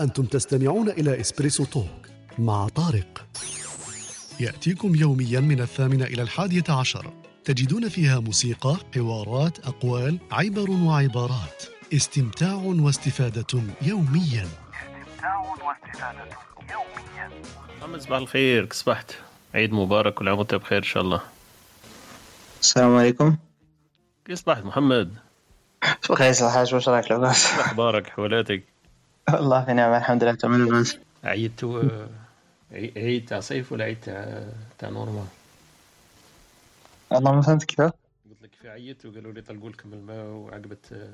أنتم تستمعون إلى إسبريسو توك مع طارق. يأتيكم يوميا من الثامنة إلى الحادية عشر. تجدون فيها موسيقى، حوارات، أقوال، عبر وعبارات. استمتاع واستفادة يوميا. استمتاع واستفادة يوميا محمد صباح الخير. كيف صبحت. عيد مبارك كل عام وانت بخير إن شاء الله. السلام عليكم. كيف صبحت محمد؟ بخير الحاج واش راك لاباس؟ شو أخبارك؟ حوالاتك؟ والله في نعمة الحمد لله. تمام عيدتوا آه، عي- عيد تاع صيف ولا عيد تاع تاع normal؟ والله ما فهمت كيف؟ قلت لك في عيدت وقالوا لي طلقوا لكم الماء وعقبت آه،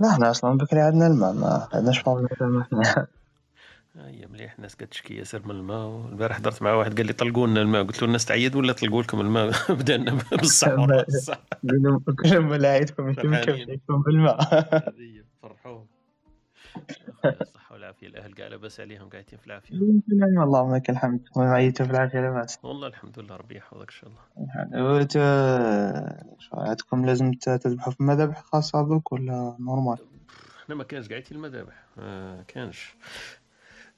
لا إحنا أصلا بكري عندنا الماء ما عندناش problème الماء. إحنا هيا مليح الناس كتشكي ياسر من الماء. والبارح هضرت مع واحد قال لي طلقوا لنا الماء. قلت له الناس تعيد ولا طلقوا لكم الماء؟ بدانا بالصح ورا الصح قولوا كلهم ولا عيدكم. كيفكم بالماء فرحوا الصحة والعافية. الأهل قاعد لاباس عليهم قاعدين في العافية. نعم اللهم لك الحمد. وعيتوا في العافية لاباس والله الحمد لله ربي يحفظك إن شاء الله. عندكم لازم تذبحوا في مذابح خاصة بك ولا normal؟ إحنا ما كانش قاعدين المذابح. ما كانش.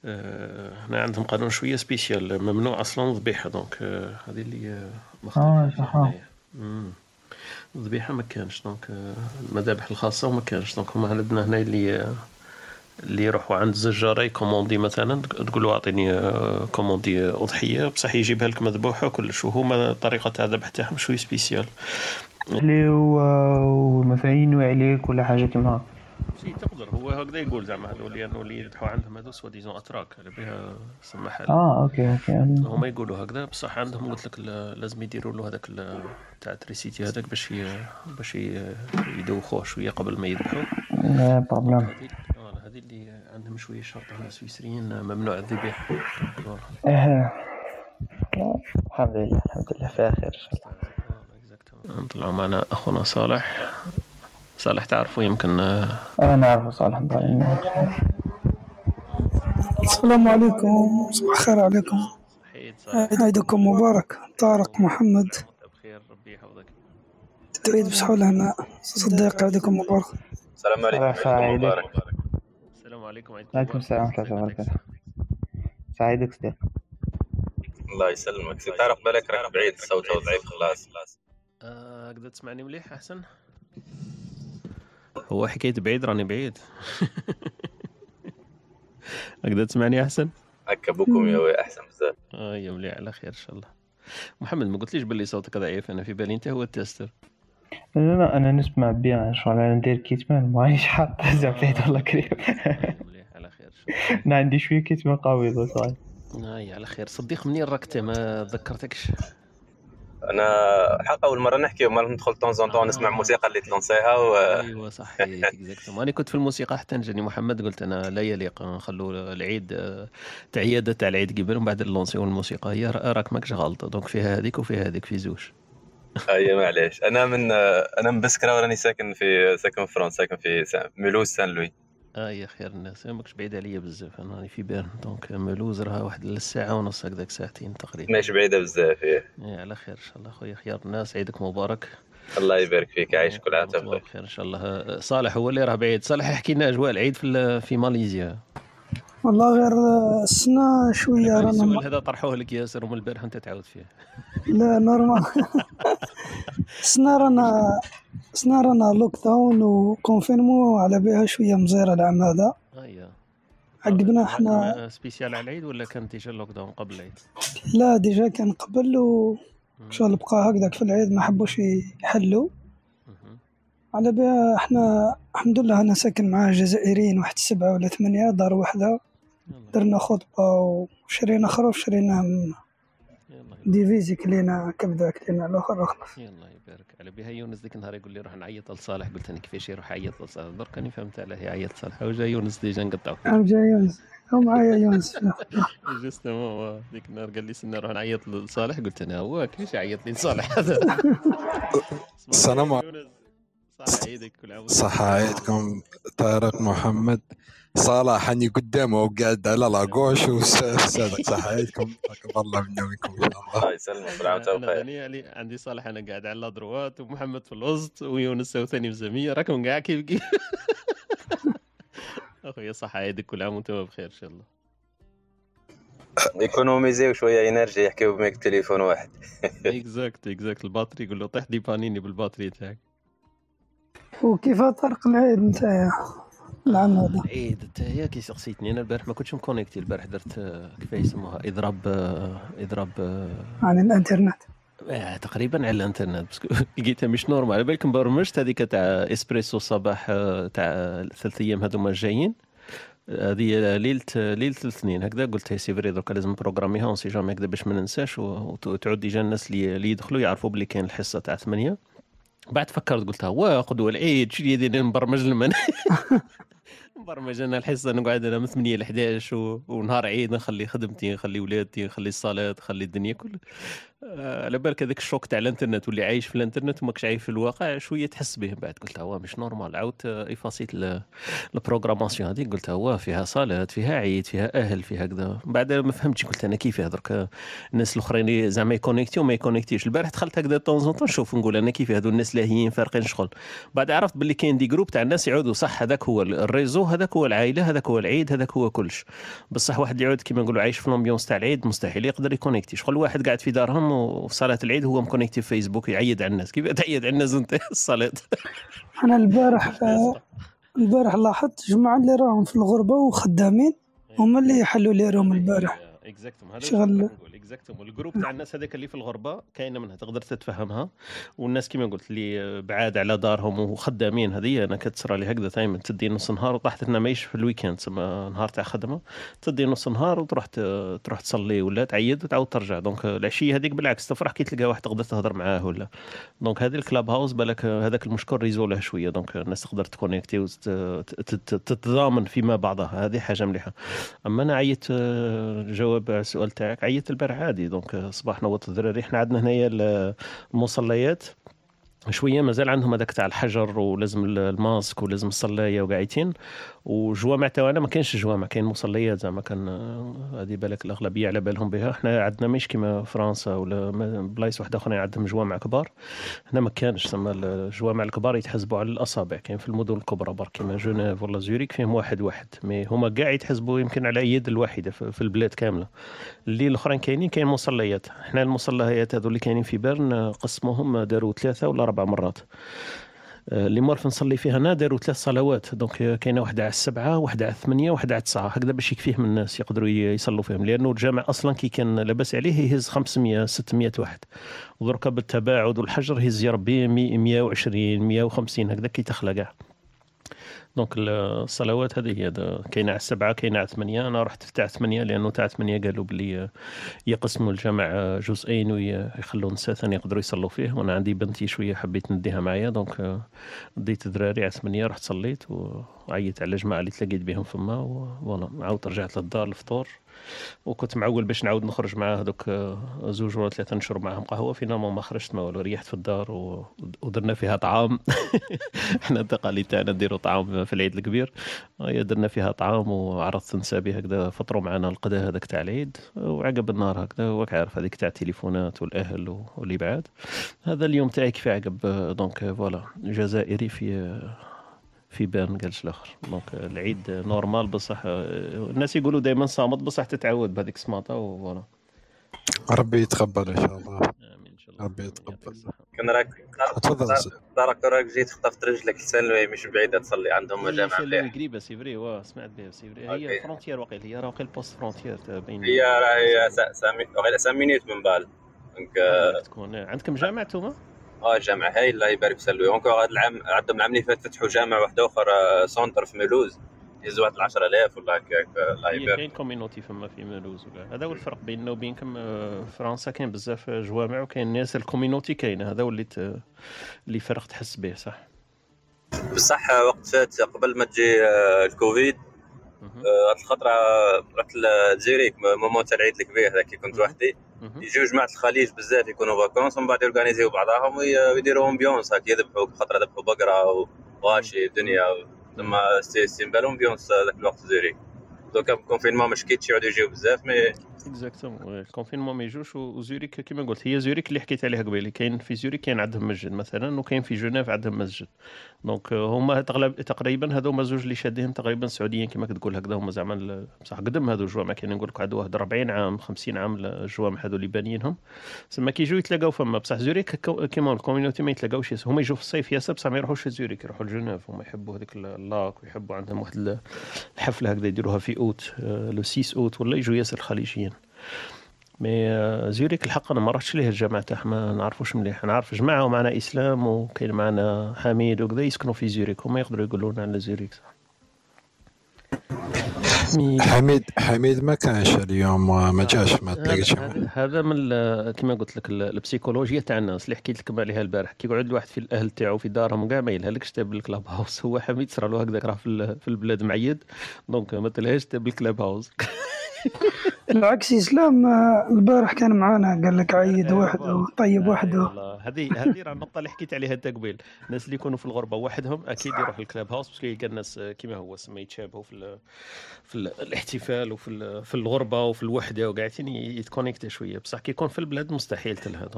آه، هنا عندهم قانون شوية spécial ممنوع أصلا الذبيحة. donc آه، هذه اللي آه، آه،. مم. الذبيحة ما كانش. دونك آه، المذابح الخاصة وما كانش. دونك هما عندنا هنا اللي آه، اللي يروحوا عند الزجاره يكوموندي مثلا تقول له أعطيني آه، كوموندي أضحية بصح يجيبها لك مذبوحة وكلش وهما طريقة تاع الذبح تاعهم شوي سبيسيال. اللي هو مثلا ينوي عليك ولا حاجة كيما شي تقدر هو هكذا يقول زعما هذول لأنه اللي يذبحوا عندهم هذو سوا ديزون أتراك على بها سماح آه أوكي أوكي هما يقولوا هكذا بصح عندهم قلت لك ال- لازم يديروا له هذاك تاع تريسيتي هذاك باش باش يدوخوه شوية قبل ما يذبحوا. لا بروبليم هذه آه، اللي عندهم شوية شرطه هنا السويسريين ممنوع الذبيحه إيه الحمد لله الحمد لله في خير نطلعوا معنا أخونا صالح. صالح تعرفوا يمكن آه، أنا نعرف صالح السلام عليكم صباح الخير عليكم. عيدكم مبارك. طارق محمد. بخير ربي يحفظك. تعيد بصحة هنا صديق عيدكم مبارك. السلام عليكم عيدكم. مبارك. السلام عليكم عيدكم عليكم مبارك. السلام ورحمة الله وبركاته. سعيدك صديق الله يسلمك. سي تعرف بالك راك بعيد صوته ضعيف خلاص. آه، قدرت تسمعني مليح أحسن؟ هو حكاية بعيد راني بعيد. قدرت تسمعني أحسن؟ هكا beaucoup mieux oui أحسن بزاف. آه يا مليح على خير إن شاء الله. محمد ما قلتليش باللي صوتك ضعيف أنا في بالي أنت هو التستر لا لا أنا نسمع bien شغل أنا ندير kit main. مانيش حاط زعما بعيد والله قريب مليح على خير. ان شاء الله أنا عندي شوية kit main قوي صاحبي اي على خير. صديق منين راك ما ذكرتكش. أنا حق أول مرة نحكي وما ندخل temps en temps نسمع موسيقى اللي تلونسيها و أيوه صح exactement أنا كنت في الموسيقى حتى جاني محمد قلت أنا لا يليق. نخلوا العيد آه، تعيادة تاع العيد قبل ومن بعد نلونسيو الموسيقى هي راك ماكش غلط donc فيها هذيك وفيها هذيك في زوج. أي معليش. أنا من أنا من بسكرة وراني ساكن في ساكن في فرنسا ساكن في مولوز سان لوي آه يا خير الناس. ماكش بعيد عليا بزاف. أنا راني في بيرن. donc ملوز راها واحد الساعة ونص هكذاك ساعتين تقريبا. ماشي بعيدة بزاف إيه. إيه على خير إن شاء الله. خويا خيار الناس. عيدك مبارك. الله يبارك فيك. عايش كل عام بخير إن شاء الله. آه، صالح هو اللي راه بعيد. صالح يحكي لنا أجواء العيد في في ماليزيا. والله غير السنة شوية رانا السؤال هذا طرحوه لك ياسر ومن البارح انت تعاود فيه لا normal السنة رانا السنة رانا lockdown و confinement على بها شوية مزيرة العام هذا. اييه عقبنا إحنا آه، spécial على العيد ولا كان déjà ال lockdown قبل العيد؟ لا déjà كان قبل و شغل بقى هكذاك في العيد ما حبوش يحلوا. على بها إحنا الحمد لله أنا ساكن مع جزائريين واحد سبعة ولا ثمانية دار واحدة درنا خطبة وشرينا خروف شرينا من ديفيزي كلينا كبدة كلينا الآخر خلاص يلا يبارك على بها. يونس ديك النهار يقول لي روح نعيط لصالح. قلت أنا كيفاش يروح يعيط لصالح؟ درك راني فهمت علاه يعيط لصالح. وجا يونس déjà نقطعو. أنا جاي يونس. هو معايا يونس. justement ديك النهار قال لي سنة روح نعيط لصالح. قلت أنا هو كيفاش يعيط لي لصالح؟ هذا السلام عليكم. صالح عيدك كل عام صح عيدكم طارق محمد. صلاح أني قدامه وقاعد على la gauche وسادك صح عيدكم الله منا ومنكم إن شاء الله. الله يسلمك كل عام وانت أنا بخير غني علي عندي صالح أنا قاعد على la droite ومحمد في الوسط ويونس ثاني في راكم كاع كيف كيف؟ اخويا صح عيدك كل عام وأنتم بخير إن شاء الله. ايكونوميزيو شوية énergie يحكيو بميك تليفون واحد. exact exact ال batterie يقول له طيح ديبانيني بال batterie تاعك وكيف طرق العيد نتايا؟ العام هذا عيد انت هي كي سقسيتني أنا البارح ما كنتش م connecté. البارح درت آه، كيف يسموها؟ إضراب آه، إضراب آه، عن الإنترنت. آه، تقريبا على الإنترنت. بس لقيتها مش normal. على بالك برمجت هذيك تاع إسبريسو صباح تاع ثلاث أيام هذوما الجايين هذه ليلة ليلة الاثنين هكذا قلت هي c'est vrai درك لازم بروغراميها on sait jamais هكذا باش ما ننساش. وتعود ديجا الناس اللي يدخلوا يعرفوا بلي كاين الحصة تاع ثمانية. بعد فكرت قلت واه قدوه العيد شو اللي يدير نبرمج لهم أنا نبرمج أنا الحصة نقعد أنا من 8 ل 11 و... ونهار عيد نخلي خدمتي نخلي ولادتي نخلي الصلاة نخلي الدنيا كل آه، على بالك هذاك ال choc تاع الانترنت واللي عايش في الانترنت وماكش عايش في الواقع شوية تحس به بعد. قلت هو مش normal عاودت آه، ايفاسيت ال- ال programmation هذيك قلت هو فيها صلاه فيها عيد فيها أهل فيها هكذا بعد ما فهمتش قلت أنا كيف درك آه، الناس الأخرين زعما ي connecter وما يكونيكتيش البارح دخلت هكذا طون نشوف نقول أنا كيف هذو الناس لاهيين فارقين شغل. بعد عرفت باللي كاين des groupes تاع الناس يعودوا صح هذاك هو ال réseau هذاك هو العائلة هذاك هو العيد هذاك هو كلش. بصح واحد اللي يعود كيما نقولوا عايش في ال ambiance تاع العيد مستحيل يقدر ي connecter. شغل واحد قاعد في دارهم وفي صلاه العيد هو م connecté في فيسبوك يعيد على الناس كيف تعيد على الناس انت الصلاه أنا البارح آه، البارح لاحظت جماعة اللي راهم في الغربة وخدامين هما اللي يحلوا لي room البارح شغل exactement ال groupe تاع الناس هذاك اللي في الغربة كاينة منها تقدر تتفهمها. والناس كيما قلت اللي بعاد على دارهم وخدامين هذه أنا كتصرى لي هكذا دائما تدي نص نهار وطاحت لنا مايش في ال week-end تسمى نهار تاع خدمة. تدي نص نهار وتروح تروح تصلي ولا تعيد وتعاود ترجع. donc العشية هذيك بالعكس تفرح كي تلقى واحد تقدر تهضر معاه ولا. donc هذه ال Clubhouse بالك هذاك المشكل ريزوله شوية. donc الناس تقدر ت connecter وتتضامن فيما بعضها. هذه حاجة مليحة. أما أنا عيت آه، جواب على السؤال تاعك عيت البارح عادي. donc صباح نوض الدراري. إحنا عندنا هنايا ال- المصليات. شوية مازال عندهم هذاك تاع الحجر ولازم ال- الماسك ولازم الصلاية وقاعدين. وجوامع تاعنا ما كاينش جوامع كاين مصليات زعما كان آه، هذه بالك الأغلبية على بالهم بها. إحنا عندنا مش كيما فرنسا ولا بلايص واحدة اخرين عندهم جوامع كبار. هنا ما كانش تسمى الجوامع الكبار يتحسبوا على الأصابع. كاين في المدن الكبرى برك كيما جنيف ولا زوريك فيهم واحد واحد. mais هما كاع يتحسبوا يمكن على يد الواحده في البلاد كاملة. اللي الأخرين كاينين كاين مصليات. إحنا المصليات هذو اللي كاينين في بيرن آه، قسموهم داروا ثلاثة ولا أربع مرات. آه، اللي مرف نصلي فيها أنا داروا ثلاث صلوات. donc آه، كاينة واحدة على السبعة واحدة على الثمانية واحدة على التسعة. هكذا باش يكفيهم الناس يقدروا يصلوا فيهم. لأنه الجامع أصلا كي كان لاباس عليه يهز 500 600 واحد. ودركا بالتباعد والحجر يهز يا ربي 100 120 150 هكذا كي تخلى كاع donc الصلوات هذه هي كاينة على السبعة كاينة على الثمانية. أنا رحت تاع ثمانيه لأنه تاع ثمانيه قالوا بلي يقسموا الجامع جزئين ويخلوا نساء ثاني يقدروا يصلوا فيه. وأنا عندي بنتي شوية حبيت نديها معايا donc ديت دراري على ثمانيه رحت صليت وعيت على جماعة اللي تلاقيت بهم فما و voilà عاودت رجعت للدار الفطور. وكنت معول باش نعاود نخرج مع هذوك زوج ولا ثلاثة نشرب معاهم قهوة. finalement ما خرجت ما والو ريحت في الدار و... ودرنا فيها طعام. إحنا التقاليد تاعنا نديروا طعام في العيد الكبير. هي درنا فيها طعام وعرضت نسابي هكذا فطروا معنا الغداء هذاك تاع العيد. وعقب النهار هكذا وراك عارف هذيك تاع التليفونات والأهل واللي بعاد هذا اليوم تاعي كيف عقب؟ donc voilà جزائري في في بيرن قالش الآخر donc العيد normal بصح الناس يقولوا دائما سامط بصح تتعود بهذيك السماطه و voilà. ربي يتقبل إن شاء الله. آمين إن شاء الله. ربي يتقبل. كان راك تفضل. دارك راك جيت خطفت رجلك لسان مش بعيدة تصلي عندهم هي جامع سلوي مليح قريبه سي فري واه سمعت بها سي فري. هي فرونتيير واقيلا هي راه واقيلا بوست فرونتيير بين هي راه هي سا- سامي وغير سامينيت من بال. دونك آه، تكون. عندكم جامع انتوما آه جامع هاي الله يبارك سلوي اونكور هذا العام عندهم العام اللي فات فتحوا جامع واحد اخر آه، سونتر في ميلوز. يهزوا واحد 10000 ولا هكاك الله يبارك كاين en community فما في وكاع هذا هو الفرق بيننا وبينكم آه، فرنسا كاين بزاف جوامع وكاين ناس ال community كاينة هذا هو اللي ت- اللي فرق تحس به صح؟ بصح آه، وقت فات قبل ما تجي الكوفيد هاد الخطرة رحت لزيريك moment تاع العيد الكبير هذاك كي كنت. وحدي. يجيو جماعة الخليج بزاف يكونوا vacances ومن بعد يورغانيزيو بعضهم وي- ويديروا ambiance هاك يذبحوا خطرة ذبحوا بقرة وغاشي دنيا ثم c'est c'est belle ambiance ذاك الوقت زيريك دوكا بال confinement ما شكيتش يعودوا يجيو بزاف mais exactement ال confinement ما يجوش وزوريك كما قلت هي زوريك اللي حكيت عليها قبيله كاين في زوريك كاين عندهم مسجد مثلا وكاين في جنيف عندهم مسجد donc هما تقريبا هذوما زوج اللي شادين تقريبا سعوديين كما كتقول هكذا. هما زعما بصح قدم هذو الجوامع كاين نقول لك عندو واحد 40 عام 50 عام الجوامع هذو اللي بانيينهم سما كيجيو يتلاقاو فما. بصح زوريك كيما ال community ما يتلاقاوش هما يجوا في الصيف ياسر بصح ما يروحوش لزوريك يروحوا لجنيف. هما يحبوا هذيك ال lac ويحبوا عندهم واحد ال- الحفلة هكذا يديروها في أوت آه، le 6 أوت ولا يجوا ياسر الخليجيين. mais آه، زوريك الحق أنا ما رحتش ليه الجامعة تاعها ما نعرفوش مليح. نعرف جماعة ومعنا إسلام وكاين معنا حميد وكذا يسكنوا في زوريك هما يقدروا يقولوا لنا على زوريك صح حميد حميد ما كانش اليوم ما جاش ما تلاقيش هذا- من كما قلت لك ال- البسيكولوجيا تاع الناس اللي حكيت لكم عليها البارح. كي يقعد الواحد في الأهل تاعو في دارهم كاع ما يلهلكش تاب ال Clubhouse. هو حميد صرا له هكذاك راه في البلاد معيد. donc ما تلهاش تاب ال Clubhouse. بالعكس إسلام آه، البارح كان معانا قال لك عيد إيه، وحده والله. طيب وحده. هذه هذه راه النقطة اللي حكيت عليها انت قبيل الناس اللي يكونوا في الغربة وحدهم أكيد يروحوا ال Clubhouse parce que يلقى الناس آه، كيما هو سما يتشابهوا في ال في ال الاحتفال وفي ال في الغربة وفي الوحدة وقاعدين يتكونيكتا شوية بصح كي يكون في البلاد مستحيل تلها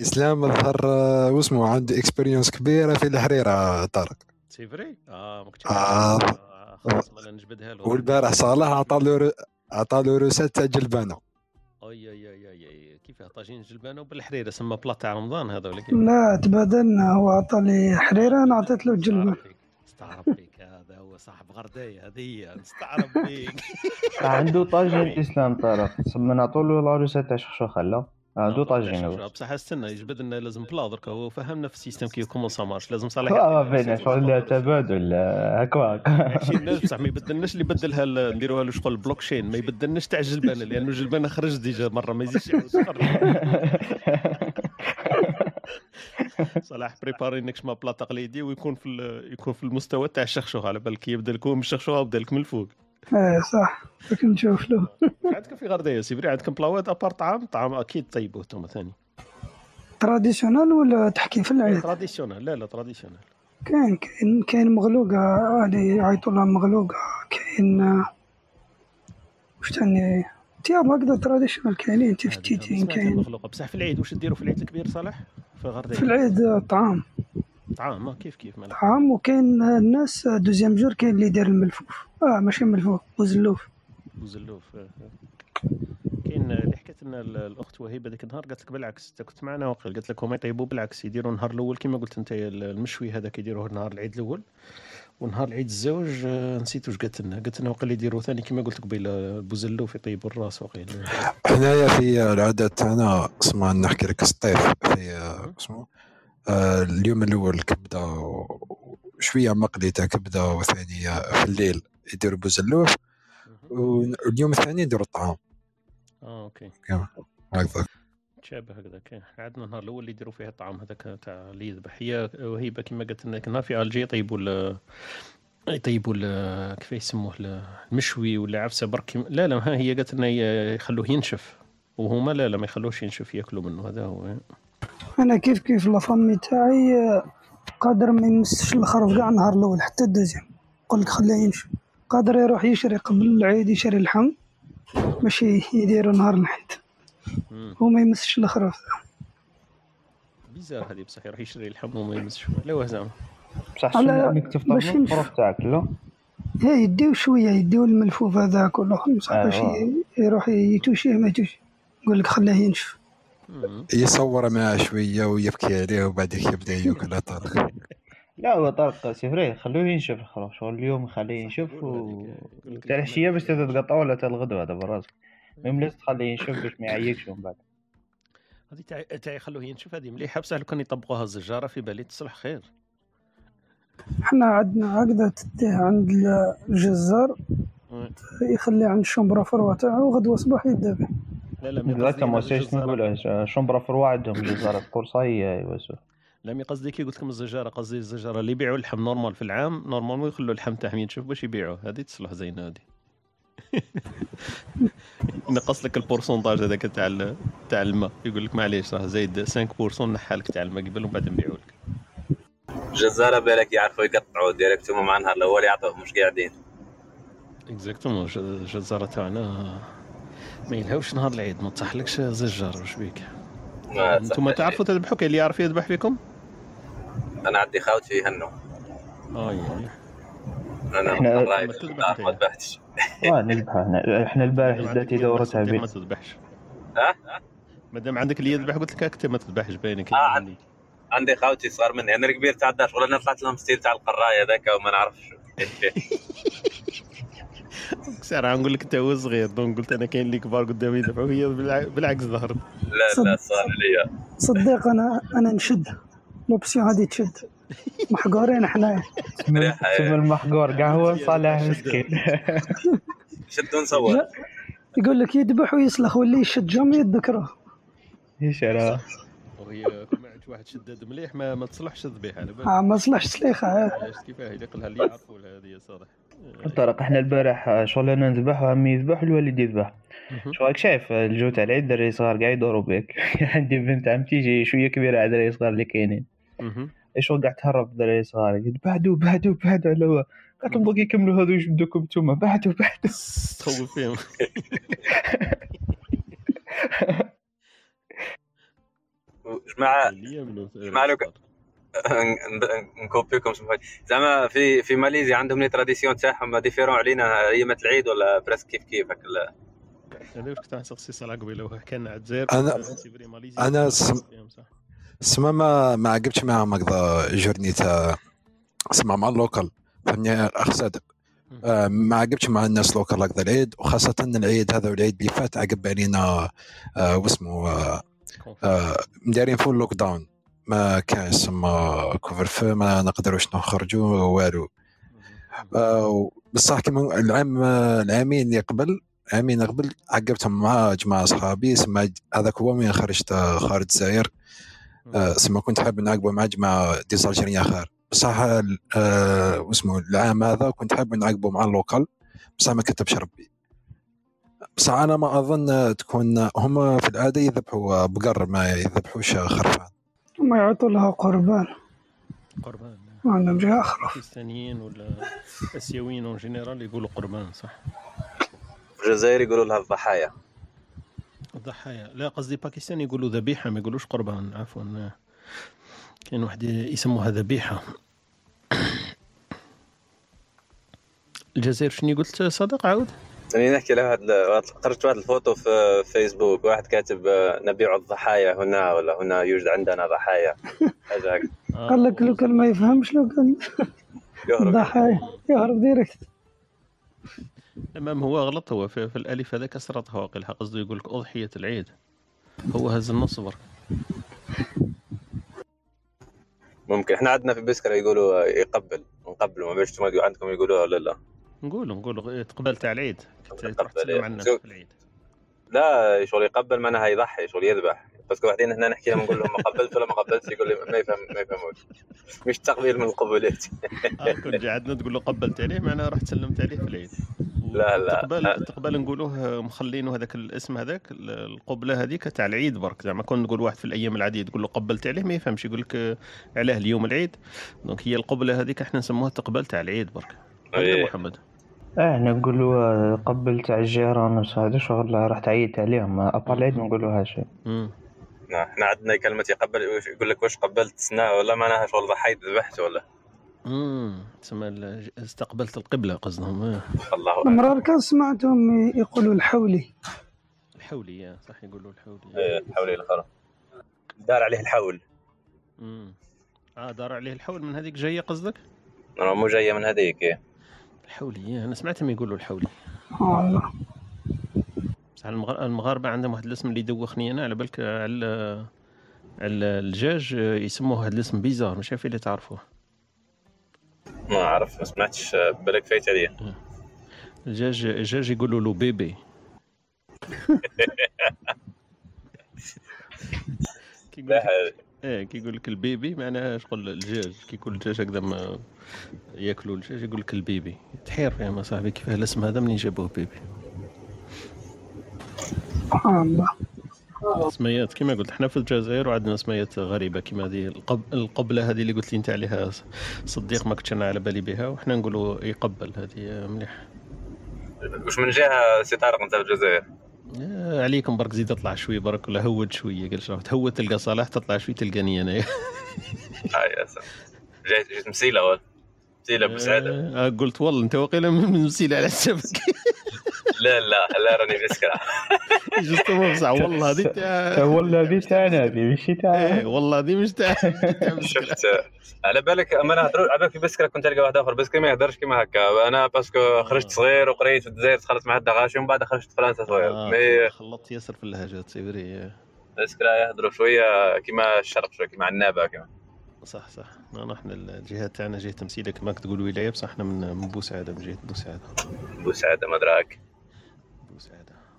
إسلام الظهر آه، واسمه عنده expérience كبيرة في الحريرة طارق c'est vrai آه ما كنتش آه. عارف. خلاص نجبدها له والبارح صالح عطى له عطى له recette تاع جلبانة. أي أي أي أي, أي. كيفاه طاجين جلبانة؟ وبالحريره سما بلا تاع رمضان هذا ولا كيف؟ لا تبادلنا. هو عطى لي حريرة أنا عطيت له جلبه نستعرف بك هذا هو صاحب غردايه هذه هي. نستعرف بك عنده طاجين اسلام طارق تسمى نعطوا له la recette تاع شخشوخة لا. عنده طاجين هو. بصح استنى يجبد لنا لازم بلا درك هو فهمنا في ال système كيف comment ça marche لازم صالح ما بين شغل تبادل آه، ماشي الناس بصح ما يبدلناش اللي يبدلها ال- نديروها له شغل بلوك تشين ما يبدلناش تاع الجلبانه لأنه الجلبانه خرج déjà مرة ما يزيدش. صلاح بريباري نكش ما بلا تقليدي ويكون في يكون في المستوى تاع الشخشوخ على بالك يبدا لكم الشخشوخة ويبدا لك من الفوق. إيه صح. كنت نشوف له. عندكم في غرديه سيفري عندكم بلاوات أبار طعام طعام أكيد طيبوه أنتم ثاني. تراديسيونال ولا تحكي في العيد؟ تراديسيونال لا لا تراديسيونال كاين كاين كاين مغلوقة هادي يعيطوا لها مغلوقة. كاين وش تاني تياب هكذا تراديشنال كاينين تفتيتين كاين. مخلوقه بصح في العيد واش ديروا في العيد الكبير صالح؟ في غرديه في العيد آه، طعام آه، كيف كيف مالك طعام وكاين الناس دوزيام جور كاين اللي يدير الملفوف. آه ماشي ملفوف وزلوف. وزلوف آه، آه. كاين اللي حكت لنا ال- الأخت وهيبة ذاك النهار قالت لك بالعكس إنت كنت معنا وقيل قالت لك هما يطيبوا بالعكس يديروا النهار الأول كما قلت أنت المشوي هذاك يديروه نهار العيد الأول ونهار العيد الزوج نسيت واش قالت لنا. قالت لنا وقيل يديروا ثاني كما قلت قبيل آه، بوزلوف يطيبوا الراس وقيل. حنايا في العادات تاعنا اسمها نحكي لك السطيف في اسمه؟ اليوم الأول كبده وشويه مقلي تاع كبده وثانيه في الليل يديروا بوزلوف واليوم الثاني يديروا الطعام. آه أوكي. هكذا تشابه هكذا إحنا عندنا النهار الأول اللي يديروا فيه الطعام هذاك تاع اللي يذبح هي وهيبة كما قالت لنا كنا في ألجي يطيبوا يطيبوا كيف يسموه ال- المشوي ولا عفسة برك لا لا ها هي قالت لنا يخلوه ينشف وهما لا لا ما يخلوش ينشف يأكلوا منه هذا هو أنا كيف كيف لافامي تاعي آه، قادر ما يمسش الخروف كاع النهار الأول حتى الدوزيام لك خليه يمشي قادر يروح يشري قبل العيد يشري اللحم باش يديروا نهار العيد مم. هو ما يمسش الخروف بيزار هذه بصح يروح يشري اللحم وما يمسش لا زعما بصح على- إنك تفطر باش. الخروف تاعك لا هي يديو شوية يديو الملفوف هذاك والاخر بصح باش أيوة. ي- يروح يتوشيه ما يتوشي يقول لك خليه ينشف. يصور معاه شوية ويبكي عليه وبعدك يبدا ياكل طارق. لا هو طارق سيفري خلوه ينشف الخروف شغل اليوم خليه ينشف و تاع العشيه باش تتقطع ولا تاع الغدوة هذا براسك. المهم لازم تخليه ينشف باش ما يعيكش من بعد. هذه تاعي تاعي خلوه ينشف هذه مليحة بصح لو كان يطبقوها الزجارة في بالي تصلح خير. حنا عندنا هكذا تديه عند الجزار مم. يخليه عند ال chambre froide تاعو غدوة صباح يبدا لا لا ما الجزارة- نقول chambre froide عندهم جزارة قرصة هي يوسف. لا mais قصدي كي قلت لكم الزجارة قصدي الزجارة اللي يبيعوا اللحم normal في العام normalement يخلوا اللحم تاعهم ينشف باش يبيعوه هذه تصلح زينه هذه. ينقص لك ال pourcentage هذاك تاع تاع الماء. يقول لك معليش راه زايد 5% نحى لك تاع الماء قبل ومن بعد نبيعوا لك. الجزاره بالك يعرفوا يقطعوا direct هما مع النهار الأول يعطوه مش قاعدين. exactement الجزاره تاعنا ما يلهوش نهار العيد ما تصحلكش زجار واش بيك؟ ما أنتم تعرفوا تذبحوا كاين اللي يعرف يذبح فيكم؟ أنا عندي خاوتي يهنوا آه أنا إحنا- والله ما ذبحتش. واه نذبح. إحنا إحنا البارح عندك دورة صديق ما تذبحش. ها؟ مادام عندك اللي يذبح قلت لك انت ما تذبحش باينك. آه، عندي. عندي خاوتي صغار مني. أنا الكبير تاع الدار شغل أنا طلعت لهم ستيل تاع القراية ذاك وما نعرفش. سارع نقول لك أنت هو صغير دونك قلت أنا كاين اللي كبار قدامي يذبحوا هي بالع- بالعكس ظهرت. لا لا صار لي صدق أنا أنا نشد. لوبسيون هذه تشد. محقورين حنايا تم المحقور كاع هو صالح مسكين. شدوا نصور. يقول لك يذبح ويسلخ واللي يشد جمع يذكره. إيش أنا وهي كما عندك واحد شداد مليح ما, ما تصلحش الذبيحه على بالك. آه ما صلحش سليخه. علاش كيفاه؟ اللي قالها اللي يعرفوا هذه يا صالح. طارق إحنا البارح شغل أنا نذبح وعمي يذبح والوالد يذبح. شو راك شايف؟ الجو تاع العيد دري صغار قاعد يدوروا بك عندي بنت عمتي جي شوية كبيرة على دري صغار اللي كاينين. إيش قاعد تهرب دري صغار؟ قلت بعدوا بعدوا بعدوا. على هو قالت لهم بقي يكملوا هذو إيش بدكم أنتم بعدوا بعدوا. تخوف فيهم. جماعة اللي نكوبيكم. زعما في في ماليزيا عندهم les traditions تاعهم différents علينا أيامة العيد ولا presque كيف كيف هك ال- أنا واش كنت نسقسي صالح قبيلة أنا كنت سم- فيهم صح. سما ما ما عجبتش معاهم هكذا جورني تاع سمع مع ال local. فهمني؟ اخ صادق آه، ما عجبتش مع الناس local هكذا العيد وخاصة العيد هذا والعيد اللي فات عقب علينا آه، واسمه آه، آه، مدارين full lockdown ما كان سما couvre-feu ما نقدروش نخرجوا والو. آه، بصح كيما العام العامين اللي قبل عامين قبل عقبتهم مع جماعة اصحابي سما هذاك هو من خرجت خارج الجزائر آه، سما كنت حاب نعقبه مع جماعة des Algériens آخر. بصح آه، واسمه العام هذا كنت حاب نعقبه مع ال local. بصح ما كتبش ربي. بصح أنا ما أظن تكون هم في العادة يذبحوا بقر ما يذبحوش خرفان. ما يعطوا لها قربان. قربان. ما عندهم جهة أخرى. باكستانيين ولا اسيويين en général يقولوا قربان صح؟ الجزائر يقولوا لها الضحايا. الضحايا. لا قصدي باكستان يقولوا ذبيحة ما يقولوش قربان عفوا. كاين واحد يسموها ذبيحة. الجزائر شنو قلت صدق عاود. يعني نحكي له هاد خرجت واحد الفوتو في فيسبوك واحد كاتب آه، نبيع الضحايا هنا ولا هنا يوجد عندنا ضحايا. حاجة آه، قال لك لو كان ما يفهمش لو كان يهرب. ضحايا يهرب direct المهم هو غلط. هو في, في الألف هذا كسرتها واقيلها قصده يقول لك أضحية العيد. هو هز النص برك ممكن. إحنا عندنا في بسكرة يقولوا آه، يقبل. نقبلوا ما أنتم عندكم يقولوها ولا لا. نقولوا نقولوا تقبل تاع العيد. كنت تروح تسلم شوف. في العيد. لا شغل يقبل معناها يضحي شغل يذبح. بس واحدين هنا نحكي لهم نقول لهم ما قبلت ولا ما قبلتش يقول لي ما يفهم ما يفهموش مش تقبيل من القبولات آه كنت عندنا تقول له قبلت عليه معناها رحت سلمت عليه في العيد. لا، لا. تقبل تقبل نقولوه مخلينه هذاك الاسم هذاك القبلة هذيك تاع العيد برك. زعما كون نقول واحد في الأيام العادية تقول له قبلت عليه ما يفهمش يقول لك آه، علاه اليوم العيد. دونك هي القبلة هذيك إحنا نسموها تقبل تاع العيد برك. إيه. محمد؟ آه نقولوا قبل تاع الجيران وهذا شغل رحت عيدت عليهم ابار العيد ما نقولوها شيء امم نعم، إحنا عندنا كلمة يقبل يقول لك واش قبلت سنة ولا معناها شغل ضحيت ذبحت ولا؟ امم تسمى استقبلت القبلة قصدهم آه. الله أعلم. المرار كان سمعتهم يقولوا الحولي. الحولي آه، صح يقولوا الحولي. إيه، حولي الخرا. دار عليه الحول. امم آه دار عليه الحول من هذيك جاية قصدك؟ أنا مو جاية من هذيك إيه. الحولي. آه، أنا سمعتهم يقولوا الحولي. والله. بصح المغ- المغاربة عندهم واحد الاسم اللي يدوخني أنا على بالك على على الدجاج آه، يسموه هذا الاسم bizarre. مش عارف اللي تعرفوه. ما أعرف ما سمعتش آه، بالك فايت عليه الدجاج الدجاج يقولوا له bébé. كي إيه كي يقول لك ال bébé معناها شغل الدجاج كي يكون الدجاج هكذا ما ياكلوا الدجاج يقول لك ال bébé. تحير يا صاحبي كيفاه الاسم هذا منين جابوه بيبي سبحان الله. سميات كما قلت إحنا في الجزائر وعندنا سميات غريبة كما هذه القب... القبلة هذه اللي قلت لي أنت عليها صديق ما كنتش أنا على بالي بها وحنا نقولوا يقبل هذه مليح. واش من جهة سي طارق أنت في الجزائر؟ عليكم برك زيد اطلع شوي برك ولا هود شوية قال شرف تهود تلقى صلاح تطلع شوي تلقاني أنا. هاي يا جيت جيت مسيلة مسيلة بسعاده آه، قلت والله أنت وقيلا من مسيل على حسابك. لا لا لا راني بسكره justement بصح والله هذه تاع هو الذي تاعنا هذه ماشي إيه، تاع والله هذه مش تاع. شفت. على بالك أما أنا هضروا على بالك في بسكرة كنت تلقى واحد آخر بسكره ما يهدرش كيما هكا. أنا parce que خرجت صغير وقريت في الجزائر دخلت مع الدغاشي ومن بعد خرجت فرنسا صغير. آه، خلطت ياسر في اللهجات c'est vrai بسكرة يهضروا شوية كيما الشرق شوية كيما عنابة كيما. صح صح. إحنا الجهة تاعنا جهة تمثيلية كما تقول ولايه بصح إحنا من بوسعادة من جهة بوسعادة. بوسعادة مدراك بوسعاده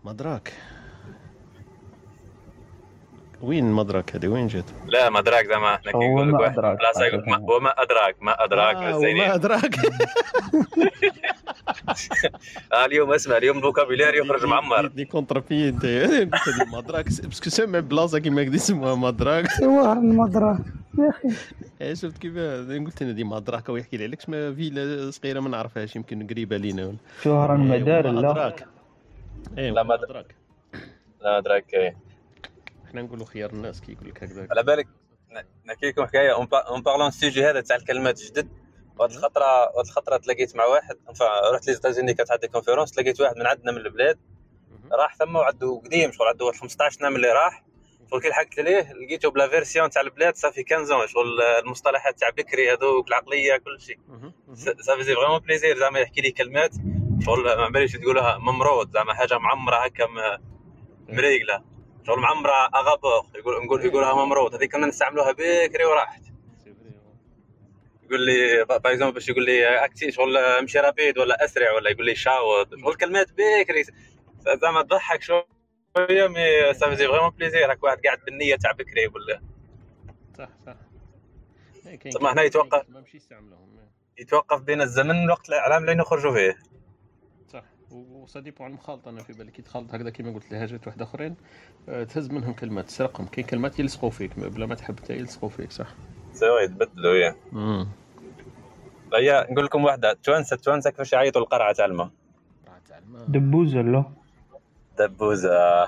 مدراك. وين مدراك هذه؟ وين جات؟ لا مدراك زعما إحنا كي نقول لك ما واحد. بلاصه يقول لك ما- وما أدراك ما أدراك آه. وما أدراك. آه اليوم اسمع اليوم ال vocabulaire يخرج معمر. دي قلت لي مدراك. parce que سامع بلاصة كيما هكذا اسمها مدراك. سواها المدرك يا أخي. إيه، شفت كيف؟ قلت أنا دي مدراكه ويحكي لي. عليك ما فيلا صغيرة ما نعرفهاش يمكن قريبة لينا. شهرا المدار إيه، لا. ادراك اي لا، ما- مدراك لا ادراك إيه. إحنا نقولوا خيار الناس كي يقول لك هكذاك. على بالك نحكي لكم حكاية en parlant ال sujet هذا تاع الكلمات الجدد واحد الخطرة واحد الخطرة تلاقيت مع واحد رحت لي les États-Unis كانت عندي conférence لقيت واحد من عندنا من البلاد راح ثم وعنده قديم شغل عنده 15 عام اللي راح. شغل كي لحقت ليه لقيته بلا version تاع البلاد صافي 15 شغل المصطلحات تاع بكري هذوك العقلية كل شيء. ça fait vraiment plaisir زعما يحكي لي كلمات. شغل ما باليش تقولها ممرود زعما حاجة معمرة هكا مريقلة. شغل معمرة par rapport يقول نقول يقولها ممرود. هذيك كنا نستعملوها بكري وراحت. يقول لي par exemple باش يقول لي أكتي شغل امشي rapide ولا أسرع ولا يقول لي شاوط شغل كلمات بكري. زعما تضحك شوية mais ça fait vraiment plaisir هاك واحد قاعد بالنية تاع بكري ولا صح صح. إيه، كاين طب ما هنا يتوقف. إيه. يتوقف بين الزمن والوقت العام اللي نخرجوا فيه. dépend على المخالطة أنا في بالي كي تخلط هكذا كيما قلت لهجات واحد أخرين آه، تهز منهم كلمات تسرقهم كاين كلمات يلصقوا فيك بلا ما تحب حتى يلصقوا فيك صح؟ soit يتبدلوا يا. امم هيا نقول لكم واحدة توانسة توانسة كيفاش يعيطوا القرعة تاع الماء؟ دبوزة لا. دبوزة.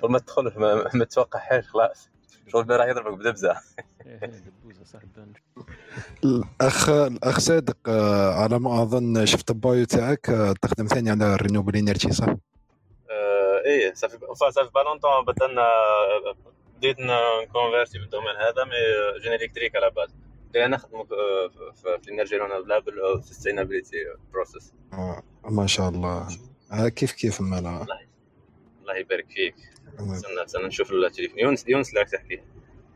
شغل ما تدخل ما, ما تتوقعهاش خلاص. شغل راح يضربك بدبزة. دبوزة بان الأخ الأخ صادق آه، على ما أظن شفت ال bio تاعك آه، تخدم ثاني على ال renewable energy صح؟ آه إيه صافي صافي با لونتون بدلنا بديت ن converti من ال domaine هذا mais génie électrique à la base اللي نخدم في, في, في ال énergie renouvelable أو sustainability process ما شاء الله. كيف كيف مالا الله يبارك فيك. استنى استنى نشوف التليفون يونس يونس اللي راك تحكي.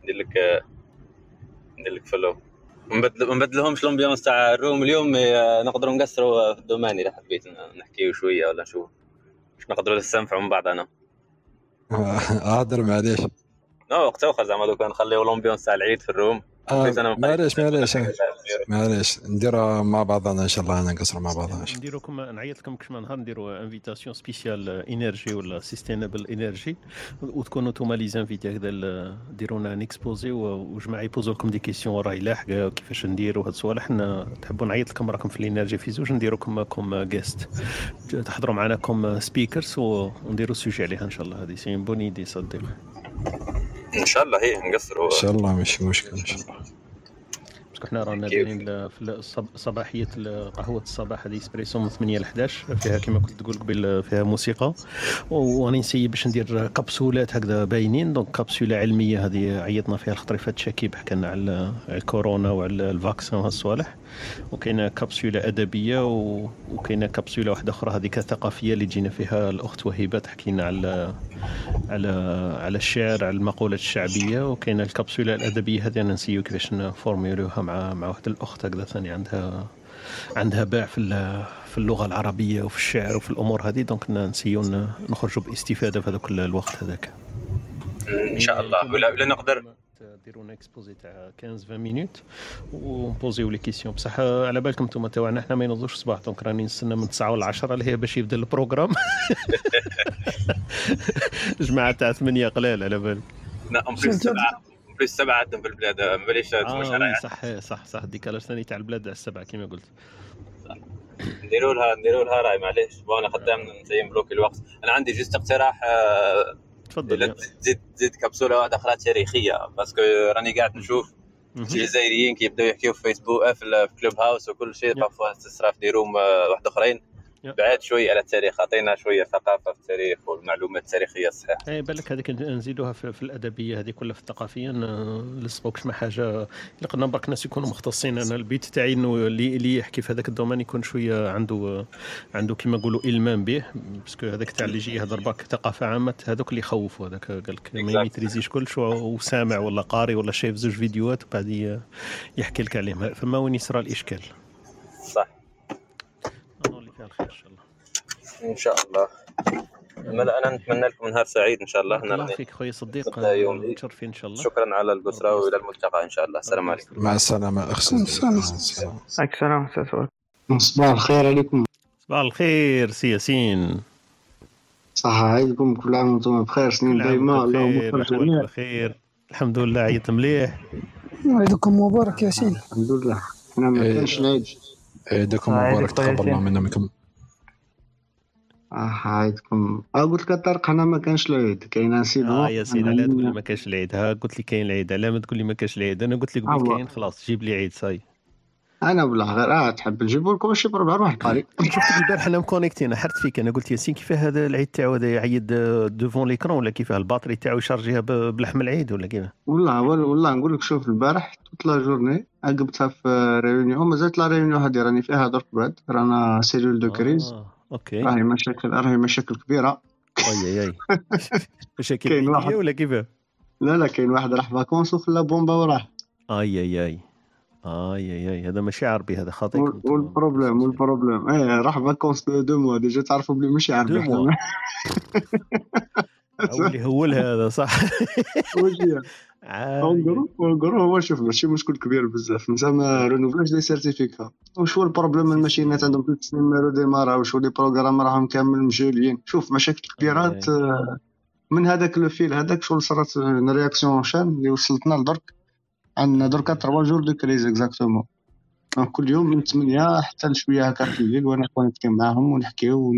ندير لك ندير لك فلو ما نبدلهمش l'ambiance تاع ال room اليوم آه، نقدروا نقصروا في ال domaine اذا حبيت نحكيو شوية ولا نشوف. باش نقدروا نستنفعوا من بعضنا اهدر معليش. non وقت أخر زعما donc نخليو l'ambiance تاع العيد في ال room. آه، معليش معليش. آه، معليش. نديرها مع بعضنا إن شاء الله نقصروا مع بعضنا إن شاء الله. نديرو كما نعيط لكم كش ما نهار نديرو invitation spéciale énergie ولا sustainable energy وتكونوا نتوما les invités هكذا ديروا لنا un exposé وجماعة ي posé وا لكم des questions وراي لاحقه كيفاش نديروا هاد الصوالح حنا تحبوا نعيط لكم راكم في ال énergie في زوج نديروكم comme guests تحضروا معنا comme speakers ونديروا sujet عليها إن شاء الله. هذه c'est bonne idée صدق إن شاء الله هي نقصروا إن شاء الله مش مشكل إن شاء الله. parce que حنا رانا دايرين في صباحية قهوة الصباح هذه إسبريسو من 8 ل 11 فيها كما كنت تقول قبل فيها موسيقى. وراني n essayer باش ندير capsules هكذا باينين. donc capsule علمية هذه عيطنا فيها الخطري فات شكيب حكى لنا على الكورونا وعلى ال vaccin وهالصوالح وكاينة كبسوله أدبية وكاينة كبسوله واحدة أخرى هذيك ثقافيه اللي جينا فيها الأخت وهبه تحكي لنا على على على الشعر على المقولات الشعبية وكاينة الكبسوله الأدبية. هذه أنا نسيو كيفاش نفورميلوها مع مع واحد الأخت هكذا ثاني عندها عندها باع في في اللغة العربية وفي الشعر وفي الأمور هذه. دونك نسيو نخرجوا باستفادة في هذاك الوقت هذاك. إن شاء الله. ولا نقدر ديروا لنا exposé تاع 15 20 minutes ون poser و les questions. بصح على بالكم أنتم تاعنا حنا ما ينوضوش الصباح donc راني نستنى من 9 ل 10 اللي هي باش يبدا ال programme. جماعة تاع 8 قلال على بالك. لا en plus سبعه en plus سبعه عندهم في البلاد ما باليش تمش وي عليها صح صح صح décalage ثاني تاع البلاد على السبعة كما قلت. نديروا لها نديروا لها راي معليش وأنا خدام نسيم bloquer الوقت. أنا عندي juste اقتراح آه، تفضل. تزيد تزيد كبسولة واحدة أخرى تاريخية parce que راني قاعد نشوف مهم. شي جزائريين كيبداو يحكيو في فيسبوك في Clubhouse وكل شيء. parfois تصرا في des rooms آه، واحد أخرين. بعاد شوية على التاريخ أعطينا شوية ثقافة في التاريخ والمعلومات التاريخية الصحيحة. اي بالك هذيك نزيدوها في, في الأدبية هذيك ولا في الثقافية نلصقوك مع حاجة. إلا قلنا برك ناس يكونوا مختصين أنا البيت تاعي إنه اللي اللي يحكي في هذاك ال domaine يكون شوية عنده عنده كما نقولوا إلمام به parce que هذاك تاع اللي يجي يهضر برك ثقافة عامة هذوك اللي يخوفوا هذاك قال لك ما. ي maîtrisé ش كلش وسامع ولا قاري ولا شايف زوج فيديوهات وبعد يحكي لك عليهم. فما وين يصرى الإشكال. صح. الخير إن شاء الله. إن شاء الله. ملا أنا نتمنى لكم نهار سعيد إن شاء الله. الله فيك خويا صديق. متشرفين إن شاء الله. شكرا على القسرة وإلى الملتقى إن شاء الله. السلام عليكم. مع السلامة اخ صديق. السلام. مع السلامة. عليك السلام أستاذ فؤاد. صباح الخير عليكم. صباح الخير سي ياسين. صحة عيدكم. كل عام وأنتم بخير. سنين وانت اللهم بخير. خير بخير. الحمد لله عيط مليح. عيدكم مبارك ياسين. الحمد لله. أنا ما إيه. كانش العيد. عيدكم عيدك مبارك. خويا تقبل الله. منا منكم. آه عيدكم آه قلت لك طارق أنا ما كانش العيد كاين انسيدون آه ياسين علاه تقول لي ما كانش العيد. ها قلت لي كاين العيد. علاه ما تقول لي ما كانش العيد. أنا قلت لك آه، قبل. كاين خلاص جيب لي عيد صاي. أنا بلا غير. آه تحب نجيبوا لكم شي problème؟ روح القاري شفتك البارح أنا م connecté ين حرت فيك. أنا قلت ياسين كيفاه هذا العيد تاعو؟ هذا يعيد devant l'écran ولا كيفاه la batterie تاعو ي charger ها بلحم العيد ولا كيفاه والله والله نقول لك شوف البارح toute la journée عقبتها في réunion. مازالت la réunion هذه راني فيها درك بعد. رانا cellule de crise. آه. OK. راهي مشاكل راهي مشاكل كبيرة. أي أي أي. مشاكل كاين واحد. ولا كيفاه لا لا كاين واحد راح vacances وخلى bomba وراه أي أي أي. أي أي أي. هذا ماشي عربي هذا خاطئ. وال- وال problème وال problème. إيه راح vacances deux, mois. déjà تعرفوا بلي ماشي عارف deux mois. هو اللي هول هذا صح. en gros en gros هو شوف ماشي مشكل كبير بزاف. نتا ما renouvelé ش des certificats. واش هو ال problème ال machine ات عندهم ثلاث سنين ما redémarré واش هو les programmes راهم كامل مجهولين. شوف مشاكل كبيرات آه، من هذاك le fil هذاك شغل une réaction chaîne اللي وصلتنا لدرك عندنا دركا 3 jours de crise exactement donc كل يوم من 8 حتى لشوية هكا في الليل وأنا connecté معاهم ونحكيو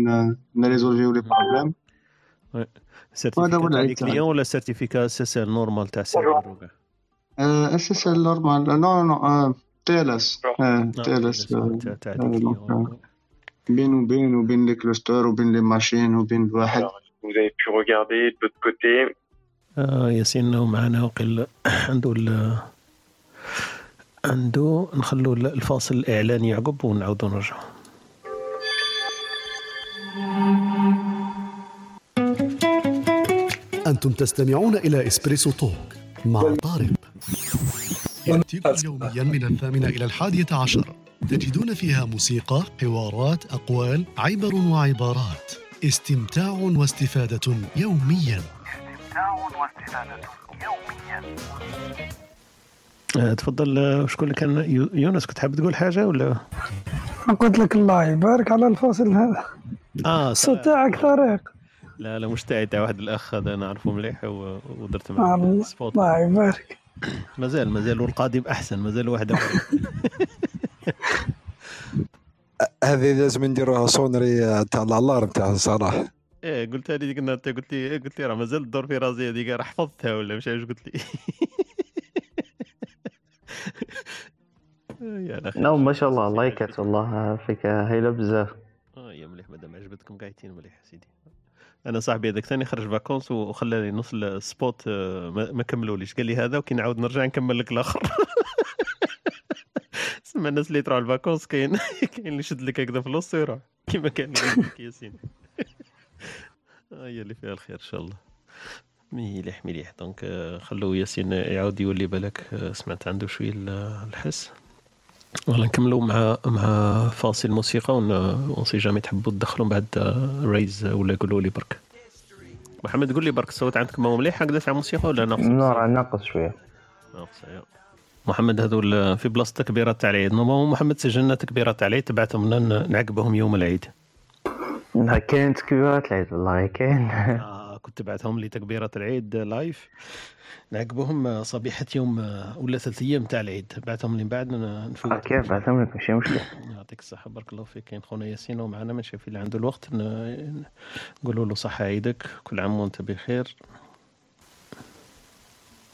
ون résolver يو les problèmes هذا certificat هو تاع العيد لي تاعنا. كليون ولا سيرتيفيكا اس اس ال نورمال تاع وكاع اس اس ال نورمال نو نو تي ال اس تي ال اس تاع لي كليون بين وبين وبين لي كلوستر وبين لي ماشين وبين الواحد Vous avez pu regarder de l'autre côté. آه ياسين هو معنا وقيل عنده ال عنده نخلو الفاصل الإعلاني يعقب ونعاودو نرجعو. أنتم تستمعون إلى إسبريسو توك مع طارق. يأتيكم يوميا من الثامنة إلى الحادية عشر. تجدون فيها موسيقى حوارات أقوال عبر وعبارات. استمتاع واستفادة يوميا. استمتاع واستفادة يوميا تفضل آه، شكون اللي كان يو- يونس كنت حاب تقول حاجة ولا؟ قلت لك الله يبارك على الفاصل هذا. آه الصوت تاعك طريق لا لا مش تاعي تاع واحد الأخ هذا نعرفه مليح و- ودرت معاه الله spot الله يبارك. مازال مازال والقادم أحسن مازال واحد هذه لازم نديروها sonnerie تاع l'alarme تاع صلاح. إيه قلت هذه قلنا انت قلت لي قلت لي راه مازال الدور في راسي هذيك راه حفظتها ولا مش عارف قلت لي. يا أخي. non ما شاء الله. like ات والله. فيك هايلة بزاف. آه يا مليح مادام عجبتكم قاعدين مليح سيدي. أنا صاحبي هذاك ثاني خرج vacances وخلى لي نص ال spot آه، ما كملوليش. قال لي هذا وكي نعاود نرجع نكمل لك الآخر. سمع الناس اللي يطلعوا ال vacances كاين كاين اللي يشد لك هكذا في الوسط ويروح. كيما كان ياسين هي اللي فيها الخير إن شاء الله. مليح مليح. donc آه، خلو ياسين يعاود يولي بالك. آه، سمعت عنده شوية ال- الحس. ولا نكملوا مع مع فاصل موسيقى on on sait jamais تحبوا تدخلوا بعد آه، ريز ولا قولوا لي برك. محمد قول لي برك الصوت عندكم هو مليح؟ هكذا تاع موسيقى ولا ناقص؟ نور ناقص شوية. ناقص. محمد هذول في بلاصه تكبيرات تاع العيد normalement محمد سجلنا تكبيرات تاع العيد تبعتهم لنا نعقبهم يوم العيد. كاين تكبيرات العيد والله كاين آه كنت تبعتهم لي تكبيرة العيد live نعقبهم صبيحة يوم ولا ثلاث أيام تاع العيد. بعثهم لي من بعد نفوت. آه، كيف؟ بعثهم لك ماشي مشكل يعطيك الصحة بارك الله فيك. كاين خونا ياسين ومعنا من شاف اللي عنده الوقت. نقولوا له صحة عيدك كل عام وانت بخير.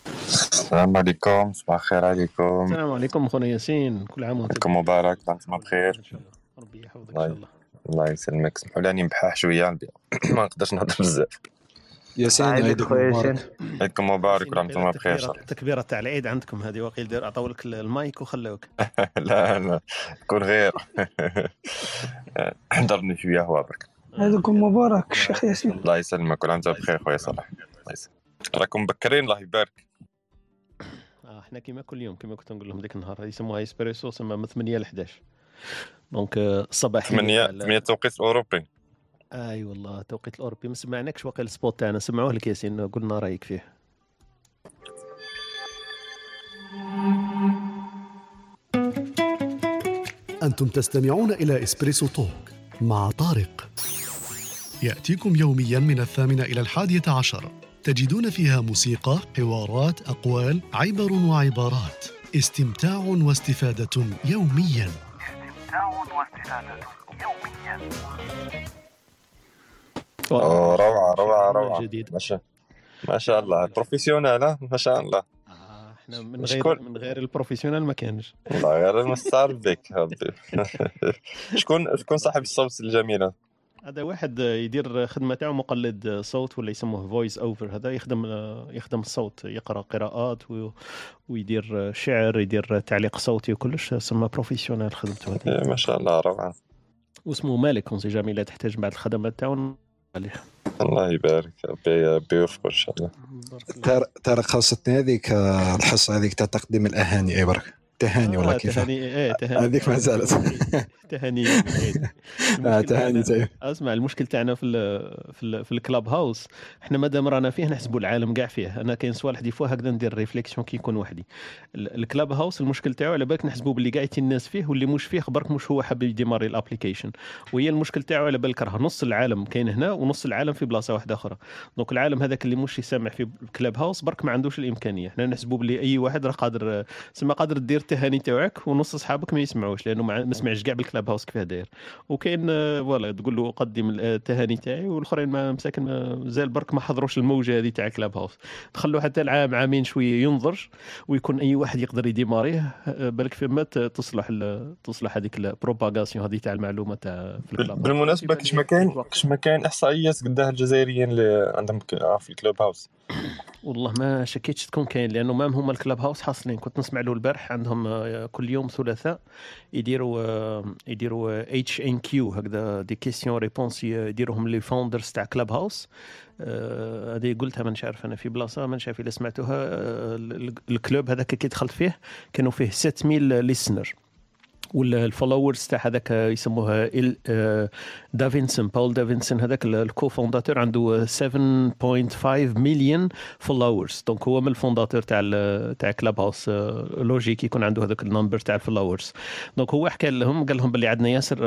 السلام عليكم صباح الخير عليكم. السلام عليكم خونا ياسين. كل عام وانت عيدكم مبارك وأنتم بخير. ربي يحفظك إن شاء الله الله. الله يسلمك. سمحوا لي راني شوية. ما نقدرش نهضر بزاف. ياسين عيدك عيدك خويا مبارك. عيدكم مبارك وأنتم تكبيرة بخير ان شاء تكبيرة تكبيرة تاع العيد عندكم هذه وقيل دير عطاو لك المايك وخلاوك الله لا لا كون غير. حضرني شوية هو برك عيدكم مبارك الشيخ ياسين. الله يسلمك كل عام وانت بخير خويا صلاح الله يسلمك. راكم مبكرين الله يبارك. آه إحنا كيما كل يوم كيما كنت نقول لهم ديك النهار يسموها إسبريسو تسمى من 8 ل 11 donc آه، الصباحيه 8 تاع ال- 8 توقيت الاوروبي أي والله التوقيت الأوروبي. ما سمعناكش واقيلا ال spot تاعنا. سمعوه لك ياسين قلنا رأيك فيه. أنتم تستمعون إلى Espresso Talk مع طارق. يأتيكم يوميا من الثامنة إلى الحادية عشر. تجدون فيها موسيقى، حوارات، أقوال، عبر وعبارات. استمتاع واستفادة يوميا. استمتاع واستفادة يوميا. أوه، روعة روعة شيء روعة. جديد ما شاء ما شاء الله. professionnel ها؟ ما شاء الله. آه إحنا من غير شكون من غير ال professionnel ما كانش. الله غير المستعار بك ربي. شكون شكون صاحب الصوت الجميل؟ هذا؟ واحد يدير خدمة تاعو مقلد صوت ولا يسموه voice over هذا يخدم يخدم الصوت يقرأ قراءات و- ويدير شعر يدير تعليق صوتي وكلش. سما professionnel خدمته هذه. إيه، ما شاء الله روعة. واسمه مالك on sait jamais لا تحتاج بعد الخدمات تاعو. عليه الله يبارك ربي ربي يوفقه إن شاء الله. طارق خاصتني هذيك الحصة هذيك تاع تقديم الأهاني أي برك تهاني والله آه كيف تهاني إيه تهاني. هذيك ما زالت. تهاني آه، المشكل تهاني. أسمع المشكل تاعنا في ال في ال في ال Clubhouse. إحنا مادام رانا فيه نحسبوا العالم كاع فيه. أنا كاين صوالح des fois هكذا ندير réflexion كي نكون وحدي. ال- ال Clubhouse المشكل تاعو على بالك نحسبوا باللي قاعدين الناس فيه واللي مش فيه برك مش هو حاب يديماري ال application وهي المشكل تاعو على بالك راه نص العالم كاين هنا ونص العالم في بلاصة واحدة أخرى. donc العالم هذاك اللي مش يسمع في Clubhouse برك ما عندوش الإمكانية. إحنا نحسبوا باللي أي واحد راه قادر سما قادر دير التهاني تاعك ونص اصحابك ما يسمعوش لأنه ما سمعش كاع بال Clubhouse كيفاه داير وكاين آه، voilà تقول له قدم التهاني تاعي والآخرين ما مساكن ما- مازال برك ما حضروش الموجة هذه تاع Clubhouse تخلوا حتى العام عامين شوية ينضج ويكون أي واحد يقدر يديماريه آه، بالك فما تصلح تصلح هذيك ال propagation هذه تاع المعلومة تاع في ال club. بالمناسبة كاش ما كاين. كاش ما كاين إحصائيات قداها الجزائريين اللي عندهم آه، في ال Clubhouse والله ما شكيتش تكون كاين لأنه même هما ال Clubhouse حاصلين كنت نسمع له البارح عندهم آه، كل يوم ثلاثاء يديروا آه، يديروا اتش ان كيو هكذا des questions réponses يديروهم les founders تاع Clubhouse آه، هذه قلتها مانيش عارف أنا في بلاصة مانيش عارف إلا سمعتوها. ال- ال club هذاك كي دخلت فيه كانوا فيه 7000 listener وال followers تاع هذاك يسموه إل آه، دافنسون Paul Davison هذاك ال co-fondateur عنده 7.5 مليون followers donc هو من ال fondateur تاع تاع Clubhouse logique يكون عنده هذاك ال number تاع ال followers donc هو حكى لهم قال لهم باللي عندنا ياسر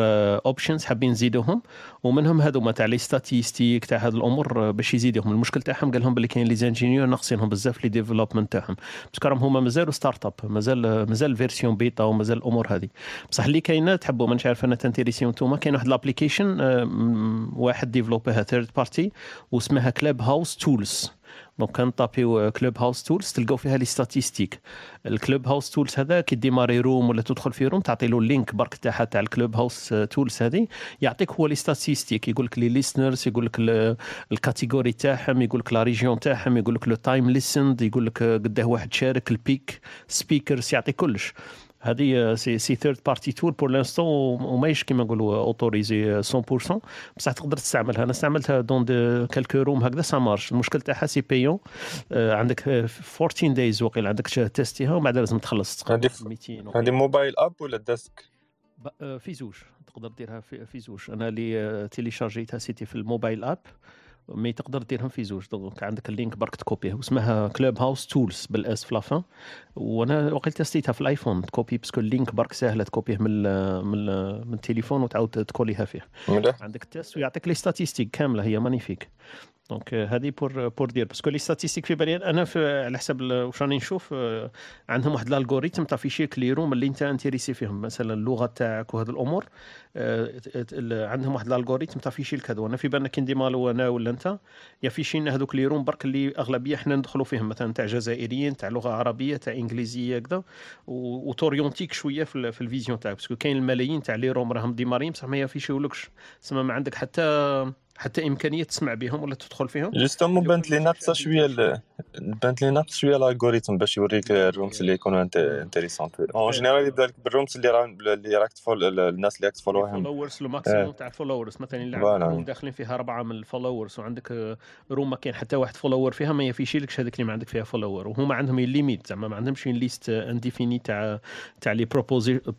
options حابين نزيدوهم. ومنهم هذوما تاع les statistiques تاع هذه الأمور آه، باش يزيدوهم. المشكل تاعهم قال لهم باللي كاين les ingénieurs ناقصينهم بزاف les development تاعهم. parce que راهم هما مازالوا startup مازال مازال version bêta ومازال الأمور هذه بصح اللي كاينة تحبوا مانيش عارف أنا تنتيريسيو نتوما كاين واحد l'application واحد ديفلوبيها third party واسمها Clubhouse Tools donc كنطابيو Clubhouse Tools تلقاو فيها les statistiques ال Clubhouse Tools هذا كي ديماري room ولا تدخل في room تعطي له ال link برك تاعها تاع ال Clubhouse Tools هذه. يعطيك هو les statistiques يقول لك les listeners يقول لك ال- ال catégorie تاعهم يقول لك la région تاعهم يقول لك le time listened يقول لك قداه واحد شارك ال big speakers يعطي كلش. هذه c'est c'est third party tool pour l'instant وماهيش كيما نقولوا autorisé 100% بصح تقدر تستعملها. أنا استعملتها dans de quelques rooms هكذا. ça marche المشكل تاعها c'est payant آه، عندك آه، 14 days وقيل عندك تيستيها ومن بعد لازم تخلص. هذه تقريبا ف- 200 وقيل. هذه mobile app ولا desk آه، في زوج. تقدر ديرها في, في زوج. أنا اللي آه، تيليشارجيتها c'était في ال mobile app mais تقدر ديرهم في زوج. donc عندك ال link برك تكوبيه واسمها Clubhouse Tools بال S في la fin. وأنا وقيل تستيتها في ال iPhone تكوبي parce que ال link برك سهله تكوبيه من ال من ال من التليفون وتعاود تكوليها فيه. مليح. عندك ال test ويعطيك les statistiques كاملة هي magnifique donc هذه pour pour dire parce que les statistiques في بالي أنا في على حسب واش راني نشوف آه، عندهم واحد ال algorithm تافيشيك les rooms اللي أنت intéressé فيهم. مثلا اللغة تاعك وهذه الأمور آه، عندهم واحد ال algorithm تافيشي لك هذو أنا في بالنا كي نديماريو أنا ولا أنت. يافيشي لنا هذوك les rooms برك اللي أغلبية إحنا ندخلوا فيهم. مثلا تاع جزائريين تاع لغة عربية تاع إنجليزية هكذا وتوريونتيك شوية في, في ال vision تاعك. parce que كاين الملايين تاع les rooms راهم ديماريين بصح ما يافيشيولكش تسمى ما عندك حتى حتى إمكانية تسمع بهم ولا تدخل فيهم؟ justement بانت لي ناقصه شوية ال- بانت لي ناقص شوية ال algorithm باش يوريك ال rooms اللي يكونوا intéressants en général يبدا لك بال rooms اللي راه اللي راك ت follow الناس اللي راك ت follow وهم. followers le maximum تاع ال followers مثلا room داخلين فيها اربعه من ال followers وعندك آه، room ما كاين حتى واحد follower فيها ما يafficher يلكش هذيك اللي ما عندك فيها follower وهما عندهم limite زعما ما عندهمش liste indéfinie تاع تاع les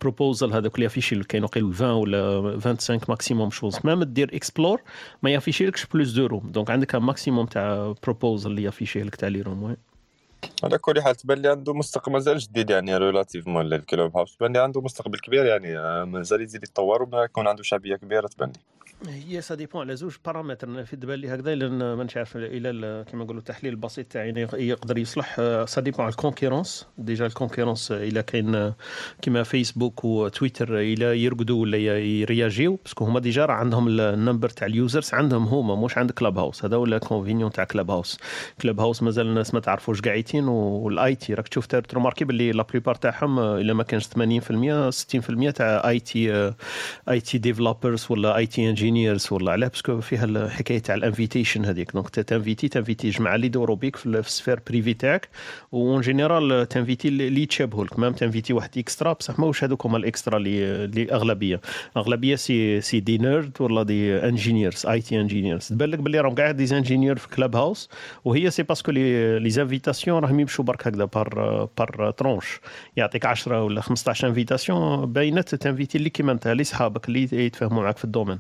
proposals هذوك اللي يafficher كاين وقيل 20 ولا 25 maximum chose même دير explore ما يafficher يلكش plus de rooms donc عندك maximum تاع proposals اللي يafficher لك تاع لي روم وي. على كل حال تبان لي عنده مستقبل مازال جديد يعني relativement للكلوب هاوس. تبان لي عنده مستقبل كبير يعني آه، مازال يزيد يتطور وما يكون عنده شعبية كبيرة تبان لي. هي ça dépend على زوج paramètres في تبان لي هكذا لأن مانيش عارف إلى ال- كيما نقولوا التحليل البسيط تاعي يقدر يصلح. ça dépend على ال concurrence. déjà ال concurrence إلى كاين آه، كيما فيسبوك وتويتر إلى يرقدوا ولا يréagir يو. parce que هما déjà راه عندهم ال number تاع ال users عندهم هما مش عند كلاب هاوس هذا ولا convénient تاع كلاب هاوس كلاب هاوس مازال الناس ما تعرفوش قاعدين وال IT راك تشوف ت remarquer باللي la plupart تاعهم آه، إلا ما كانش 80% 60% تاع IT IT developers ولا IT engineers ولا علاه parce que فيها الحكاية تاع ال invitation هذيك. donc ت inviter ت inviter جماعة اللي يدوروا بيك في ال- في ال sphère privée تاعك و en général ت inviter اللي يتشابهوا لك. même ت inviter واحد extra بصح ماهوش هذوك هما ال extra اللي اللي أغلبية. أغلبية c'est c'est des nerds ولا des engineers IT engineers تبان لك باللي راهم قاعد des ingénieurs في كلاب هاوس وهي c'est parce que les les invitations راهم يمشوا برك هكذا par par tranche يعطيك 10 ولا 15 invitations باينات ت inviter اللي كيما انت اللي صحابك اللي يتفاهموا معك في ال domaine.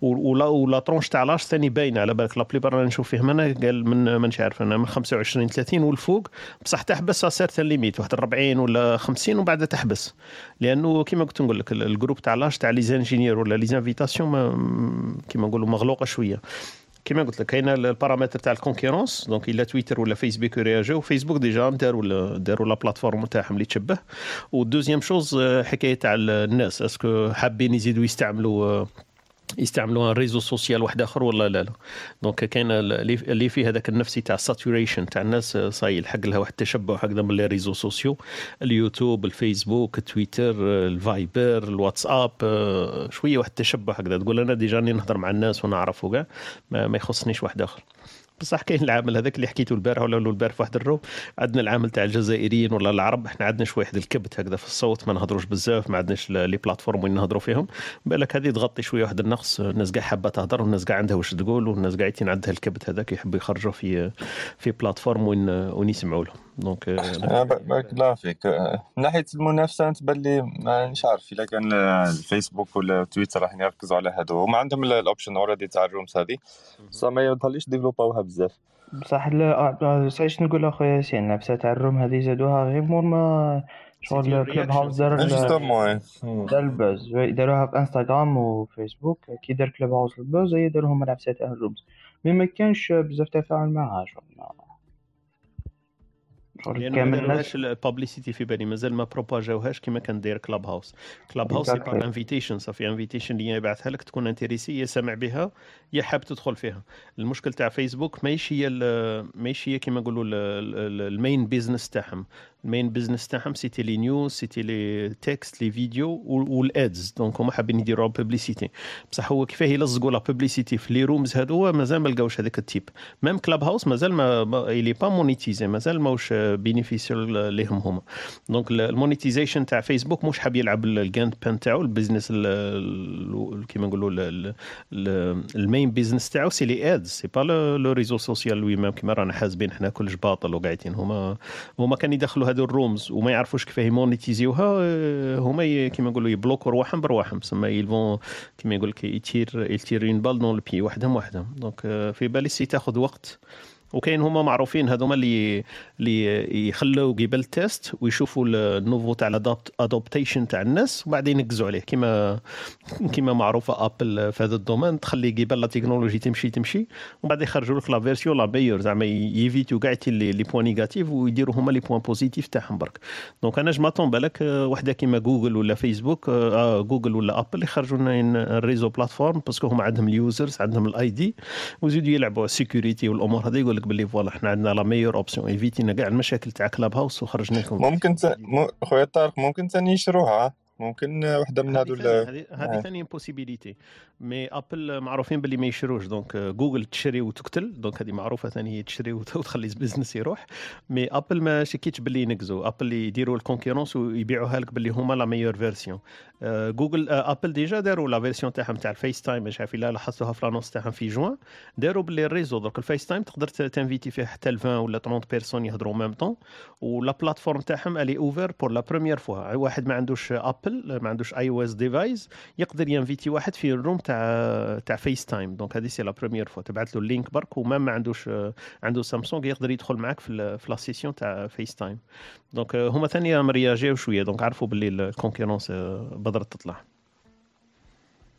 ولا ولا tranche تاع l'âge ثاني باينة على بالك la plupart أنا نشوف فيهم أنا قال من مانيش عارف أنا من 25 30 والفوق. بصح تحبس certaine limite واحد 40 ولا 50 ومن بعد تحبس. لأنه كيما كنت نقول لك ال- ال groupe تاع l'âge تاع les ingénieurs ولا les invitations ما- كيما نقولوا مغلوقة شوية. كيما قلت لك كاين البارامتر تاع ال concurrence donc إلا تويتر ولا فيسبوك يréagir يو فيسبوك déjà داروا داروا la plateforme تاعهم اللي تشبه. وال deuxième chose آه، حكاية تاع الناس est-ce que حابين يزيدوا يستعملوا يستعملوا réseau social واحد آخر ولا لا لا. donc كاين اللي فيه هذاك النفسي تاع saturation تاع الناس آه، صاي الحق لها واحد التشبع هكذا من les réseaux sociaux. اليوتيوب الفيسبوك التويتر آه، الفايبر الواتساب آه، شوية واحد التشبع هكذا. تقول أنا déjà راني نهضر مع الناس ونعرف وكاع ما, ما يخصنيش واحد آخر. بصح كاين العامل هذاك اللي حكيته البارح ولا البارح في واحد ال room عندنا العامل تاع الجزائريين ولا العرب إحنا عندنا شوية واحد الكبت هكذا في الصوت ما نهضروش بزاف ما عندناش les plateformes وين نهضروا فيهم. بالك هذه تغطي شوية واحد النقص الناس كاع حابة تهضر والناس كاع عندها واش تقول والناس قاعدين عندها الكبت هذاك يحبوا يخرجوا في في plateforme وين وين يسمعوا لهم. donc آه، ب- بارك الله فيك آه، من ناحية المنافسة تبان لي مانيش عارف. إلا كان آه، الفيسبوك ولا تويتر راح يركزوا على هادو. هما عندهم ال- ال option already تاع ال rooms هذه بصح ما يظهرليش développer اوها بزاف. بصح لا سايش نقول أخويا ياسين العبسه تاع ال room هذه زادوها غير مور ما شغل كلوب هاوس دار دار ال buzz داروها في انستغرام وفيسبوك كي دار كلوب هاوس ال buzz هي العبسه تاع ال rooms mais ما كانش بزاف تفاعل معها شغل. لأنه ما كامل داروهاش الناس ال publicité في بالي مازال ما propager اوهاش كما كان داير كلاب هاوس كلاب هاوس c'est par. invitation صافي invitation اللي يبعثها لك تكون intéressé يا سامع بها يا حاب تدخل فيها. المشكل تاع فيسبوك ماهيش هي ماهيش هي كما نقولوا ال main business تاعهم. ال main business تاعهم c'était les news c'était les textes les vidéos وال ads donc هما حابين يديروا publicité بصح هو كيفاه يلصقوا la publicité في les rooms هذو مازال ما لقاوش هذاك ال type. même كلاب هاوس مازال ما il est pas monétisé مازال ماهوش bénéficial ليهم هما. donc ال- ال monetization تاع فيسبوك مش حاب يلعب الجاند بان تاعو ال business ال- ال- كيما نقولوا ال- ال- ال- ال main business تاعو c'est les ads c'est pas le réseau social lui-même كيما رانا حاسبين حنا كلش باطل وقاعدين. هما هما كان يدخلوا هذو ال rooms وما يعرفوش كيفاه يmonétiser يوها آه، هما كيما نقولوا يbloquer وا رواحهم برواحهم تسمى يلفون كيما يقول لك يtirer يtirer une balle dans le pied وحدهم وحدهم. donc آه، في بالي c'est تاخذ وقت وكاين هما معروفين هذوما اللي اللي يخلوا قبل ال test ويشوفوا ال niveau تاع ال adoptation تاع الناس وبعدين ينقزوا عليه. كما كما معروفة ابل في هذا ال domaine تخلي قبل la technologie تمشي تمشي ومن بعد يخرجوا لك la version la meilleure زعما يéviter يو كاع les points négatifs ويديروا هما les points positifs تاعهم برك. donc أنا j'm'attends بالك آه، وحدة كيما جوجل ولا فيسبوك آه جوجل ولا ابل يخرجوا لنا ال réseau plateforme parce que هما عندهم ال users عندهم ال ID ويزيدوا يلعبوا ال security والأمور هذه يقول لك باللي voilà إحنا عندنا la meilleure option. éviter ينا كاع المشاكل تاع كلاب هاوس وخرجنا لكم. ممكن ت... م... خويا طارق ممكن ثاني يشروها؟ ممكن وحدة من هذو هذه آه. ثاني possibilité mais ابل معروفين باللي ما يشروش. donc جوجل تشري وتقتل. donc هذه معروفة ثاني هي تشري وت- وتخلي ال business يروح. mais ابل ما شكيتش باللي ينقزوا. ابل يديروا ال concurrence ويبيعوها لك باللي هما la meilleure version جوجل آه، أبل déjà داروا la version تاعهم تاع الفيس تايم مش عارف إلا لاحظتوها في l'annonce تاعهم في جوان داروا باللي ال réseau درك الفيس تايم تقدر ت inviter فيه حتى ل 20 ولا 30 personnes يهضروا même temps و la plateforme تاعهم elle est ouverte pour la première fois واحد ما عندوش Apple ما عندوش iOS device يقدر ينفيتي واحد في ال room تاع تاع FaceTime. donc هذه c'est la première fois تبعت له ال link برك وما ما عندوش آه، عنده سامسونج يقدر يدخل معك في la session تاع FaceTime. donc آه، هما ثاني رياجيو شوية. donc عرفوا باللي ال concurrence آه، بدرت تطلع.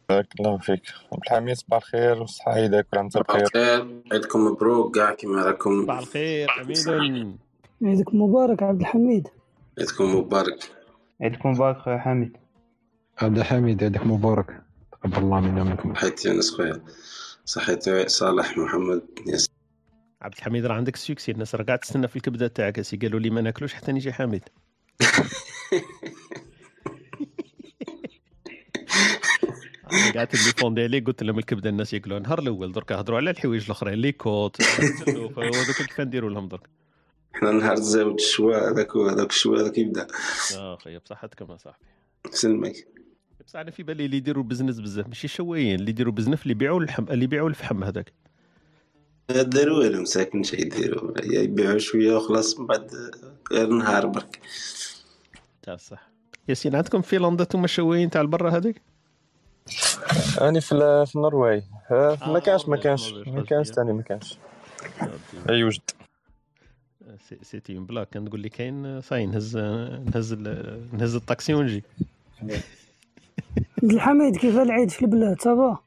بارك الله فيك. عبد الحميد صباح الخير. وصحة عيدك انت صباح بخير الخير. عيدكم مبروك. كاع كيما راكم. صباح الخير حميد عيدك مبارك عبد الحميد. عيدكم مبارك. عيدكم مبارك خويا حميد. عبد الحميد عيدك مبارك. تقبل الله منا ومنكم. صحيت يونس خويا. صحيت صالح محمد. ياسر عبد الحميد راه عندك السوكسي الناس راه قاعد تستنى في الكبدة تاعك. قالوا لي ما ناكلوش حتى نيجي حميد. أنا قاعد ديفوندي عليه قلت لهم الكبده الناس ياكلوها النهار الأول درك هضروا على الحوايج الأخرين les côtes وهذوك كيف نديروا لهم درك؟ إحنا نهار الزاوج الشواء هذاك هذاك الشواء هذاك يبدأ. آه خويا بصحتكم يا صاحبي سلمك. بصح أنا في بالي اللي يديروا business بزاف ماشي شوايين اللي يديروا business اللي يبيعوا اللحم اللي يبيعوا الفحم هذاك. ما داروا والو مساكن شي يديروا. يبيعوا شوية وخلاص من بعد غير نهار برك. تاع الصح. ياسين عندكم في فنلندا أنتم شوايين تاع البرا هذيك؟ راني في في النرويج. آه، ما كانش ما كانش ما كانش ثاني ما كانش. أي وجد. c- c'était une blague. كان تقول لي كاين صاي نهز نهز ال- نهز الطاكسي ونجي. عبد الحميد كيف العيد في البلاد؟ ça va؟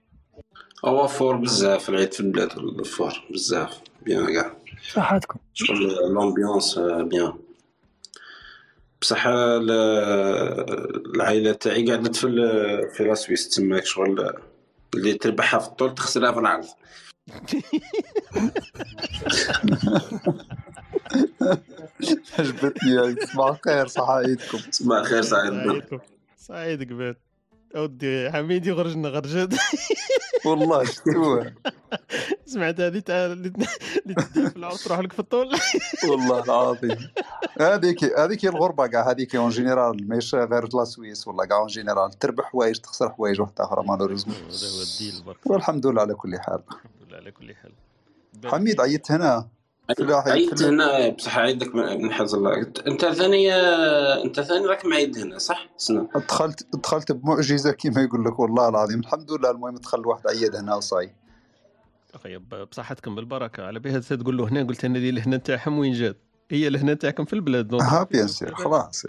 هو fort بزاف العيد في البلاد ال fort بزاف bien كاع. صحتكم. شغل لومبيونس بيان بصح ال- العائلة تاعي قعدت في في لا سويس تماك شغل اللي تربحها في الطول تخسرها في العرض عجبتني صباح الخير صح عيدكم. صباح الخير سعيد. سعيدكم سعيد قبل أودي حميد يخرجنا غرجات والله شتوه سمعت هذه تاع اللي تدي تروح لك في الطول؟ والله العظيم. هذيك هذيك الغربة كاع هذيك en général ماشي غير la Suisse ولا كاع en général تربح حوايج تخسر حوايج واحدة أخرى malheureusement هذا هو ال deal برك والحمد لله على كل حال. الحمد لله على كل حال. حميد عيطت هنا. عيدت ال- هنا بصح عيدك من من حظ الله. انت ثاني انت ثاني راك معيد هنا صح؟ سنة دخلت دخلت بمعجزة كما يقول لك والله العظيم. الحمد لله المهم دخل واحد عيد هنا وصاي أخي ب- بصحتكم بالبركه على بها تقول له هنا قلت أنا دي الهنا تاعهم وين جات؟ هي الهنا تاعكم في البلاد دونك ها بيان سير خلاص.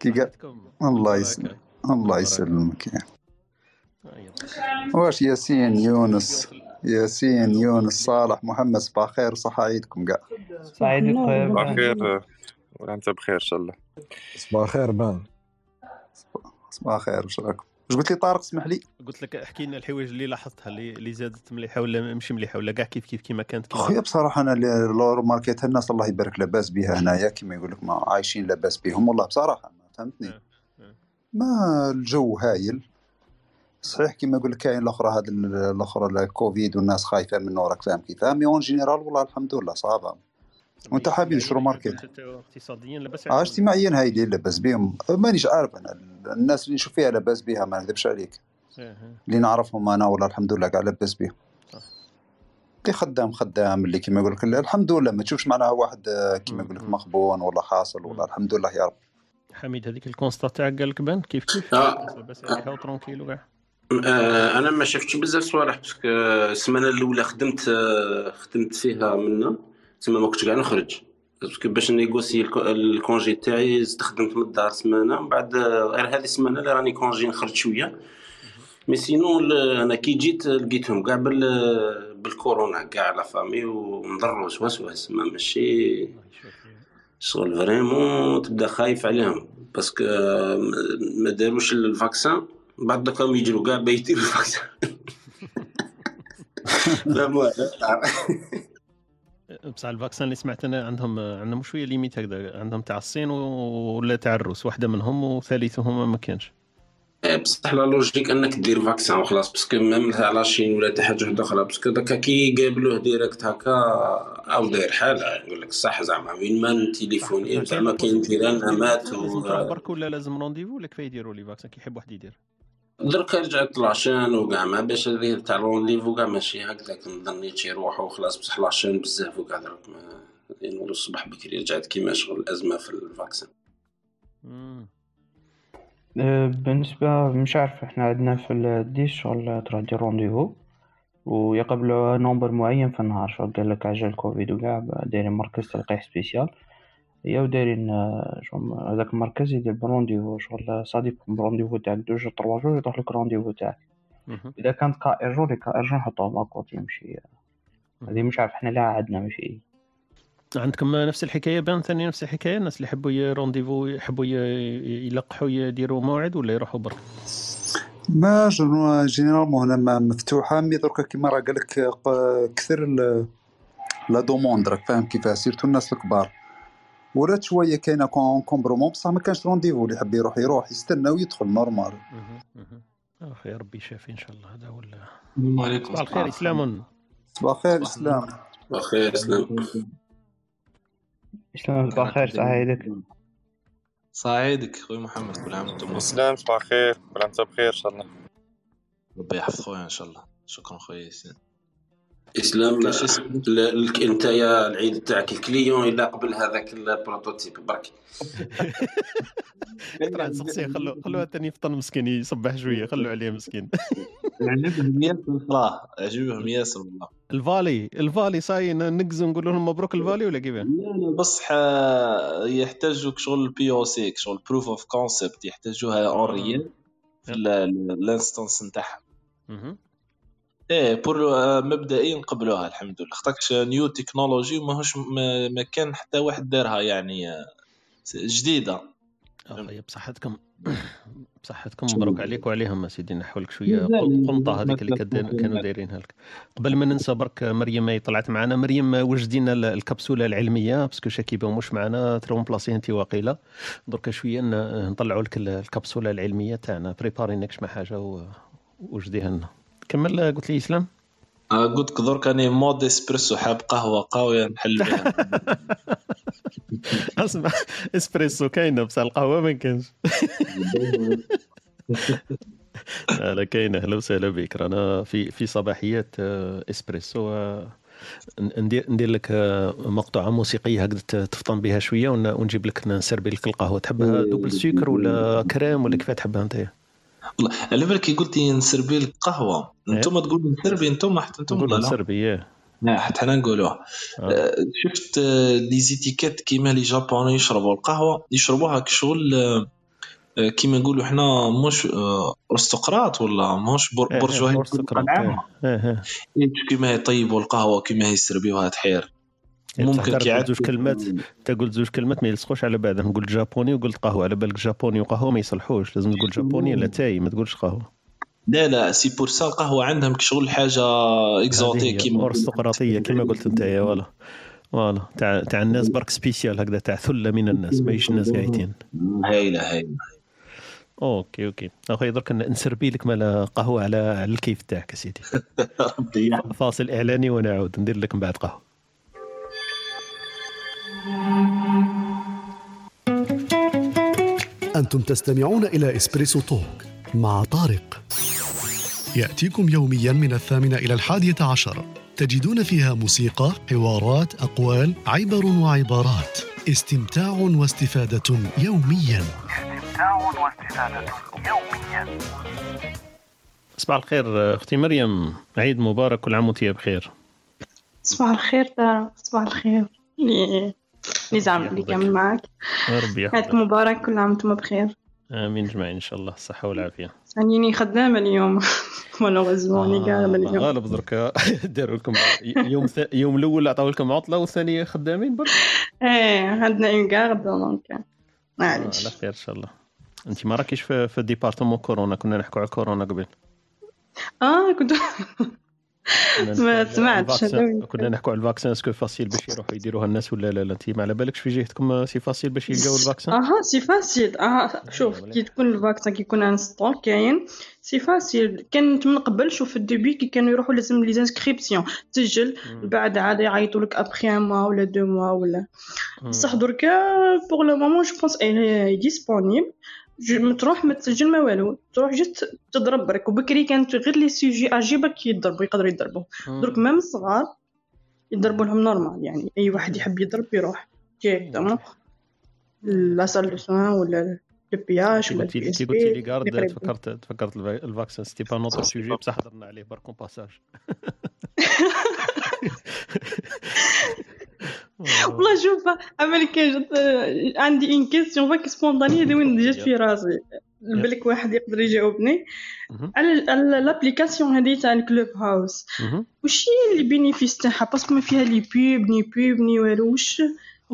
كي قال الله يسلمك الله يسلمك. يا. واش ياسين يونس؟ ياسين يونس صالح محمد صباح خير صحة عيدكم كاع خويا صباح الخير. ولا انت بخير إن شاء الله. صباح الخير بان. صباح الخير واش راكم واش قلت لي طارق؟ اسمح لي. قلت لك احكي لنا الحوايج اللي لاحظتها اللي اللي زادت مليحة ولا مش مليحة ولا كاع كيف كيف كيما كانت كيما خويا بصراحة أنا اللي ريماركيت الناس الله يبارك لاباس بها هنايا كما يقول لك ما عايشين لاباس بهم والله بصراحة ما فهمتني ما الجو هايل. صحيح كما يقول لك كاين الاخرى هذا ال- الاخرى الكوفيد والناس خايفة منه راك فاهم كيف؟ mais en général والله الحمد لله ça va. وانت حابين نشرو ماركيت اقتصاديا لاباس آه اجتماعيا هايلين لاباس بهم مانيش عارف أنا الناس اللي نشوف فيها لاباس بها ما نكذبش عليك. اللي نعرفهم أنا والله الحمد لله كاع لاباس بهم اللي خدام خدام اللي كما يقول لك الحمد لله ما تشوفش معناها واحد آه، كما يقول لك مخبون ولا حاصل ولا الحمد لله يا رب. حميد هذيك ال constat تاعك قال لك بان؟ كيف كيف؟ آه. لاباس عليها و tranquille وكاع. أنا ما شفتش بزاف صوالح parce que السمانة الأولى خدمت آه، خدمت فيها منا تما ما كنتش كاع نخرج. parce que باش نيغوسي ال con- ال congé تاعي استخدمت من الدار سمانة. من بعد آه، غير هذه السمانة اللي راني congé نخرج شوية. mais sinon أنا كي جيت لقيتهم كاع بال بالكورونا كاع la famille ومضروس وسواس ما ماشي شغل vraiment تبدا خايف عليهم. parce que ما داروش ال vaccin. بعد دوكا يجروا يديروا ال vaccin لا مو بصح الفاكسان اللي سمعت أنا عندهم عندهم شوية ليميت هكذا. عندهم تاع الصين ولا تاع الروس واحدة منهم وثالثهما ما كانش إيه، بصح لا لوجيك أنك دير فاكسان وخلاص باسكو ميم تاع لاشين ولا تاع حاجة واحدة أخرى باسكو داكا كي قابلوه ديريكت هكا أو داير حالة. يقول لك صح زعما وين ما نتيليفوني زعما كاين جيران مات برك ولا لازم رونديفو ولا كفايه يديروا لي فاكسان كي يحب واحد يدير. دركا رجعت la chaîne وكاع ما باش هذه تاع rendez-vous كاع ماشي هكذاك نظني يروحوا وخلاص بصح la chaîne بزاف وكاع درك ما نقولوا الصباح بكري رجعت كيما شغل الازمه في ال vaccin أه، بالنسبة مش عارف إحنا عندنا في الديش شغل تروح دير rendez-vous ويقبلوا nombre معين في النهار شغل قال لك عجل كوفيد وكاع دايرين مركز تلقيح spécial. هي ودايرين أه، شغل هذاك المركز يدير ب rendez-vous شغل صادق ب rendez-vous تاعك deux jours trois jours يروح لك rendez-vous تاعك. إذا كانت cas urgent cas urgent نحطوه à côté يمشي. هذه مش عارف إحنا لا عندنا ماشي عندكم نفس الحكاية؟ بان ثاني نفس الحكاية؟ الناس اللي يحبوا rendez-vous يحبوا يلقحوا يديروا موعد ولا يروحوا برك ما généralement هنا ما مفتوحة. mais دركا كيما راه قال لك ق- كثر ال- la demande راك فاهم كيفاه surtout الناس الكبار. ورات شوية كاينة con- encombrement بصح ما كانش rendez-vous اللي يحب يروح يروح يستنى ويدخل normal اخ يا ربي شافي إن شاء الله. هذا هو ال- السلام عليكم. صباح الخير إسلام. صباح الخير إسلام. إسلام. إسلام صباح الخير سعيدك؟ سعيدك خويا محمد كل عام وأنتم بخير إسلام صباح الخير كل عام وأنت بخير إن شاء الله. ربي يحفظ خويا إن شاء الله. شكرا خويا ياسين. إسلام ل- ال- أنت يا العيد تاعك الكليون إلا قبل هذاك البروتوتيب. برك. ترى نسقسيه خلو خلوه ثاني يفطن مسكين يصبح شوية خلوا عليه مسكين. عجبهم ياسر الصراحه عجبهم ياسر والله الفالي الفالي صاي نقزوا نقول لهم مبروك الفالي ولا كيفاه؟ لا لا بصح آه، يحتاجوا شغل ال POC شغل proof of concept يحتاجوها en réel في ال instance نتاعها مهم. إيه pour آه، مبدئيا قبلوها الحمد لله. خاطرش new technology وماهوش ما, ما كان حتى واحد دارها يعني آه، جديدة. أخي بصحتكم. بصحتكم مبروك عليك وعليهم سيدي نحولك شوية قنطه هذيك اللي كانوا دايرينها لك. قبل ما ننسى برك مريم ما طلعت معنا. مريم وجدينا ال- الكبسولة العلمية؟ parce que شكيبه مش معنا؟ ت remplacer انت واقيلا. درك شوية نطلعوا لك ال- الكبسولة العلمية تاعنا. préparer لك شي حاجة وجديها لنا كمل قلت لي إسلام. آه، قلت لك درك راني mode إسبريسو حاب قهوة قويه نحل بها. أسمع إسبريسو كاينة بصح القهوة ما كانش لا كاينة أهلا وسهلا بك. رانا في في صباحيات آه، إسبريسو آه، ندير ندير لك آه، مقطوعة موسيقية هكذا تفطن بها شوية ون- ونجيب لك نسربي لك القهوة. تحبها double سكر ولا كريم ولا كيف تحبها أنت؟ والله على بالك قلتي نسربي لك قهوه أنتم تقولوا نسربي أنتم حتى أنتم نقول ولا لا؟ نسربي لا حتى حنا نقولوها آه، شفت آه، les étiquettes كيما les Japonais يشربوا القهوة يشربوها كشغل آه، آه، كيما نقولوا حنا مش آه، ارستقراط ولا مش بر- إيه، إيه، برجوازيه أرستقراط، العامه إيه، إيه. إيه، كيما يطيبوا القهوة كيما يسربيوها تحير. ممكن ممكن كي قلت زوج كلمات تقول زوج كلمات ما يلصقوش على بعضهم. قلت Japonais وقلت قهوة. على بالك Japonais وقهوة ما يصلحوش. لازم تقول Japonais لاتاي ما تقولش قهوة. لا لا c'est pour ça القهوة عندهم كشغل حاجة exotique كيما ارستقراطيه كما قلت أنت يا ولا voilà تاع تاع الناس برك spécial هكذا تاع ثلة من الناس ماهيش الناس قايتين هايلة هايلة. OK OK. اخويا درك نسربي لك مال قهوة على على الكيف تاعك سيدي فاصل إعلاني ونعود. ندير لك من بعد قهوة. أنتم تستمعون إلى إسبريسو توك مع طارق. يأتيكم يوميا من الثامنة إلى الحادية عشر. تجدون فيها موسيقى، حوارات، أقوال، عبر وعبارات. استمتاع واستفادة يوميا. استمتاع واستفادة يوميا. صباح الخير أختي مريم. عيد مبارك كل عام وانت بخير صباح الخير ترى صباح الخير. زعم اللي كامل معاك. ربي يحفظك. مبارك كل عام وأنتم بخير. آمين جميعا إن شاء الله. الصحه والعافية. ثانيني خدامة اليوم. malheureusement آه قاعدة اليوم. غالب درك داروا لكم يوم ث... يوم الأول عطاو لكم عطلة والثاني خدامين برك. إيه عندنا une garde donc آه معليش على خير إن شاء الله. أنت ما راكيش في, في département كورونا؟ كنا نحكوا على كورونا قبل. آه كنت ما سمعتش كنا نحكوا على ال vaccin est-ce que facile باش يروحوا يديروها الناس ولا لا لا انت ما على بالكش في جهتكم c'est facile باش يلقاو ال vaccin أها c'est facile آه شوف كي تكون ال vaccin كي يكون en stock كاين. c'est facile كانت من قبل شوف في ال début كي كانوا يروحوا لازم les inscriptions تسجل بعد عاد يعيطوا لك après un mois ولا deux mois ولا. بصح دركا pour le moment je pense est disponible ما تروح ما تسجل ما والو. تروح juste تضرب برك وبكري كانت غير لي سوجي أجي برك يضربوا يقدروا يضربوا. درك ميم الصغار يضربوا لهم normal. يعني أي واحد يحب يضرب يروح. directement la salle de soins ولا le ولا كي قلتي لي بي. garde تفكرت تفكرت الفا- ال vaccin c'était pas notre sujet بصح هضرنا عليه برك en passage. والله شوف عملي كان عندي une question vague spontanée اللي وين جات في راسي. بالك واحد يقدر يجاوبني على l'application هذه تاع ال Clubhouse واش هي les bénéfices تاعها؟ parce que ما فيها les pubs ni pub ni والو. واش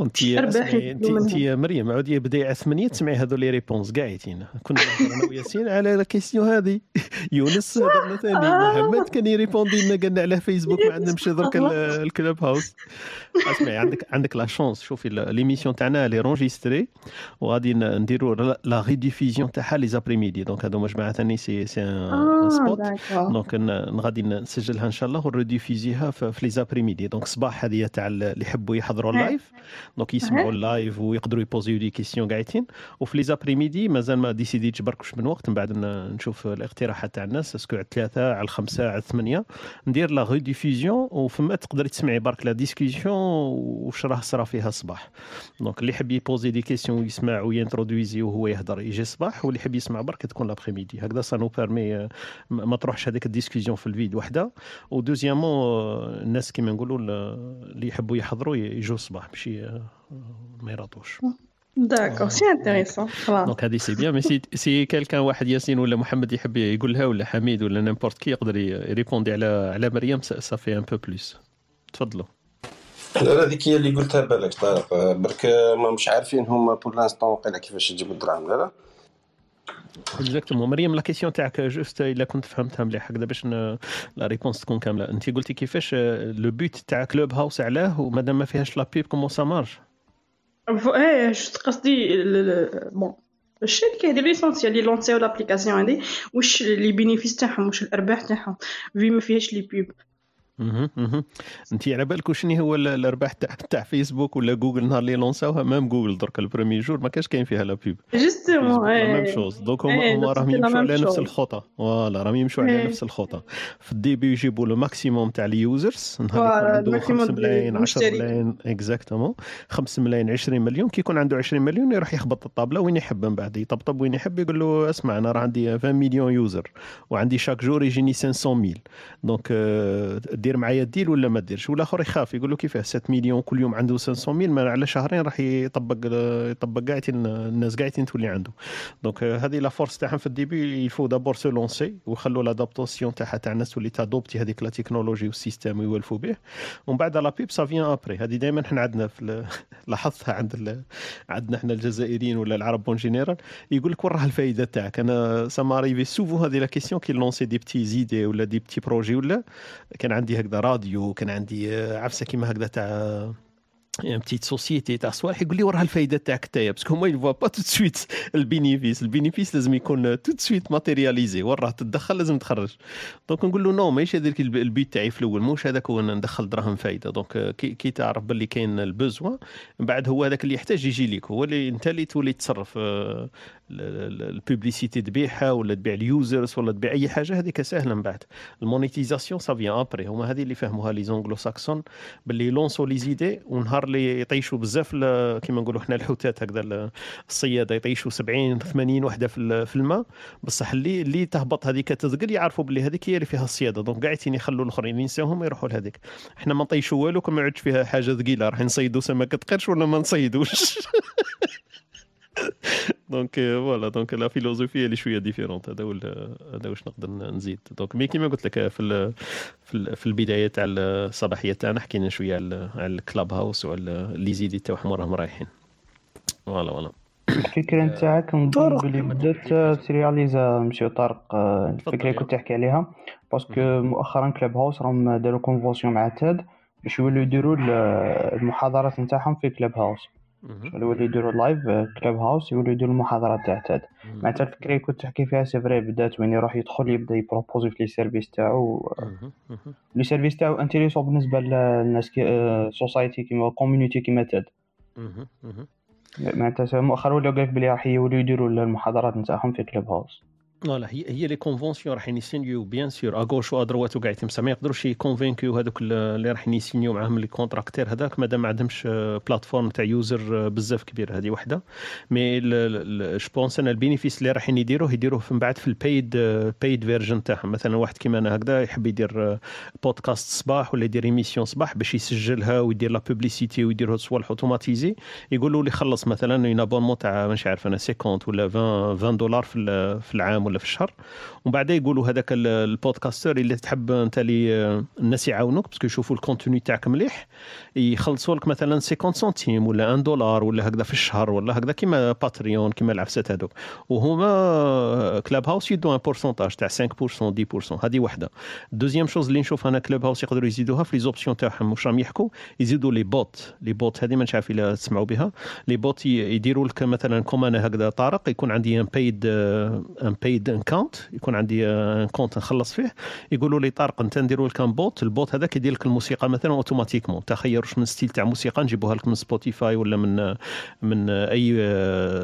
انت انت انت مريم عودي بداية ثمانية تسمعي هذو les réponses كاع عطينا كنا أنا وياسين على la question هذه. يونس هضرنا ثاني محمد كان ي répondre لنا قالنا على فيسبوك ما عندناش درك ال- ال Clubhouse. اسمعي عندك عندك la chance شوفي l'émission تاعنا لي enregistrée وغادي نديروا la- rediffusion تاعها les après-midi donc هذوما جماعة ثاني c'est c'est un spot donc غادي نسجلها إن شاء الله ون rediffuser ها في les après-midi donc صباح هذه تاع ال- اللي يحبوا يحضروا. ال live donc يسمعوا. ال live ويقدروا ي poser و des questions قاعدين وفي les après-midi مازال ما décidé تش برك واش من وقت من بعد نشوف الاقتراحات تاع الناس est-ce que على الثلاثه على الخمسه على الثمانيه ندير la rediffusion وفما تقدري تسمعي برك la discussion واش راه صرا فيها الصباح donc اللي يحب ي poser des questions ويسمع وي introduire وهو يهضر يجي الصباح واللي يحب يسمع برك تكون l'après-midi هكذا ça nous permet ما تروحش هذيك ال discussion في ال vide وحده و deuxièmement الناس كيما نقولوا اللي يحبوا يحضروا يجوا الصباح ماشي ما d'accord c'est intéressant خلاص. donc هذه c'est bien mais si si quelqu'un واحد ياسين ولا محمد يحب يقولها ولا حميد ولا n'importe qui يقدر ي répondre على على مريم صافي un peu plus. تفضلوا. لا هذيك هي اللي قلتها بالك طارق. برك ما مش عارفين هما pour l'instant وقيلا كيفاش يجيبوا الدراهم لا لا. exactement مريم la question تاعك juste إلا كنت فهمتها مليح هكذا باش la réponse تكون كامله انت قلتي كيفاش le but تاع Clubhouse علاه ومادام ما فيهاش la pub comment ça marche إيه شفت قصدي bon الشركة هذه l'essentiel اللي lancer و l'application هذه واش les bénéfices تاعهم واش الارباح تاعهم في ما فيهاش لي مهم. انت على بالك شنو هو ال- الأرباح تاع تاع فيسبوك ولا جوجل؟ نهار اللي لونساوها même جوجل درك ال premier jour ما كانش كاين فيها la pub justement même chose donc هما إيه هما راهم يمشوا على نفس chose الخطى voilà راهم يمشوا على نفس الخطى في ال début يجيبوا le maximum تاع ال users نهار يكون عنده 5 ال maximum ملايين 10 المشتركين ملايين exactement 5 ملايين 20 مليون. كي يكون عنده 20 مليون يروح يخبط الطابلة وين يحب من بعد. يطبطب وين يحب يقول له اسمع أنا راه عندي 20 مليون user وعندي chaque jour يجيني 500 mille donc دير معايا ال deal ولا ما ديرش؟ والآخر يخاف يقول له كيفاه 7 مليون كل يوم عنده 500 mille على شهرين راح يطبق يطبق كاع الناس كاع تولي عنده. donc هذه la force تاعهم في ال début il faut d'abord se lancer ويخلوا l'adaptation تاعها تاع الناس تولي تادوبتي هذيك la technologie وال système ويولفوا به. ومن بعد la pub ça vient après هذه دائما حنا عندنا في لاحظتها عند عندنا إحنا الجزائريين ولا العرب en général يقول لك وين راه الفائده تاعك. أنا ça m'arrivait souvent هذه la question كي لونسي des petites idées ولا des petits projets ولا كان عندي هكذا راديو كان عندي آه، عفسة كيما هكذا تاع une petite société تاع صوالح يقول لي وراه الفائده تاعك تايا parce que هما يفوا با تو سويت البينيفيس البينيفيس لازم يكون tout de suite matérialisé وين راه تدخل لازم تخرج. donc نقول له non ماهيش هذاك الب- ال but تاعي في الأول. موش هذاك هو ندخل دراهم فايدة. donc آه، كي, تعرف باللي كاين ال besoin من بعد هو هذاك اللي يحتاج يجي لك هو اللي انت اللي تولي تصرف آه، ال publicité تبيعها ولا تبيع ال users ولا تبيع أي حاجة هذيك ساهله من بعد. ال monétisation ça vient après هما هذه اللي فهموها les Anglo-Saxons باللي لونسو les idées ونهار اللي يطيشوا بزاف كيما نقولوا حنا الحوتات هكذا ال- الصيادة يطيشوا 70 80 وحدة في ال- في الماء. بصح اللي اللي تهبط هذيك تثقل يعرفوا باللي هذيك هي اللي فيها الصيادة. donc قاعدين يخلوا الأخرين ينساوهم يروحوا لهذيك. إحنا ما نطيشوا والو كما يعودش فيها حاجة ثقيلة. راح نصيدوا سمكة قرش ولا ما نصيدوش؟ donc voilà donc la philosophie اللي شوية différente هذا هو هذا واش نقدر نزيد donc mais كيما قلت لك في ال في, ال في البدايه تاع الصباحيه تاعنا حكينا شوية على على ال Clubhouse وعلى les idées تاعهم راهم رايحين voilà voilà الفكرة نتاعك نظن بلي بدات ترياليزا مسيو طارق الفكرة اللي كنت تحكي عليها parce que مؤخرا Clubhouse راهم داروا convention مع TED باش يولوا يديروا ال- المحاضرات نتاعهم في Clubhouse شغل يولوا يديروا live Clubhouse يولوا يديروا المحاضرات تاع TED معناتها الفكرة اللي كنت تحكي فيها c'est vrai بدات وين يروح يدخل يبدأ يبروبوزي في les services تاعو. les services تاعو intéressants بالنسبة للناس society كيما community كيما TED معناتها مؤخرا ولاو قالك بلي راح يولوا يديروا المحاضرات نتاعهم في Clubhouse voilà هي هي les conventions راح يسينيو bien sûr à gauche و à droite وكاع بصح ما يقدروش يكونفينكيو هذوك اللي راح يسينيو معاهم les contracteurs هذاك. مادام ما عندهمش plateforme تاع user بزاف كبير هذه وحدة. mais je pense أنا ال bénéfice اللي راح يديروه يديروه من بعد في ال paid paid version تاعهم. مثلا واحد كيما أنا هكذا يحب يدير بودكاست صباح ولا يدير émission صباح باش يسجلها ويدير la publicité ويدير الصوالح automatisés يقولوا لي خلص مثلا un abonnement تاع مش عارف أنا 50 ولا 20 20 دولار في العام ولا في الشهر. ومن بعد يقولوا هذاك ال- ال podcaster اللي تحب أنت اللي الناس يعاونوك parce que يشوفوا ال contenu تاعك مليح يخلصوا لك مثلا 50 سنتيم ولا 1 دولار ولا هكذا في الشهر ولا هكذا كيما Patreon كيما العفسات هذوك. وهما Clubhouse يدوا un pourcentage تاع 5% 10% هذه وحدة. deuxième chose اللي نشوف أنا Clubhouse يقدروا يزيدوها في les options تاعهم واش راهم يحكوا؟ يزيدوا les bots les bots هذه ما نعرف إلا تسمعوا بها. les bots يديروا لك مثلا comme أنا هكذا طارق يكون عندي un paid un paid account يكون عندي un compte نخلص فيه. يقولوا لي طارق أنت نديروا لك un bot ال bot هذاك يدير لك الموسيقى مثلا automatiquement تخير واش من style تاع موسيقى نجيبوها لك من Spotify ولا من من أي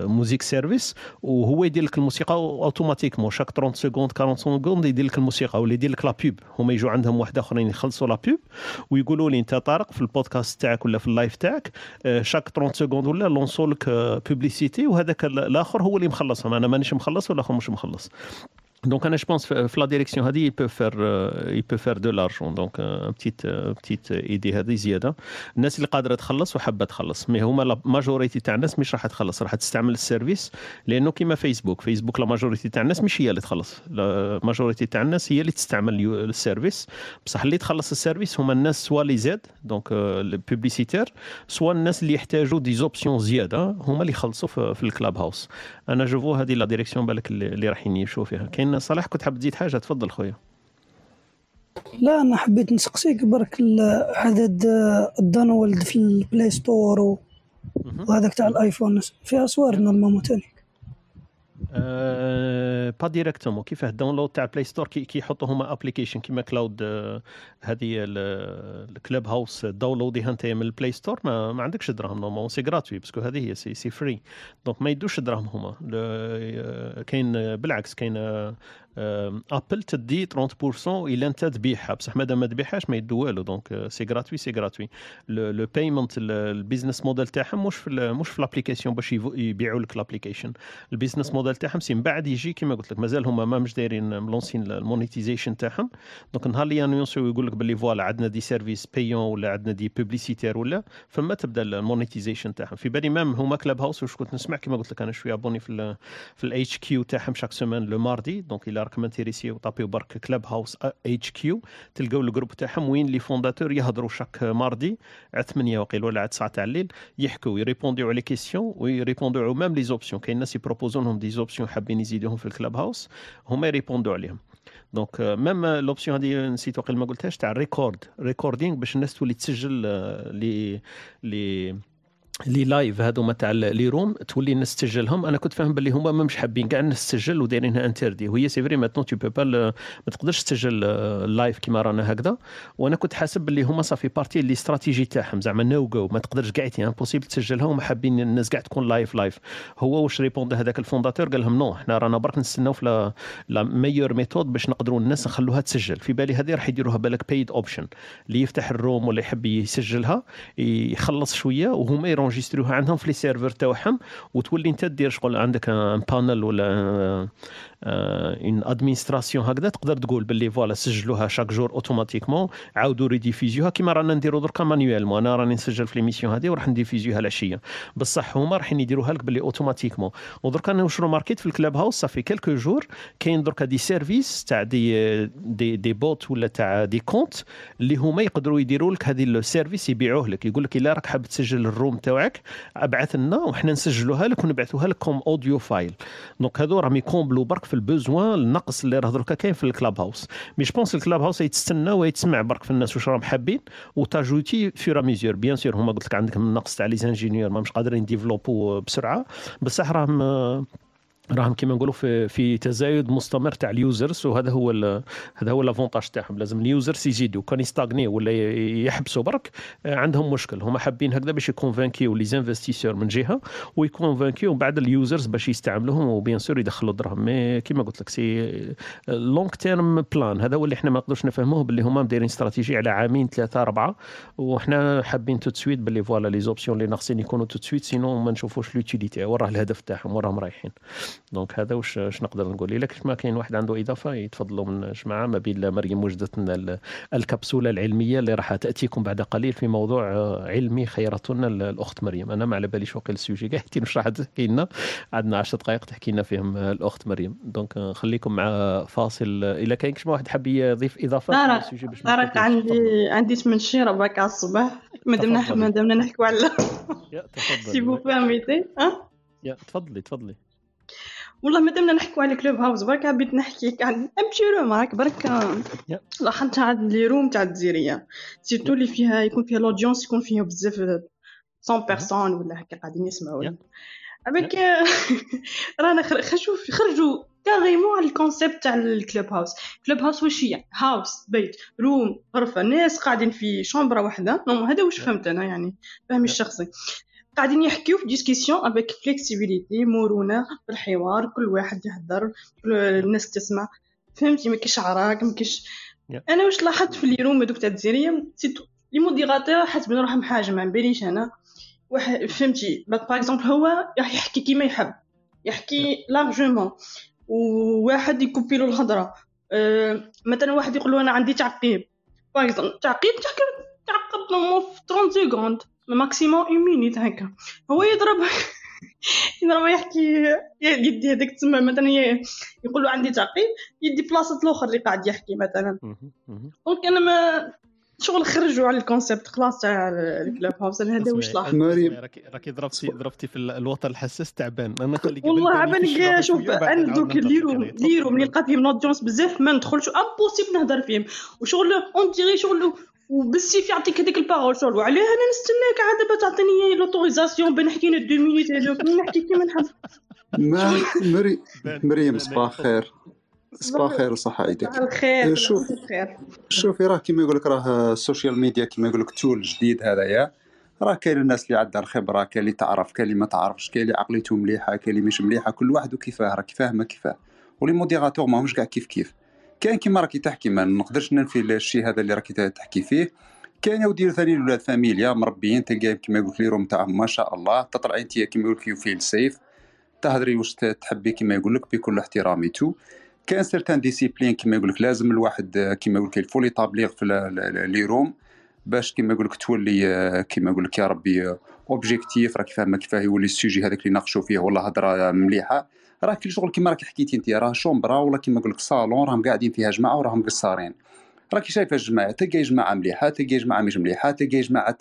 music service وهو يدير لك الموسيقى automatiquement chaque 30 secondes 40 secondes يدير لك الموسيقى ولا يدير لك la pub هما يجوا عندهم واحد آخرين يخلصوا la pub ويقولوا لي أنت طارق في البودكاست تاعك ولا في ال live تاعك آه، chaque 30 secondes ولا لونسو لك publicité وهذاك ال- الآخر هو اللي مخلصهم. أنا مانيش مخلص والآخر مش مخلص. else. donc أنا je pense في la direction هذه il peut faire il peut faire de l'argent donc petite petite idée هذه زياده الناس اللي قادره تخلص وحابه تخلص mais هما la majorité تاع الناس مش راح تخلص راح تستعمل ال service لأنه كيما فيسبوك فيسبوك la majorité تاع الناس مش هي اللي تخلص la majorité تاع الناس هي اللي تستعمل ال service بصح اللي تخلص ال service هما الناس soit les ads donc ال publicitaires سوا الناس اللي يحتاجوا دي زوبسيون زياده هما اللي يخلصوا في, الكلاب هاوس أنا جو هذه لا ديريكسيون بالك اللي, راح يمشوا فيها كاين صلاح كنت حاب تزيد حاجة تفضل خويا. لا أنا حبيت نسقسيك برك عدد الدانولد في البلاي ستور وهذاك تاع الآيفون فيها صور نورمالمون تاني. با ديريكتومون كيفاه الداونلود تاع بلاي ستور كي كي يحطوا هما ابليكيشن كيما كلاود آه، هذه ال Clubhouse داونلوديها انت من ال Play Store ما, ما عندكش دراهم normalement c'est gratuit parce que هذه هي c'est, c'est free donc ما يدوش دراهم هما آه، كاين بالعكس كاين آه، Apple تدي 30% الا انت تبيعها بصح مادام ما تبيعهاش ما يدو والو donc c'est gratuit c'est gratuit le payement ال business model تاعهم مش في مش في ال application باش يبيعوا لك ال application ال business model تاعهم c'est من بعد يجي كيما قلت لك مازال هما ما مش دايرين ملونسين ال monetization تاعهم donc نهار اللي يانونسيو يقول لك باللي voilà عندنا des services payants ولا عندنا des publicitaires ولا فما تبدا ال monetization تاعهم في بالي même هما Clubhouse واش كنت نسمع كيما قلت لك أنا شوية abonné في في ال HQ تاعهم chaque semaine le mardi donc الا راكم intéressés وطابيو برك Clubhouse HQ تلقاو ال group تاعهم وين les fondateurs يهضروا chaque mardi على 8 وقيل ولا على 9 تاع الليل يحكوا يريبونديو على questions ويريبونديو même les options كاين ناس يبروبوزو لهم des options حابين يزيدوهم في ال Clubhouse هما يريبوندو عليهم donc même l'option هذه نسيت وقيل ما قلتهاش تاع ال record recording باش الناس تولي تسجل لي لي لي لايف هذوما تاع les rooms تولي الناس تسجلهم أنا كنت فاهم باللي هما مش حابين كاع تسجل ودايرينها interdit وهي c'est vrai maintenant tu peux pas ما تقدرش تسجل live كيما رانا هكذا. وأنا كنت حاسب باللي هما صافي parti les stratégies تاعهم. زعما no جو ما تقدرش كاع impossible تسجلها وما حابين الناس كاع تكون live live هو واش répond هذاك ال fondateur قال لهم non حنا رانا برك نستناو في la meilleure méthode باش نقدروا الناس نخلوها تسجل. في بالي هذه راح يديروها بالك paid option اللي يفتح ال room ولا يحب يسجلها يخلص شوية وهما يرونجستروها عندهم في les serveurs تاعهم وتولي انت دير شغل عندك un panel ولا une administration هكذا تقدر تقول باللي voilà سجلوها chaque jour automatiquement عاودوا ريديفيزيوها كيما رانا نديروا دركا manuellement أنا راني نسجل في l'émission هذه وراح نديفيزيوها العشيه بصح هما راح يديروها لك باللي automatiquement ودركا أنا واش ماركيت في ال Clubhouse صافي quelques jours كاين دركا des services تاع دي دي دي بوت ولا تاع des comptes اللي هما يقدروا يديروا لك هذه ال service يبيعوه لك. يقول لك إلا راك حاب تسجل ال room تاعك أبعث لنا وحنا نسجلوها لك ونبعثوها لك comme audio file donc هذو راهم يكومبلو برك في ال besoin النقص اللي راه دركا كاين في ال Clubhouse. mais je pense ال Clubhouse يتستنى ويتسمع برك في الناس واش راهم حابين وتاجوتي فيرا ميزور بيان سور هما قلت لك عندك النقص تاع les ingénieurs ما مش قادرين développent بسرعة بصح راهم راهم كيما نقولوا في في تزايد مستمر تاع ال users وهذا هو هذا هو l'avantage تاعهم. لازم ال users يزيدوا. كان يستاغني ولا يحبسوا برك عندهم مشكل. هما حابين هكذا باش يكونفانكيو les investisseurs من جهة ويكونفانكيو بعد ال users باش يستعملوهم و bien sûr يدخلوا دراهم. mais كيما قلت لك c'est long term plan هذا هو اللي إحنا ما نقدرش نفهموه باللي هما دايرين استراتيجي على عامين ثلاثة أربعة وحنا حابين tout de suite باللي voilà les options اللي ناقصين يكونوا tout de suite sinon ما نشوفوش l'utilité وراه الهدف تاعهم وراهم رايحين. donc هذا واش واش نقدر نقول؟ إلا كيف ما كاين واحد عنده إضافة يتفضلوا من جماعة ما بين مريم وجدت لنا الكبسولة العلمية اللي راح تأتيكم بعد قليل في موضوع علمي خيرتنا الأخت مريم. أنا ما على باليش واقيلا ال sujet كاع حتى واش راح تحكي لنا عندنا 10 دقائق تحكي لنا فيهم الأخت مريم. donc خليكم مع فاصل. إلا كاين كش واحد حاب يضيف إضافة راك عندي عندي 8 شهور باك على الصباح. ما دمنا ما دمنا نحكوا على si vous permettez يا تفضلي تفضلي. والله مادامنا نحكوا على Clubhouse برك حبيت نحكي عن أمشي room راك برك. لاحظت تاع les rooms تاع الجزيريه surtout اللي فيها يكون فيها l'audience يكون فيها بزاف 100 personnes ولا هكا قاعدين يسمعوا. avec رانا خشوف خرجوا carrément على ال concept تاع ال Clubhouse Clubhouse واش هي؟ house بيت room غرفة ناس قاعدين في chambre واحدة. هذا واش فهمت أنا يعني؟ فهمي الشخصي. قاعدين يحكيو في discussion avec flexibilité مرونه في الحوار كل واحد يهضر كل الناس تسمع فهمتي ما عراك ما كاينش أنا واش لاحظت في les rooms هذوك تاع الجزائريه surtout les modérateurs حاسبين روحهم حاجة ما باليش أنا واحد فهمتي par exemple هو راح يحكي كيما يحب يحكي l'argument وواحد يكوبي له الهضره أه مثلا واحد يقول له أنا عندي تعقيب par exemple تعقيب تعقيب تعقب في 30 secondes maximum une minute هكا هو يضرب يضرب يحكي يدي هذاك تسمى مثلا يقول له عندي تعقيب يدي بلاصه الآخر اللي قاعد يحكي مثلا donc أنا ما شغل خرجوا على الكونسيبت خلاص تاع الكلاب هاوس هذا واش لاحظ مريم راكي ضربتي ضربتي في الوتر الحساس تعبان أنا والله عبالك شوف أنا دوك ليرو ليرو ملي لقى فيهم نوت بزاف ما ندخلش امبوسيبل نهضر فيهم وشغل اون ديري شغل وبالسيف يعطيك هذيك البارول شغل. وعلاه أنا نستناك عاد دابا تعطيني لوتوريزاسيون بين حكينا دو مينوت هذوك نحكي كيما نحب. ما مري مريم صباح خير. صباح خير وصحة عيدك. الخير شوف شوفي راه كيما يقول لك راه ال social media كيما يقول لك تول جديد هذايا. راه كاين الناس اللي عندها الخبرة كاين اللي تعرف كاين اللي ما تعرفش كاين اللي عقليته مليحة كاين اللي مش مليحة. كل واحد وكيفاه راه كيفاه ما كيفاه. و les modérateurs ماهمش كاع كيف كيف. كاين كيما راكي تحكي ما نقدرش ننفي الشيء هذا اللي راكي تحكي فيه. كاين يا ثاني الولاد فاميليا مربيين تلقاهم كيما قلت les rooms تاعهم ما شاء الله تطلعي انت كيما يقول لك you feel safe تهضري واش تحبي كيما يقول لك بكل احترامي tout كاين certaine discipline كيما يقول لك لازم الواحد كيما يقول لك الفولي تابليغ في les rooms باش كيما يقول لك تولي كيما يقول لك يا ربي objectif راك فاهمة كيفاه يولي ال sujet هذاك اللي ناقشوا فيه والله هضرة مليحة. راه كل شغل كيما راك حكيتي انت راه chambre ولا كيما نقول لك صالون راهم قاعدين فيها جماعة وراهم قصارين. راكي شايفة الجماعه تلقاي جماعة مليحة تلقاي جماعة مش مليحة تلقاي جماعة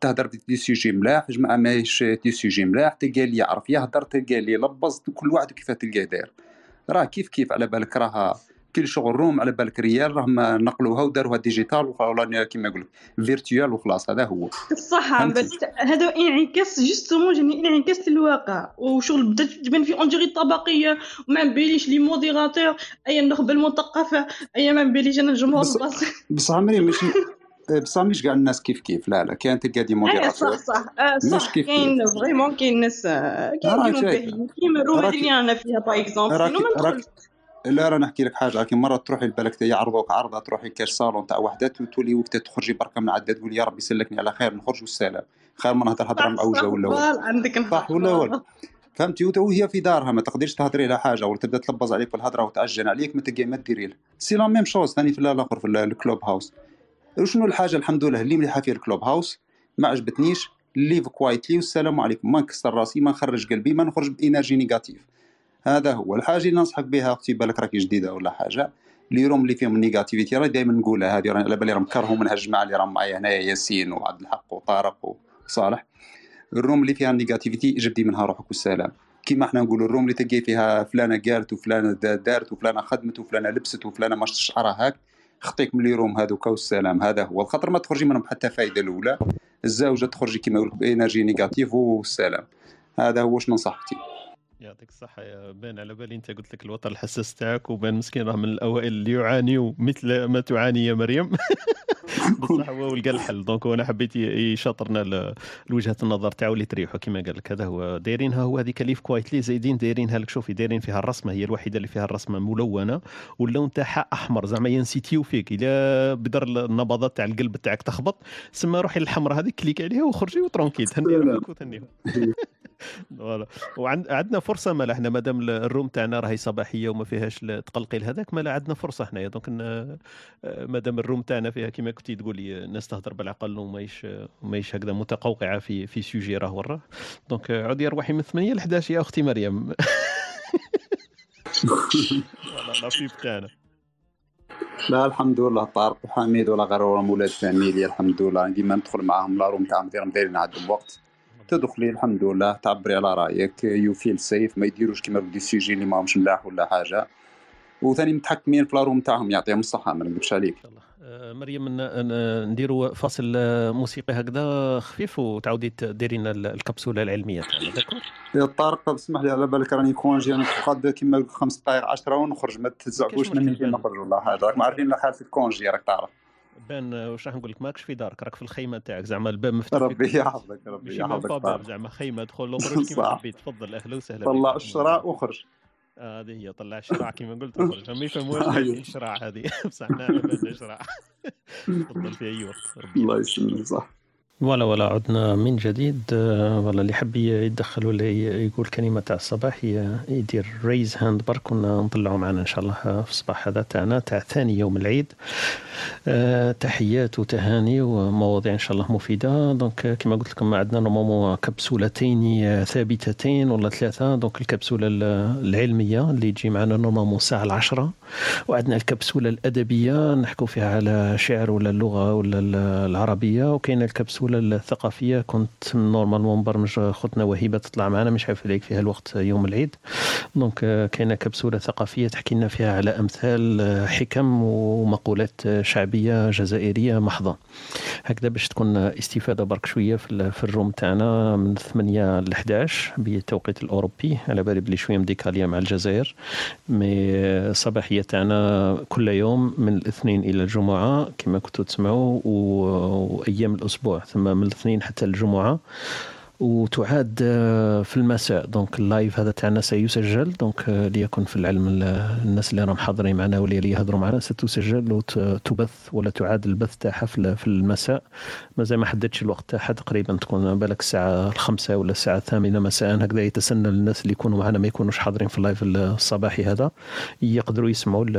تهضر des sujets ملاح جماعة ماهيش des sujets ملاح تلقى اللي يعرف يهضر تلقى اللي يلبز كل واحد كيف تلقاه داير. راه كيف كيف على بالك راه كاين شغل room على بالك ريال راهم نقلوها وداروها digital ولا كيما يقول لك virtuel وخلاص هذا هو. صح؟ بس هذا انعكاس justement جاني انعكاس للواقع. وشغل بدات تبان في en général طبقيه وما نباليش les modérateurs أي النخبه المثقفة أي ما نباليش أنا الجمهور بصح عمري ماشي بصح مش كاع الناس كيف كيف. لا لا كاين تلقى des modérateurs. صح صح. آه صح كيف كاين vraiment كاين ناس آه، كاين كيما اللي أنا فيها par exemple لا راه نحكي لك حاجة. كي مرة تروحي لبالك يعرضوك عرضة تروحي كاش صالون تاع وحدة تولي وقتها تخرجي بركه من عدة تقول يا ربي يسلكني على خير نخرج والسلام. خير ما نهضر هضرة معوجه ولا ولا عندك صح ولا ولا فهمتي؟ وهي في دارها ما تقدرش تهضري لها حاجة ولا تبدأ تلبز عليك بالهضره وتعجن عليك ما تلقاي ما ديري لها. c'est la même chose ثاني في الآخر في ال- ال Clubhouse. وشنو الحاجة؟ الحمد لله اللي مليحة في ال Clubhouse ما عجبتنيش. leave quietly والسلام عليكم. ما نكسر راسي ما نخرج قلبي ما نخرج ب énergie négative. هذا هو. الحاجة اللي ننصحك بها أختي بالك راكي جديدة ولا حاجة. les rooms اللي فيهم ال négativité راه دائما نقولها. هذه راه على بالي راهم كرهوا منها الجماعة اللي راهم معايا هنايا ياسين وعبد الحق وطارق وصالح. ال room اللي فيها ال négativité جبدي منها روحك والسلام. كيما إحنا نقولوا ال room اللي تلقي فيها فلانة قالت وفلانة دا- دارت وفلانة خدمت وفلانة لبست وفلانة ما شعرها هاك. خطيك من les rooms هذوك والسلام. هذا هو. الخطر ما تخرجي منهم حتى فايدة الأولى. الزوجه تخرجي كيما يقول لك ب énergie négative والسلام هذا هو واش ننصحك يعطيك الصحة يا بان. على بالي انت قلت لك الوتر الحساس تاعك وبان مسكين راه من الأوائل اللي يعانيوا مثل ما تعاني يا مريم. بصح هو ولقى الحل. donc أنا حبيت يشاطرنا لوجهه النظر تاعو اللي تريحو. كما قال لك هذا هو دايرينها هو هذيك leave quietly زايدين. دايرينها لك شوفي دايرين فيها الرسمة. هي الوحيدة اللي فيها الرسمة ملونة. واللون تاعها أحمر. زعما ينسيتيو فيك. إلا بدر النبضات تاع القلب تاعك تخبط سما روحي للحمراء هذيك clique عليها وخرجي و tranquille تهني روحك وتهنيهم voilà وعندنا فرصة مالا إحنا مادام ال room تاعنا راهي صباحية وما فيهاش التقلقيل هذاك مالا عندنا فرصة حنايا. donc ن- مادام ال room تاعنا فيها كما كنتي تقولي الناس تهضر بالعقل ومايش مايش هكذا متقوقعة في في sujet راه وراه donc عودي ارواحي من 8 ل 11 يا أختي مريم. النصيب تاعنا. لا الحمد لله طارق وحميد ولا غير ولا مولاد فاميليا الحمد لله. ديما ندخل معاهم لا room تاعهم دايرين دايرين عندهم وقت تدخلي الحمد لله. تعبري على رأيك. you feel safe ما يديروش كيما بدي السيجي اللي ماهمش ملاح ولا حاجة. وثاني متحكمين في ال room تاعهم يعطيهم الصحة ما نكذبش عليك. آه، مريم ن- ن- نديروا فاصل آه، موسيقي هكذا خفيف وتعاودي تديرين ال- الكبسولة العلمية تاعنا d'accord؟ يا طارق اسمح لي على بالك راني كونجي أنا قاد كيما خمس دقائق 10 ونخرج ما تزعقوش مني كي. نخرج ولا حاجة راك ما عارفين حالة الكونجي راك تعرف. بان واش راح نقول لك؟ ماكش في دارك راك في الخيمة تاعك زعما الباب مفتوح ربي يحفظك ربي يحفظك زعما خيمة دخل وخرج كيما. حبيت تفضل أهلا وسهلا طلع وخرج. آه، هذه هي طلع الشراع كما قلت وخرج ما يفهموهاش أيوه. الشراع هذه. بصح حنا على بالنا شراع. تفضل في أي وقت الله يسلمك صح. ولا ولا عدنا من جديد. آه، ولا اللي يحب يتدخل ولا يقول كلمة تاع الصباح يدير raise hand برك كنا نطلعوا معنا إن شاء الله في الصباح هذا تاعنا تاع ثاني يوم العيد. آه، تحيات وتهاني ومواضيع إن شاء الله مفيدة. donc آه، كما قلت لكم عندنا normalement كبسولتين ثابتتين ولا ثلاثة. donc الكبسولة ال- العلمية اللي تجي معنا normalement الساعة العشرة. وعندنا الكبسولة الأدبية نحكوا فيها على شعر ولا اللغة ولا ال- العربية. وكاين الكبسولة الثقافية. كنت normalement مبرمج خوتنا وهبة تطلع معنا مش عارف عليك فيها الوقت يوم العيد. donc كاينة كبسولة ثقافية تحكي لنا فيها على أمثال حكم ومقولات شعبية جزائرية محضة. هكذا باش تكون استفادة برك شوية في, ال- في ال room تاعنا من 8 ل 11 بالتوقيت الأوروبي. على بالي بلي شوية مديكالية مع الجزائر. mais الصباحية تاعنا كل يوم من الاثنين إلى الجمعة كما كنتوا تسمعوا وأيام الأسبوع من الاثنين حتى الجمعة. وتعاد آه، في المساء. donc ال live هذا تاعنا سيسجل. donc آه، ليكن في العلم ال- الناس اللي راهم حاضرين معنا واللي اللي يهضروا معنا ستسجل وتبث ولا تعاد البث تاعها في ال- في المساء. مازال ما حددش الوقت تاعها. تقريبا تكون بالك الساعة الخمسة ولا الساعة الثامنة مساء. هكذا يتسنى للناس اللي يكونوا معنا ما يكونوش حاضرين في ال live الصباحي هذا. يقدروا يسمعوا ال-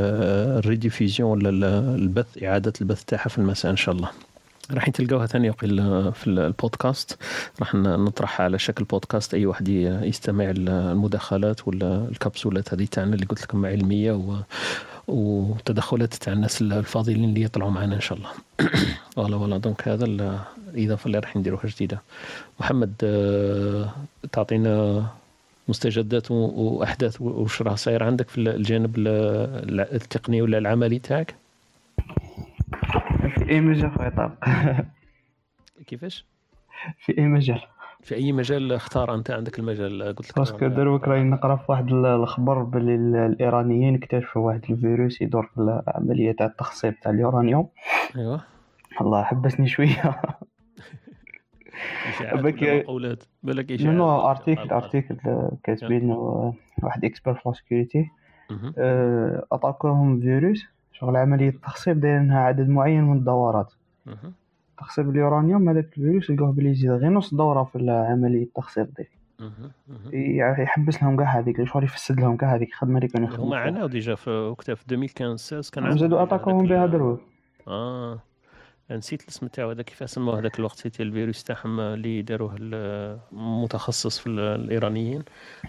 ال rediffusion ولا ال- البث إعادة البث تاعها في المساء إن شاء الله. راح تلقاوها ثاني في البودكاست. راح نطرحها على شكل بودكاست أي واحد يستمع المداخلات ولا الكبسولات هذه تاعنا اللي قلت لكم علمية و وتدخلات تاع الناس الفاضلين اللي يطلعوا معنا إن شاء الله. voilà voilà donc هذا الإضافة اللي راح نديروها جديدة. محمد آه، تعطينا مستجدات وأحداث واش راه صاير عندك في الجانب ال- التقني ولا العملي تاعك؟ في أي مجال خويا طارق كيفاش؟ في أي مجال؟ في أي مجال اختار أنت عندك المجال؟ قلت لك parce que دروك راني نقرأ في واحد ال- الخبر ال- الإيرانيين اكتشفوا واحد الفيروس يدور في العملية تاع التخصيب تاع اليورانيوم. ايوا الله حبسني شوية. بالك- ولا مقولات؟ بالك إشاعات. non article article كاتبين واحد expert في security مهم. attaqué وهم فيروس. شغل عملية التخصيب دايرينها عدد معين من الدورات. تخصيب اليورانيوم هذاك الفيروس لقوه بلي يزيد غير نص دورة في عمليه التخصيب. مهم. يعني يحبس لهم كاع هذيك شغل يفسد لهم كاع هذيك الخدمة اللي كانوا هما يخدموا عاناو déjà في وقتها في 2015 كان déjà attaqué وهم بها دروك آه نسيت الاسم تاعو هذا كيف سموه هذاك الوقت c'était الفيروس تاعهم اللي داروه المتخصص في ال- الإيرانيين.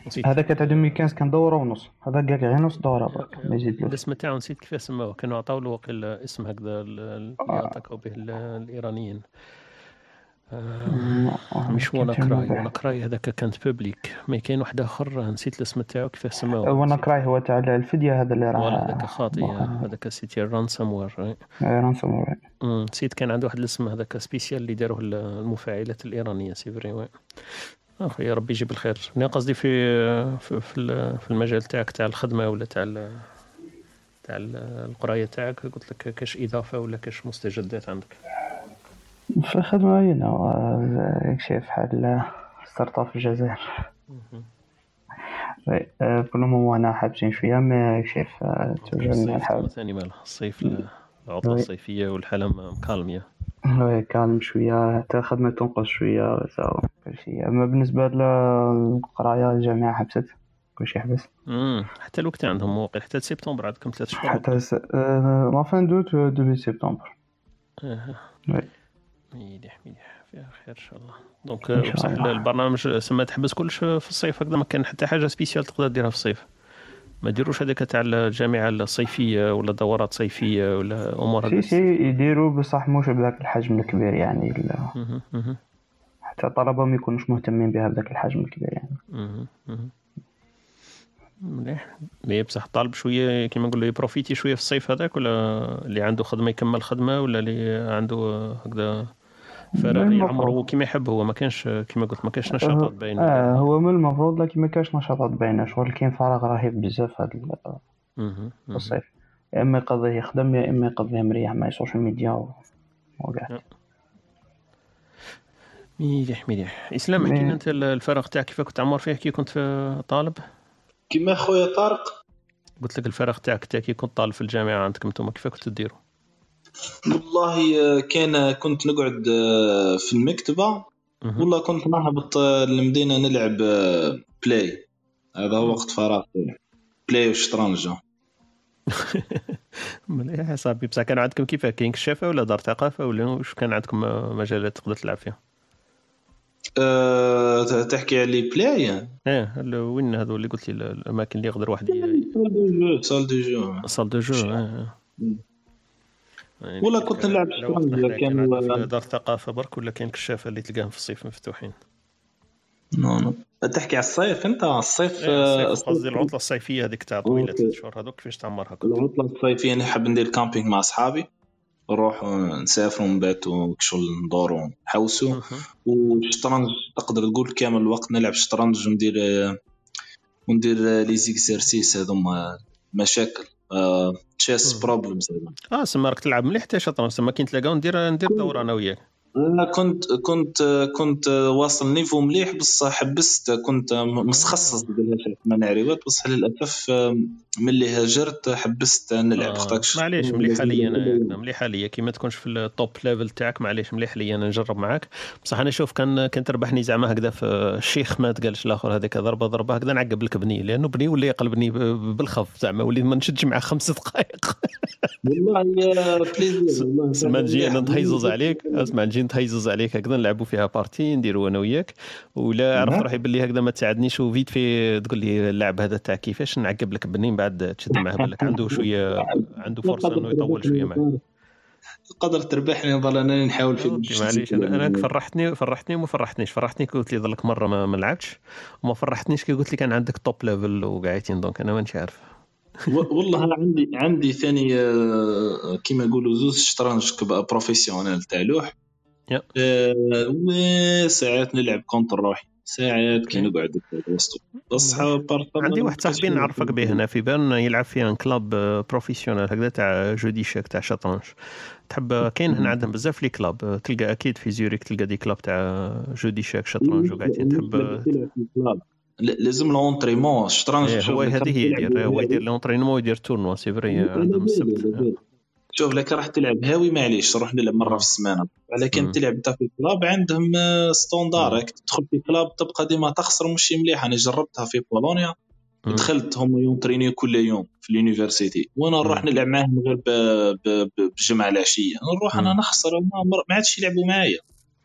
نسيت. هذاك تاع 2015 كان دوره ونص. هذا قال غير نص دوره برك ما يزيدلوش الاسم تاعو نسيت كيف سموه كانوا عطاو له اسم هكذا ال- اللي يعتقوا به ال- الإيرانيين. آه، مش WannaCry WannaCry هذاك كانت publique ما كاين واحد آخر نسيت الاسم تاعو كيف سموه WannaCry هو تاع الفديه هذا اللي راه هذاك خاطي هذاك c'était ال ransomware ransomware نسيت كان عنده واحد الاسم هذاك spécial اللي داروه ال- المفاعلات الإيرانية c'est vrai oui أخي يا ربي يجيب الخير. أنا قصدي في في في في المجال تاعك تاع الخدمة ولا تاع تاع ال- القراية تاعك قلت لك كاش إضافة ولا كاش مستجدات عندك؟ في الخدمة هنا شايف حال start-up في الجزائر. oui، آه، كل moment أنا حابسين شوية ما شايف آه، toujours الصيف نحاول ثاني مالها الصيف ال- العطلة oui. الصيفية والحالة م- مكالميه oui calme شوية حتى الخدمه تنقص شوية سو كل شيء أما بالنسبة للقراية الجامعة حبست كل شيء حبس حتى الوقت عندهم موقع حتى سبتمبر عندكم ثلاث شهور. حتى س... آه، la fin d'août début سبتمبر آه. oui. مليح مليح فيها خير إن شاء الله. donc بصح. البرنامج سما تحبس كلش في الصيف. هكذا ما كان حتى حاجة spécial تقدر ديرها في الصيف. ما ديروش هذاك تاع الجامعة الصيفية ولا دورات صيفية ولا أمور si si يديروا بصح مش بذاك الحجم الكبير يعني ال- مهم، حتى الطلبه ما يكونوش مهتمين بها بذاك الحجم الكبير يعني. مليح. mais بصح طالب شوية كيما نقولوا ي profiter شوية في الصيف هذاك ولا اللي عنده خدمة يكمل خدمة ولا اللي عنده هكذا يعمره المفروض. كيما يحب هو ما كانش كيما قلت ما كانش نشاطات باينه آه هو من المفروض لكن ما كاش نشاطات باينه شغل كاين فراغ رهيب بزاف مهم. الصيف يا إما يقضيه يخدم يا إما يقضيه مريح مع السوشيال ميديا و- وقاعد مليح مليح. إسلام احكي لنا أنت الفراغ تاعك كيف كنت عمر فيه كي كنت في طالب؟ كيما خويا طارق. قلت لك الفراغ تاعك تا كي كنت طالب في الجامعة عندكم أنتم كيف كنتوا ديروا والله آه، كان كنت نقعد آه، في المكتبة. والله كنت نهبط آه، للمدينة نلعب billard هذا هو وقت فراغ. billard وشطرنج. مليح يا صاحبي. بصح كان عندكم كيف؟ كاين كشافه ولا دار ثقافة ولا واش كان عندكم مجالات تقدر تلعب فيها أه تحكي على بلايص إيه وين هذو اللي قلت لي الأماكن اللي يقدر واحد salle de jeux. salle de jeux. يعني والله كنت نلعب كان دار الثقافه برك ولا كاين كشافه اللي تلقاهم في الصيف مفتوحين؟ non non. تحكي على الصيف أنت الصيف إيه، آه، قصدي العطلة الصيفية هذيك تاع طويلة ثلاث شهور هذوك كيفاش تعمرها كنت العطلة الصيفية نحب ندير camping مع أصحابي نروحوا نسافروا نباتوا كشغل ندوروا نحوسوا والشطرنج تقدر تقول كامل الوقت نلعب شطرنج وندير وندير les exercices هذوما مشاكل. chess problems آه سما راك تلعب مليح حتى شطرنج. سما كي نتلاقاو ندير ندير دورة أنا وياك. أنا كنت كنت كنت واصل نيفو مليح بصح حبست كنت متخصص الثمان عريوات بصح للأسف ملي هاجرت حبست نلعب آه. معليش مليح ليا. أنا مليح ليا كي ما تكونش في التوب ليفل تاعك معليش مليح ليا أنا نجرب معاك. بصح أنا شوف كان كان تربحني زعما هكذا في الشيخ ما تقالش الآخر هذيك ضربه ضربة هكذا نعقب لك بني لأنه بني ولا يقلبني بالخف زعما وليت ما نشدش معاه خمس دقائق. والله plaisir سما نجي أنا نتهيزز عليك. أسمع نجي نتهيزز عليك هكذا نلعبوا فيها partie نديروا أنا وياك. ولا عرفت نعم. روحي باللي هكذا ما تساعدنيش وفيت في تقول لي اللعب هذا تاع كيفاش نعقب لك بني من بعد تشد معاه بالك عنده شوية عنده فرصة إنه يطول شوية معك تقدر تربحني نظل أنا نحاول في معليش أنا أنا فرحتني فرحتني وما فرحتنيش. فرحتني كي قلت لي ظلك مرة ما, ما لعبتش. وما فرحتنيش كي قلت لي كان عندك top level وقاعدين donc أنا مانيش عارف. والله أنا عندي عندي ثاني آه، كيما يقولوا زوز شطرنج professionnel تاع لوح. وساعات نلعب contre روحي. ساعات كي نقعد بصحى بارطبع عندي واحد صاحبي نعرفك به هنا في بيرن يلعب في un club professionnel هكذا تاع jeu d'échecs تاع شطرنج. تحب كاين هنا عندهم بزاف les clubs تلقى أكيد في زيوريخ تلقى des clubs تاع jeu d'échecs شطرنج وقاعدين تحب ال clubs. ل- لازم l'entraînement الشطرنج إيه، هو هذه هي يدير هو. يدير l'entraînement ويدير tournoi c'est vrai عندهم السبت. شوف لك راح تلعب هاوي معليش روح نلعب مرة في السمانة. ولكن مم. تلعب انت في club عندهم آه، standard راك تدخل في club تبقى ديما تخسر مش مليح أنا جربتها في بولونيا. دخلت هم ي entraîne و كل يوم في ال université. وأنا نروح نلعب معاهم غير ب- ب- ب- بجمع العشية. نروح أنا. نخسر ما عادش يلعبوا معايا.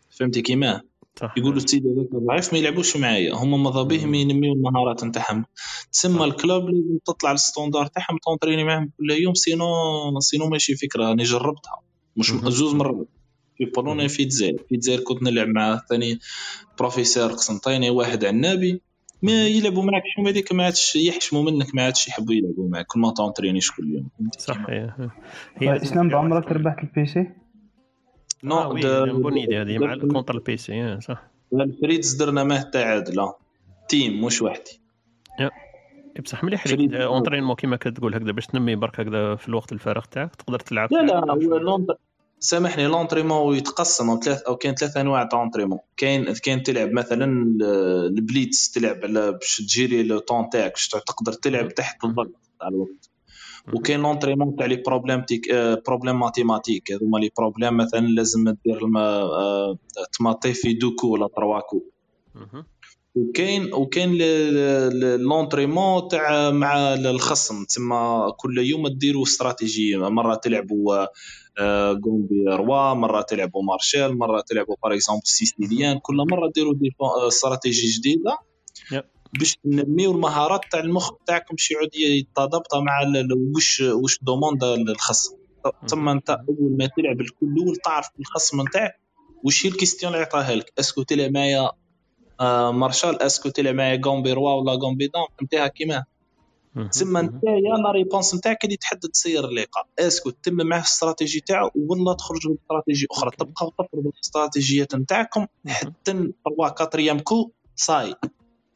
فهمتي كيما؟ صح. يقولوا السيد هذاك ضعيف ما يلعبوش معايا. هم ماذا بهم؟ ينميو المهارات نتاعهم تسمى ال club لازم تطلع ال standard تاعهم ت entraîner معاهم كل يوم sinon sinon ماشي فكرة أنا جربتها. مش. زوز مرات. في بولونيا في الجزائر في الجزائر كنت نلعب مع ثاني بروفيسور قسنطيني واحد عنابي. ما يلعبوا معك شو هذيك ما عادش يحشموا منك ما عادش يحبوا يلعبوا معك كل ما ت entraîner ش كل يوم. صح هي إسلام بعمرك ربحت ال PC؟ non آه oui د- bon إيدي هذه مع contre ال PC إيه، صح. ال Fritz درنا معه تعادله team مش وحدي. إيه، بصح مليح عليك entraînement كيما كتقول هكذا باش تنمي برك هكذا في الوقت الفارغ تاعك تقدر تلعب لا لا هو سامحني l'entraînement يتقسم ثلاث أو كاين ثلاث أنواع تاع entraînement كاين كاين تلعب مثلا ال- ال Blitz تلعب على باش تجيري لو طون تاعك تقدر تلعب تحت الضغط تاع الوقت. وكاين l'entraînement تاع les problèmes تيك آه، problèmes mathématiques. هذوما les problèmes مثلا لازم دير آه، ت mater في deux coups ولا trois coups مهم. وكاين وكاين ل- ل- l'entraînement تاع مع الخصم. تسمى كل يوم ديروا استراتيجية. مرة تلعبوا آه، gambit roi مرة تلعبوا Marshall مرة تلعبوا par exemple sicilienne كل مرة ديروا des stratégies جديدة. باش تنميو المهارات تاع المخ تاعكم باش يعود يتضابط مع وش وش demande الخصم. ثم انت أول ما تلعب الكل الأول تعرف الخصم نتاعك وش هي ال question اللي عطاها لك. est-ce que تلعب معايا آه، Marshall est-ce que تلعب معايا gambit roi ولا gambit dame فهمتيها كيما؟ تسمى انت يا la réponse نتاعك اللي تحدد تسير اللقاء. est-ce que تتم معاه الاستراتيجي تاعو ولا تخرج باستراتيجي أخرى. تبقى تفرض الاستراتيجيات نتاعكم حتى 3 4 كو صاي.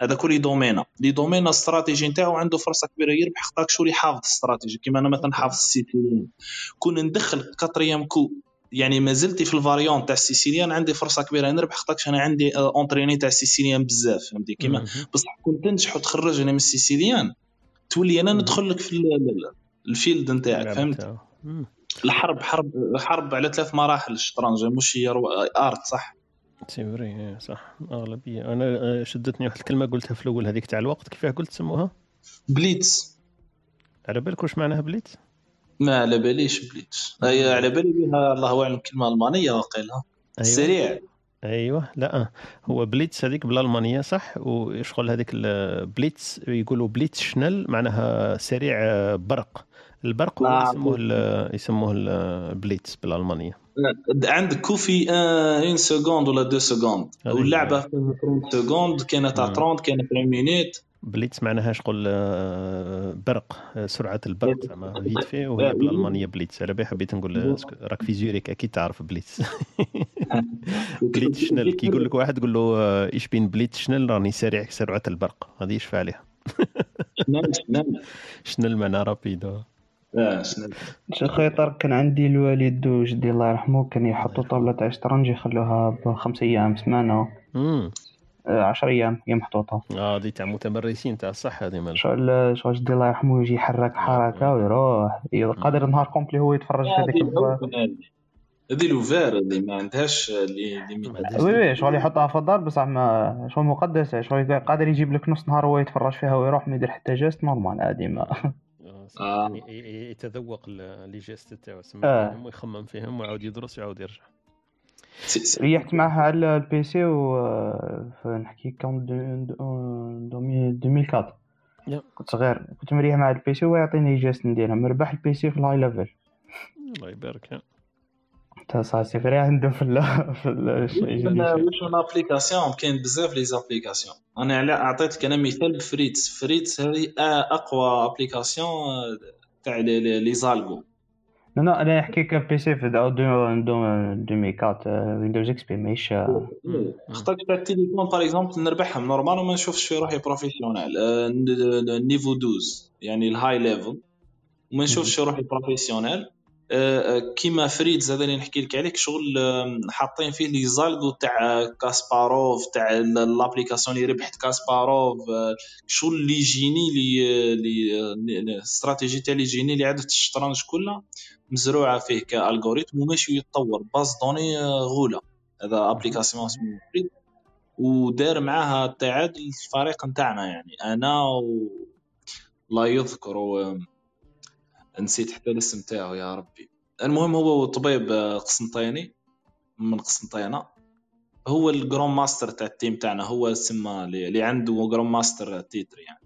هذا كل dominé لي dominé ال stratégie نتاعو عنده فرصة كبيرة يربح خاطر شو اللي حافظ الاستراتيجي كيما أنا مثلا حافظ ال sicilienne. كون ندخل quatrième coup يعني ما زلت في ال variante تاع ال sicilienne عندي فرصة كبيرة نربح خاطر أنا عندي آه، entraîné تاع ال sicilienne بزاف فهمتي؟ كيما بصح كون تنجح وتخرجني من ال sicilienne تولي أنا ندخل لك في ال- ال- ال field نتاعك فهمت؟ الحرب حرب حرب على ثلاث مراحل الشطرنج مش هي رو... art صح؟ c'est vrai إيه، صح أغلبية. أنا آه، شدتني واحد الكلمة قلتها في الأول هذيك تاع الوقت كيفاه قلت سموها Blitz. على بالك واش معناها Blitz؟ ما على باليش Blitz. هي على بالي بها الله أعلم كلمة ألمانية واقيلا. أيوة. سريع. أيوه. لا هو Blitz هذيك بالالمانيه صح؟ وشغل هذيك Blitz يقولوا Blitz schnell معناها سريع آه، برق. البرق آه. يسموه ال- يسموه ال Blitz بالالمانيه عندك coup في آه، une seconde ولا deux secondes واللعبه فيها 30 secondes مم. 30 كاينة 30 minutes Blitz معناها شغل آه، برق آه، سرعة البرق زعما فيت في وهي آه، بالألمانية Blitz على بالي حبيت نقول آه، راك في زيوريك أكيد تعرف Blitz Blitz schnell. كي يقول لك واحد تقول له آه، ich bin Blitz schnell؟ راني سريع سرعة البرق. هذه يشفى عليها schnell schnell. schnell معناها rapido. آه خيطر كان عندي الوالد وجدي الله يرحمه كان يحطوا طاولة تاع شطرنج يخلوها بخمس أيام سمانة امم آه، عشر أيام هي محطوطة. آه دي تاع متمرسين تاع الصح هذه مال. شغل شغل جدي الله يرحمه يجي يحرك حركة ويروح قادر نهار complet هو يتفرج في هذيك هذه هذه. هذه l'affaire اللي ما عندهاش اللي اللي ما oui oui شغل يحطها في الدار بصح ما شغل مقدسة شغل قادر يجيب لك نص نهار هو يتفرج فيها ويروح ما يدير حتى geste normal عادي ما يعني ي- ي- يتذوق ال- les gestes تاعو آه. فيهم ويخمم فيهم ويعاود يدرس ويعاود يرجع ريحت معها على ال PC و نحكي كون دو- دو- 2004 يا. كنت صغير كنت مريح مع ال PC ويعطيني geste نديرها مربح ال PC في ال high level الله يبارك. تا ça c'est vrai عندهم في ال في واش من application كاين بزاف les applications أنا على اعطيتك أنا مثال ب Fritz Fritz هذه اقوى application تاع les- algos لا لا أنا نحكي كان PC في دو- دو 2004 Windows XP ماهيش خطرت تاع التليفون par exemple نربحهم normal وما نشوفش في روحي professionnel niveau 12 يعني ال high level وما نشوفش روحي professionnel كيما Fritz هذا اللي نحكي لك عليك شغل آه، حاطين فيه les algos تاع كاسباروف تاع l'application اللي ربحت كاسباروف آه، شغل اللي يجيني لي لي الاستراتيجي تاع اللي يجيني اللي عاده الشطرنج كلها مزروعة فيه كالغوريثم وماشي يتطور باز دوني آه، غولة هذا أبليكاسيون اسمه فريد ودار معاها التعادل الفريق نتاعنا يعني أنا و لا يذكر. نسيت حتى الاسم تاعو يا ربي. المهم هو طبيب آه، قسنطيني من قسنطينة. هو ال grand master تاع ال team تاعنا هو سما اللي عنده grand master titre يعني.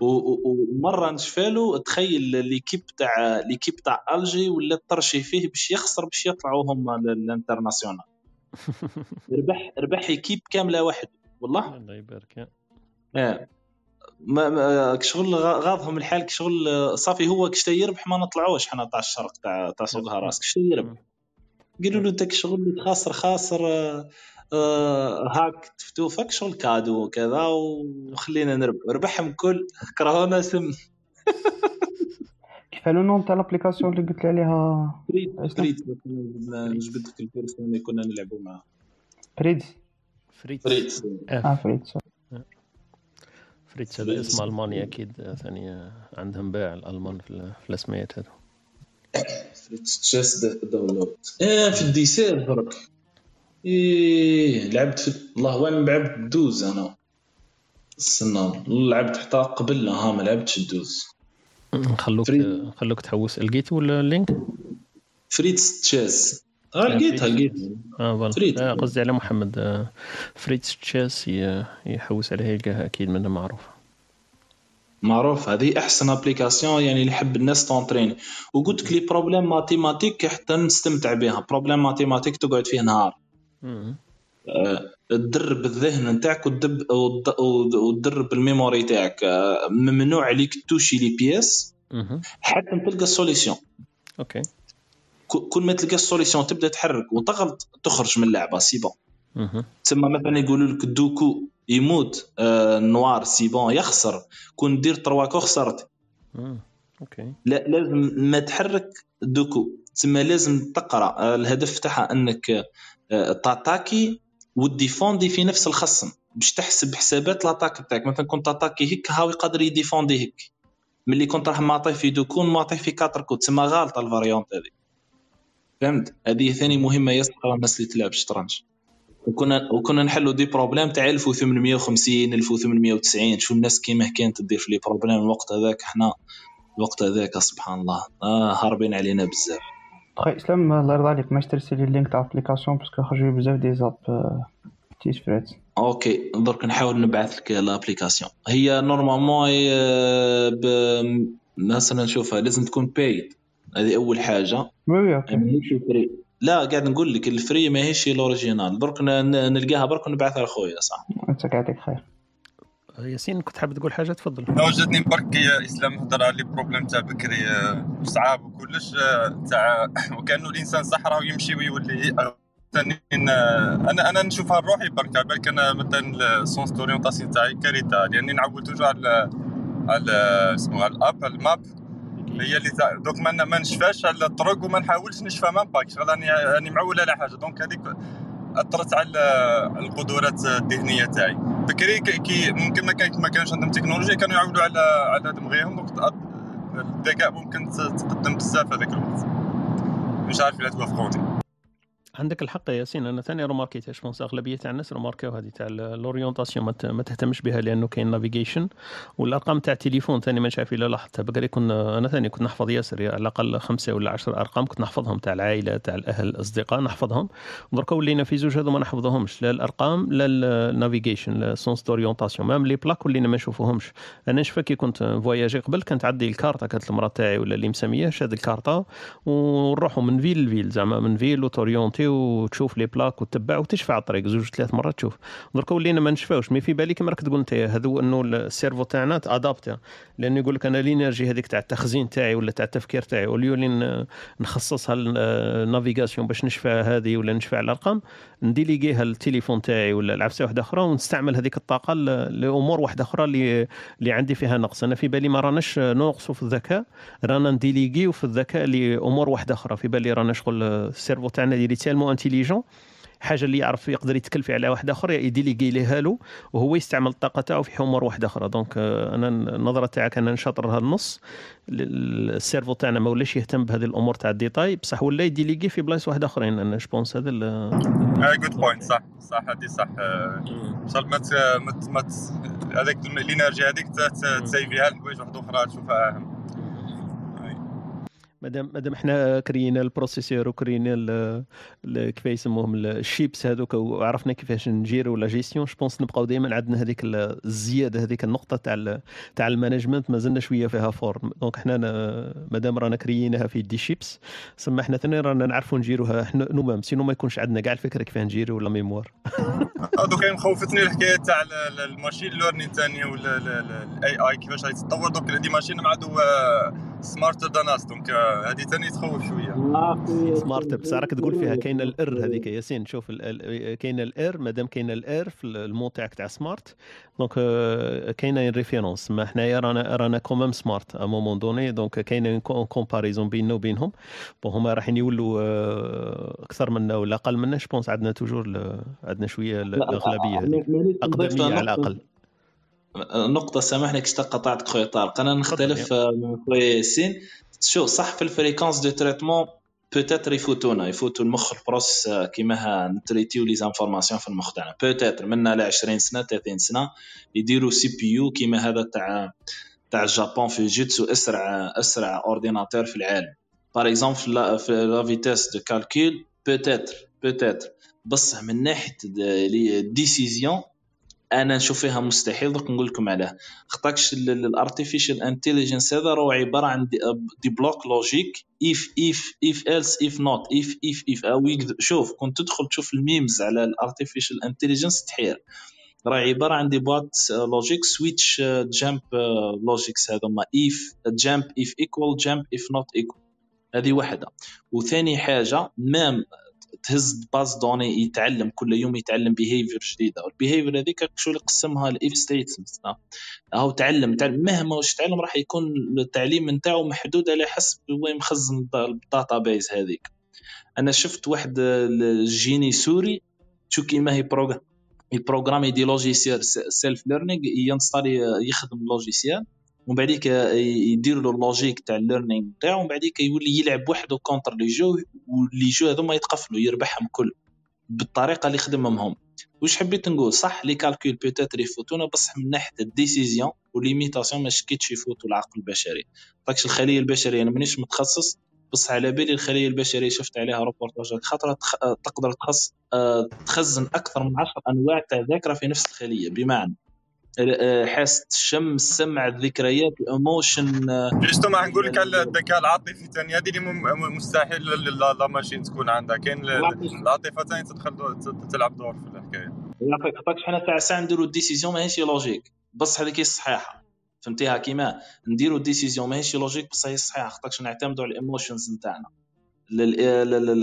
ومره نشفالو تخيل l'équipe تاع l'équipe تاع ألجي ولا tricher فيه باش يخسر باش يطلعوا هما لل international. ربح ربح équipe كاملة وحده والله؟ الله يبارك. آه. ما ما شغل غا- غاضهم الحال كشغل صافي هو كشتا يربح ما نطلعوش حنا تاع الشرق تاع تاع سوق أهراس كشتا يربح. قالوا له انت شغل اللي خاسر خاسر آه، آه، هاك تفتوفك شغل كادو وكذا وخلينا نربح. ربحهم كل كرهونا سم. كيف لو نون تاع لابليكاسيون اللي قلت لي عليها؟ فريد؟ فريد نجبد لك البيرسون اللي كنا نلعبوا معاه بريدز فريتس فريد. آه فريدز فريتس هذا اسم ألماني أكيد آه، ثاني آه، عندهم باع الألمان في ال- في الاسميات هذو فريد تشيس داونلود آه في الديسير برك إيه لعبت في الله وين لعبت دوز أنا؟ استنى لعبت حتى قبل ها ما لعبتش الدوز خلوك فريد. خلوك تحوس. لقيتوا اللينك؟ فريتس تشيس آه لقيتها لقيتها. آه فوالا. فريد. آه، قصدي على محمد آه، فريتس تشيس يحوس عليها يلقاها أكيد منها معروفه معروف. هذه أحسن application يعني اللي يحب الناس t'entraîner وقلت لك les problèmes mathématiques حتى نستمتع بها. problème mathématique تقعد فيه نهار. آه، تدرب الذهن نتاعك وتدرب ال memory تاعك. ممنوع عليك toucher les pièces مهم. حتى تلقى ال solution OK. كل ما تلقى ال solution تبدا تحرك وتغلط تخرج من اللعبة c'est bon. تسمى مثلا يقولوا لك deux coups يموت آه noir c'est bon يخسر. كون دير trois coups خسرت. مم. OK. لا لازم ما تحرك deux coups. تسمى لازم تقرأ آه، الهدف تاعها أنك آه، ت attaquer و défendre في نفس الخصم. باش تحسب حسابات l'attaque تاعك مثلا كنت ت attaquer هيك هاو يقدر ي défendre هيك. ملي كنت راح معطيه في deux coups معطيه في quatre coups. تسمى غالطة ال variante هذه فهمت؟ هذه ثاني مهمة يسقى الناس اللي تلعب شطرنج وكنا وكنا نحلوا des problèmes تاع 1850 1890 شو الناس كيما كانت تدير في les problèmes الوقت هذاك إحنا الوقت هذاك سبحان الله. آه هاربين علينا بزاف. خويا إسلام الله يرضى عليك. ماش ترسل لي ال link تاع application parce que خرجوا بزاف des apps آه، Chess Fritz OK درك نحاول نبعث لك ال application. هي normalement آه، مثلا نشوفها لازم تكون paid هذه أول حاجة. لا قاعد نقول لك ال free ماهيش ال original درك ن- ن- نلقاها برك ونبعثها لخويا صح؟ انت يعطيك خير. ياسين كنت حاب تقول حاجة؟ تفضل. وجدني برك يا إسلام هضر على les problèmes تاع بكري آه، صعاب وكلش آه، تاع وكأنه الإنسان صح راه يمشي ويولي آه، أنا أنا نشوفها لروحي برك على بالك أنا مثلا ال sens d'orientation تاعي كارثة. لاني نعول toujours على على اسمه على ال app على هي اللي دوك ما ما نشفاش على الطرق وما نحاولش نشفى ما باك. شغل راني راني معول على حاجة. donc هذيك أثرت على القدرات الذهنية تاعي. بكري كي- ممكن ما كان ما كانش عندهم تكنولوجيا كانوا يعولوا على على دماغهم donc الذكاء ممكن تقدم بزاف هذاك الوقت. مش عارف إلا توافقوني عندك الحق يا ياسين أنا ثاني remarqué تها pense أغلبية تاع الناس remarqué و هذه تاع l'orientation ما, تهتمش بها لأنه كاين navigation والأرقام تاع التليفون ثاني ما نعرف إلا لاحظتها بقري كنا أنا ثاني كنت نحفظ ياسر على الأقل خمسة ولا عشر أرقام كنت نحفظهم تاع العائلة تاع الأهل الأصدقاء نحفظهم. دركا ولينا في زوج هذو ما نحفظهمش لا الأرقام لا ال navigation لا sens d'orientation même les plaques ولينا ما نشوفوهمش. أنا نشفى كي كنت فواياجي قبل كانت عندي الكارتا كانت المراه تاعي ولا اللي مسمية شاد الكارتا ونروحوا من ville ل ville زعما من ville و t'orienter وتشوف les plaques وتتبع وتشفى على الطريق زوج ثلاث مرات تشوف. دركا ولينا ما نشفاوش mais في بالي كما راك تقول انت هذو انه ال cerveau تاعنا ت adapter لأنه يقول لك أنا ال energy هذيك تاع التخزين تاعي ولا تاع التفكير تاعي ن- نخصصها ال navigation باش نشفى هذه ولا نشفى على الأرقام ن déléguer ها التليفون تاعي ولا العفسه واحدة أخرى ونستعمل هذيك الطاقة لأمور واحدة أخرى اللي اللي عندي فيها نقص. أنا في بالي ما راناش نقصوا في الذكاء رانا ن déléguer و في الذكاء لأمور واحدة أخرى. في بالي رانا شغل ال cerveau تاعنا اللي tellement intelligent حاجة اللي يعرف يقدر يتكلفي على واحد آخر ي déléguer ليها له وهو يستعمل الطاقه تاعو في امور واحدة أخرى. donc آه، أنا النظرة تاعك أنا نشاطر هالنص. ال- ال cerveau تاعنا ما ولاش يهتم بهذه الأمور تاع ال détail. بصح ولا ي déléguer في بلايص واحدة أخرين أنا je pense هذا good point صح صح هذه صح. آه، شغل ما هذاك ال energy هذيك ت save ها لحوايج واحدة أخرى تشوفها أهم. مادام مادام إحنا كرينا البروسيسور وكرينا كيف يسموهم ال- الشيبس هذوك وعرفنا كيفاش نجيرو لا جيستيون جوبونس نبقاو دائما عندنا هذيك ال- الزيادة هذيك النقطة تاع تاع المانجمنت مازلنا شوية فيها فورم دونك إحنا ن- مادام رانا كرييناها في دي شيبس سما إحنا ثاني رانا نعرفوا نجيروها إحنا نومام سينو ما يكونش عندنا كاع الفكرة كيف نجيرو ولا ميموار. آه، دوكا مخوفتني الحكاية تاع ال- ال- الماشين ليرنين ثاني ولا الاي اي كيفاش غادي تتطور. دوك هذه ماشين مع سمارتر ذان اس دونك هذه ثاني تخوف شوية. سمارت بصح راك تقول فيها كاين الار هذيك ياسين شوف ال- ال- كاين الار مادام كاين الار في المون تاعك تاع سمارت دونك آه، كاينة ريفيرونس ما حنايا رانا رانا كومام سمارت ا مومون دوني دونك كاينة كومباريزون بيننا وبينهم. بون هما راحين يولوا آه، أكثر منا ولا أقل منا جوبونس عندنا توجور عندنا شوية ال- الأغلبية هذه أقدمية على الأقل. نقطة سامحني كنت قطعتك خويا طارق. أنا نختلف آه، من خويا ياسين. شوف صح في ال fréquence de traitement peut-être يفوتونا يفوتوا المخ ال process آه، كيما ن traiter و les informations في المخ تاعنا peut-être منا ل 20 سنة 30 سنة يديروا CPU كيما هذا تاع تاع ال Japon Fujitsu أسرع أسرع ordinateur في العالم. par exemple في la في la vitesse de calcul peut-être peut-être بصح من ناحية les décisions أنا نشوف فيها مستحيل دوك نقول لكم علاه. خطاكش ال artificial intelligence هذا راهو عبارة عن des, blocs logiques if if if else if not if if if شوف كنت تدخل تشوف ال memes على ال artificial intelligence تحير. راه عبارة عن des boîtes logiques switch jump logiques هذوما. if jump if equal jump if not equal هذه واحدة وثاني حاجة مام تهز باز دوني يتعلم كل يوم يتعلم بيهيفير جديدة. والبيهيفير هذيك شو اللي قسمها لاف ستيتس هو تعلم تعلم. مهما واش تعلم راح يكون التعليم نتاعو محدود على حسب وين مخزن الداتا بيز هذيك. أنا شفت واحد الجيني سوري شو كيما هي بروغرام يبروغرامي دي لوجيسيال سيلف ليرنينغ ينستالي يخدم لوجيسيال ومن بعديك يدير له ال logique تاع ال learning تاعو ومن بعديك يولي يلعب وحده contre les jeux و les jeux هذوما يتقفلوا يربحهم كل بالطريقة اللي يخدمهم هم واش حبيت نقول؟ صح les calculs peut-être يفوتونا بصح من ناحية ال décision و l'imitation ما شكيتش يفوتوا العقل البشري. داكش الخلية البشرية؟ أنا مانيش متخصص بصح على بالي الخلية البشرية شفت عليها روبورتاجات خاطر تخ- تقدر تخص آه، تخزن أكثر من 10 أنواع تاع ذاكرة في نفس الخلية. بمعنى حاسه الشم السمع الذكريات الإيموشن جوستو ما نقول لك على الذكاء العاطفي ثاني هذه اللي مستحيل لا ماشين تكون عندها. كاين العاطفة ثاني تدخل تلعب دور في الحكاية. يعطيك خاطرش حنا تاع ساعة نديرو décision ماهيش logique. بصح هذيك هي الصحيحة. فهمتيها كيما؟ نديرو décision ماهيش logique بصح هي الصحيحة. خاطرش نعتمدوا على ال emotions نتاعنا.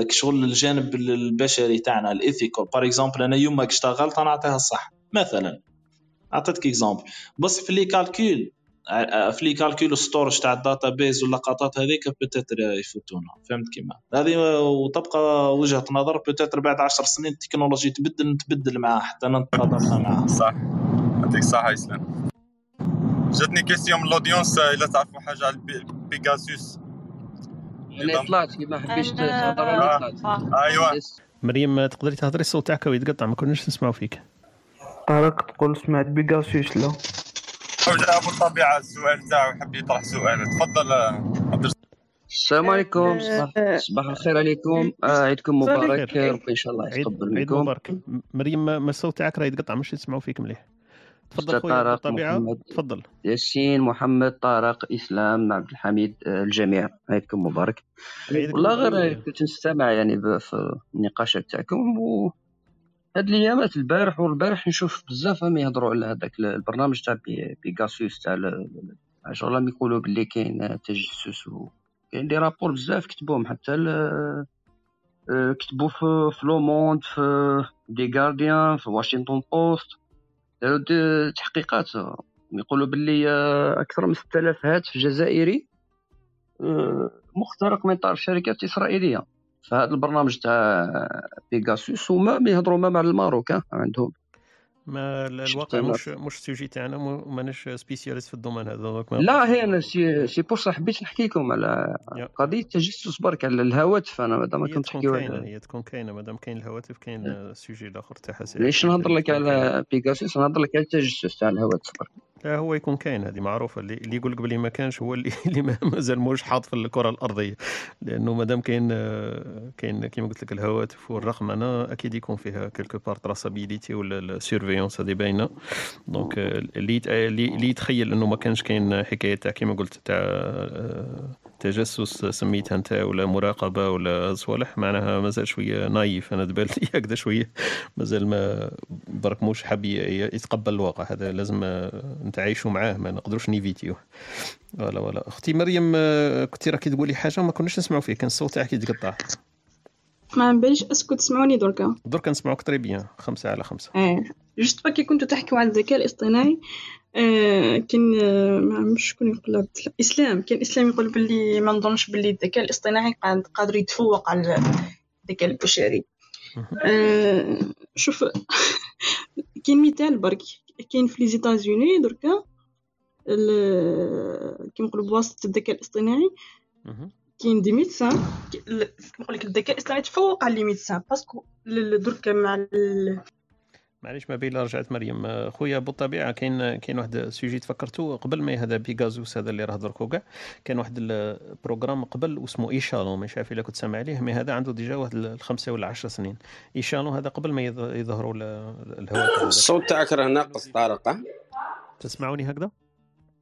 شغل الجانب البشري تاعنا ال ethical. par exemple أنا يومك اشتغلت أنا نعطيها الصح. مثلا. عطيتك exemple بصح في les calculs ع- في les calculs storage تاع ال data base واللقطات هذيك peut-être يفوتونا. فهمت كيما؟ هذه وتبقى وجهة نظر peut-être بعد 10 سنين التكنولوجي تبدل نتبدل معاها حتى نتطابق معاها. صح. يعطيك الصحه إسلام. جاتني question من ال audience إلا تعرفوا حاجة على بيجاسوس أنا طلعت كي ما حبيتش تهضر آه. أيوه. مريم تقدري تهضري الصوت تاعك يتقطع ما كناش نسمعوا فيك. طارق تقول سمعت بيغاسيوس لا رجع أبو الطبيعه السؤال تاعو يحب يطرح سؤال. تفضل عبد السلام عليكم. صباح, صباح الخير عليكم. آه عيدكم مبارك. خير. ربي إن شاء الله يتقبل عيد منكم مبارك. مريم ما ما الصوت تاعك راه يتقطع مش نسمعوا فيك مليح. تفضل خويا طارق تفضل. ياسين محمد طارق إسلام عبد الحميد آه، الجميع. عيدكم مبارك. والله غير. كنت نستمع يعني ب- في النقاشات تاعكم و هاد الأيامات البارح والبارح نشوف بزاف هم يهضروا على هذاك البرنامج تاع بي- بيغاسيوس تاع شغل راهم يقولوا باللي كاين تجسس و كاين des rapports بزاف كتبوهم حتى ال- آه، كتبوا في في Le Monde في The Guardian في Washington Post داروا تحقيقات يقولوا باللي آه، أكثر من 6000 هاتف جزائري آه، مخترق من طرف شركات إسرائيلية. فهذا البرنامج تاع بيغاسوس هما يهضروا ما مع الماروك عندهم. ما الواقع مش مش sujet تاعنا ماناش spécialistes في ال domaine هذا لا هي أنا c'est, c'est pour ça حبيت نحكي لكم على قضية تجسس برك على الهواتف. أنا مادام كنت كاينة على هي تكون كاينة مادام كاين الهواتف كاين ال sujet الآخر تاعها c'est ليش نهضر لك على بيغاسوس نهضر لك على التجسس تاع الهواتف. برك لا هو يكون كاين هذه معروفة. اللي, يقول لك بلي ما كانش هو اللي, اللي ما- مازال موش حاط في الكرة الأرضية. لأنه مادام كاين آه، كاين كيما قلت لك الهواتف والرقم أنا أكيد يكون فيها quelque part traçabilité ولا ال surveillance هذه باينة. donc آه، اللي اللي يتخيل أنه ما كانش كاين حكاية تاع كيما قلت تاع آه، تجسس سميتها انت ولا مراقبة ولا صوالح معناها مازال شوية naïf. أنا دبانت لي هكذا شوية. مازال ما برك موش حاب يتقبل الواقع. هذا لازم آه، نتعايشوا معاه ما نقدروش نيفيتيوه. ولا ولا أختي مريم آه، كنتي راكي تقولي حاجة؟ ما كناش نسمعوا فيك كان الصوت تاعك يتقطع. ما باليش est-ce que تسمعوني دركا. درك نسمعوك très bien خمسة على خمسة. إيه juste parce que كنتو تحكيو على الذكاء الاصطناعي آه كان آه ما عرفتش شكون يقول عبد الل- إسلام كان إسلام يقول باللي ما نظنش باللي الذكاء الاصطناعي قاد- قادر يتفوق على الذكاء البشري. آه شوف كاين مثال برك. كاين في les États-Unis دركا ال- كيما نقولوا بواسطة الذكاء الاصطناعي. كاين des médecins كيما نقول لك الذكاء الاصطناعي تفوق على les médecins parce que ل- دركا مع معليش ما بين رجعت مريم. خويا بالطبيعه كاين كاين واحد سوجي تفكرتو قبل ما هذا بيغازوس هذا اللي راه دركو كاع. كان واحد ال programme قبل واسمه Echelon مش عارف إلا كنت سامع عليه mais هذا عنده déjà واحد الخمسه ولا عشر سنين. Echelon هذا قبل ما يظ- يظهروا ال- الهواتف هذاك. الصوت تاعك راه ناقص طارق؟ تسمعوني هكذا؟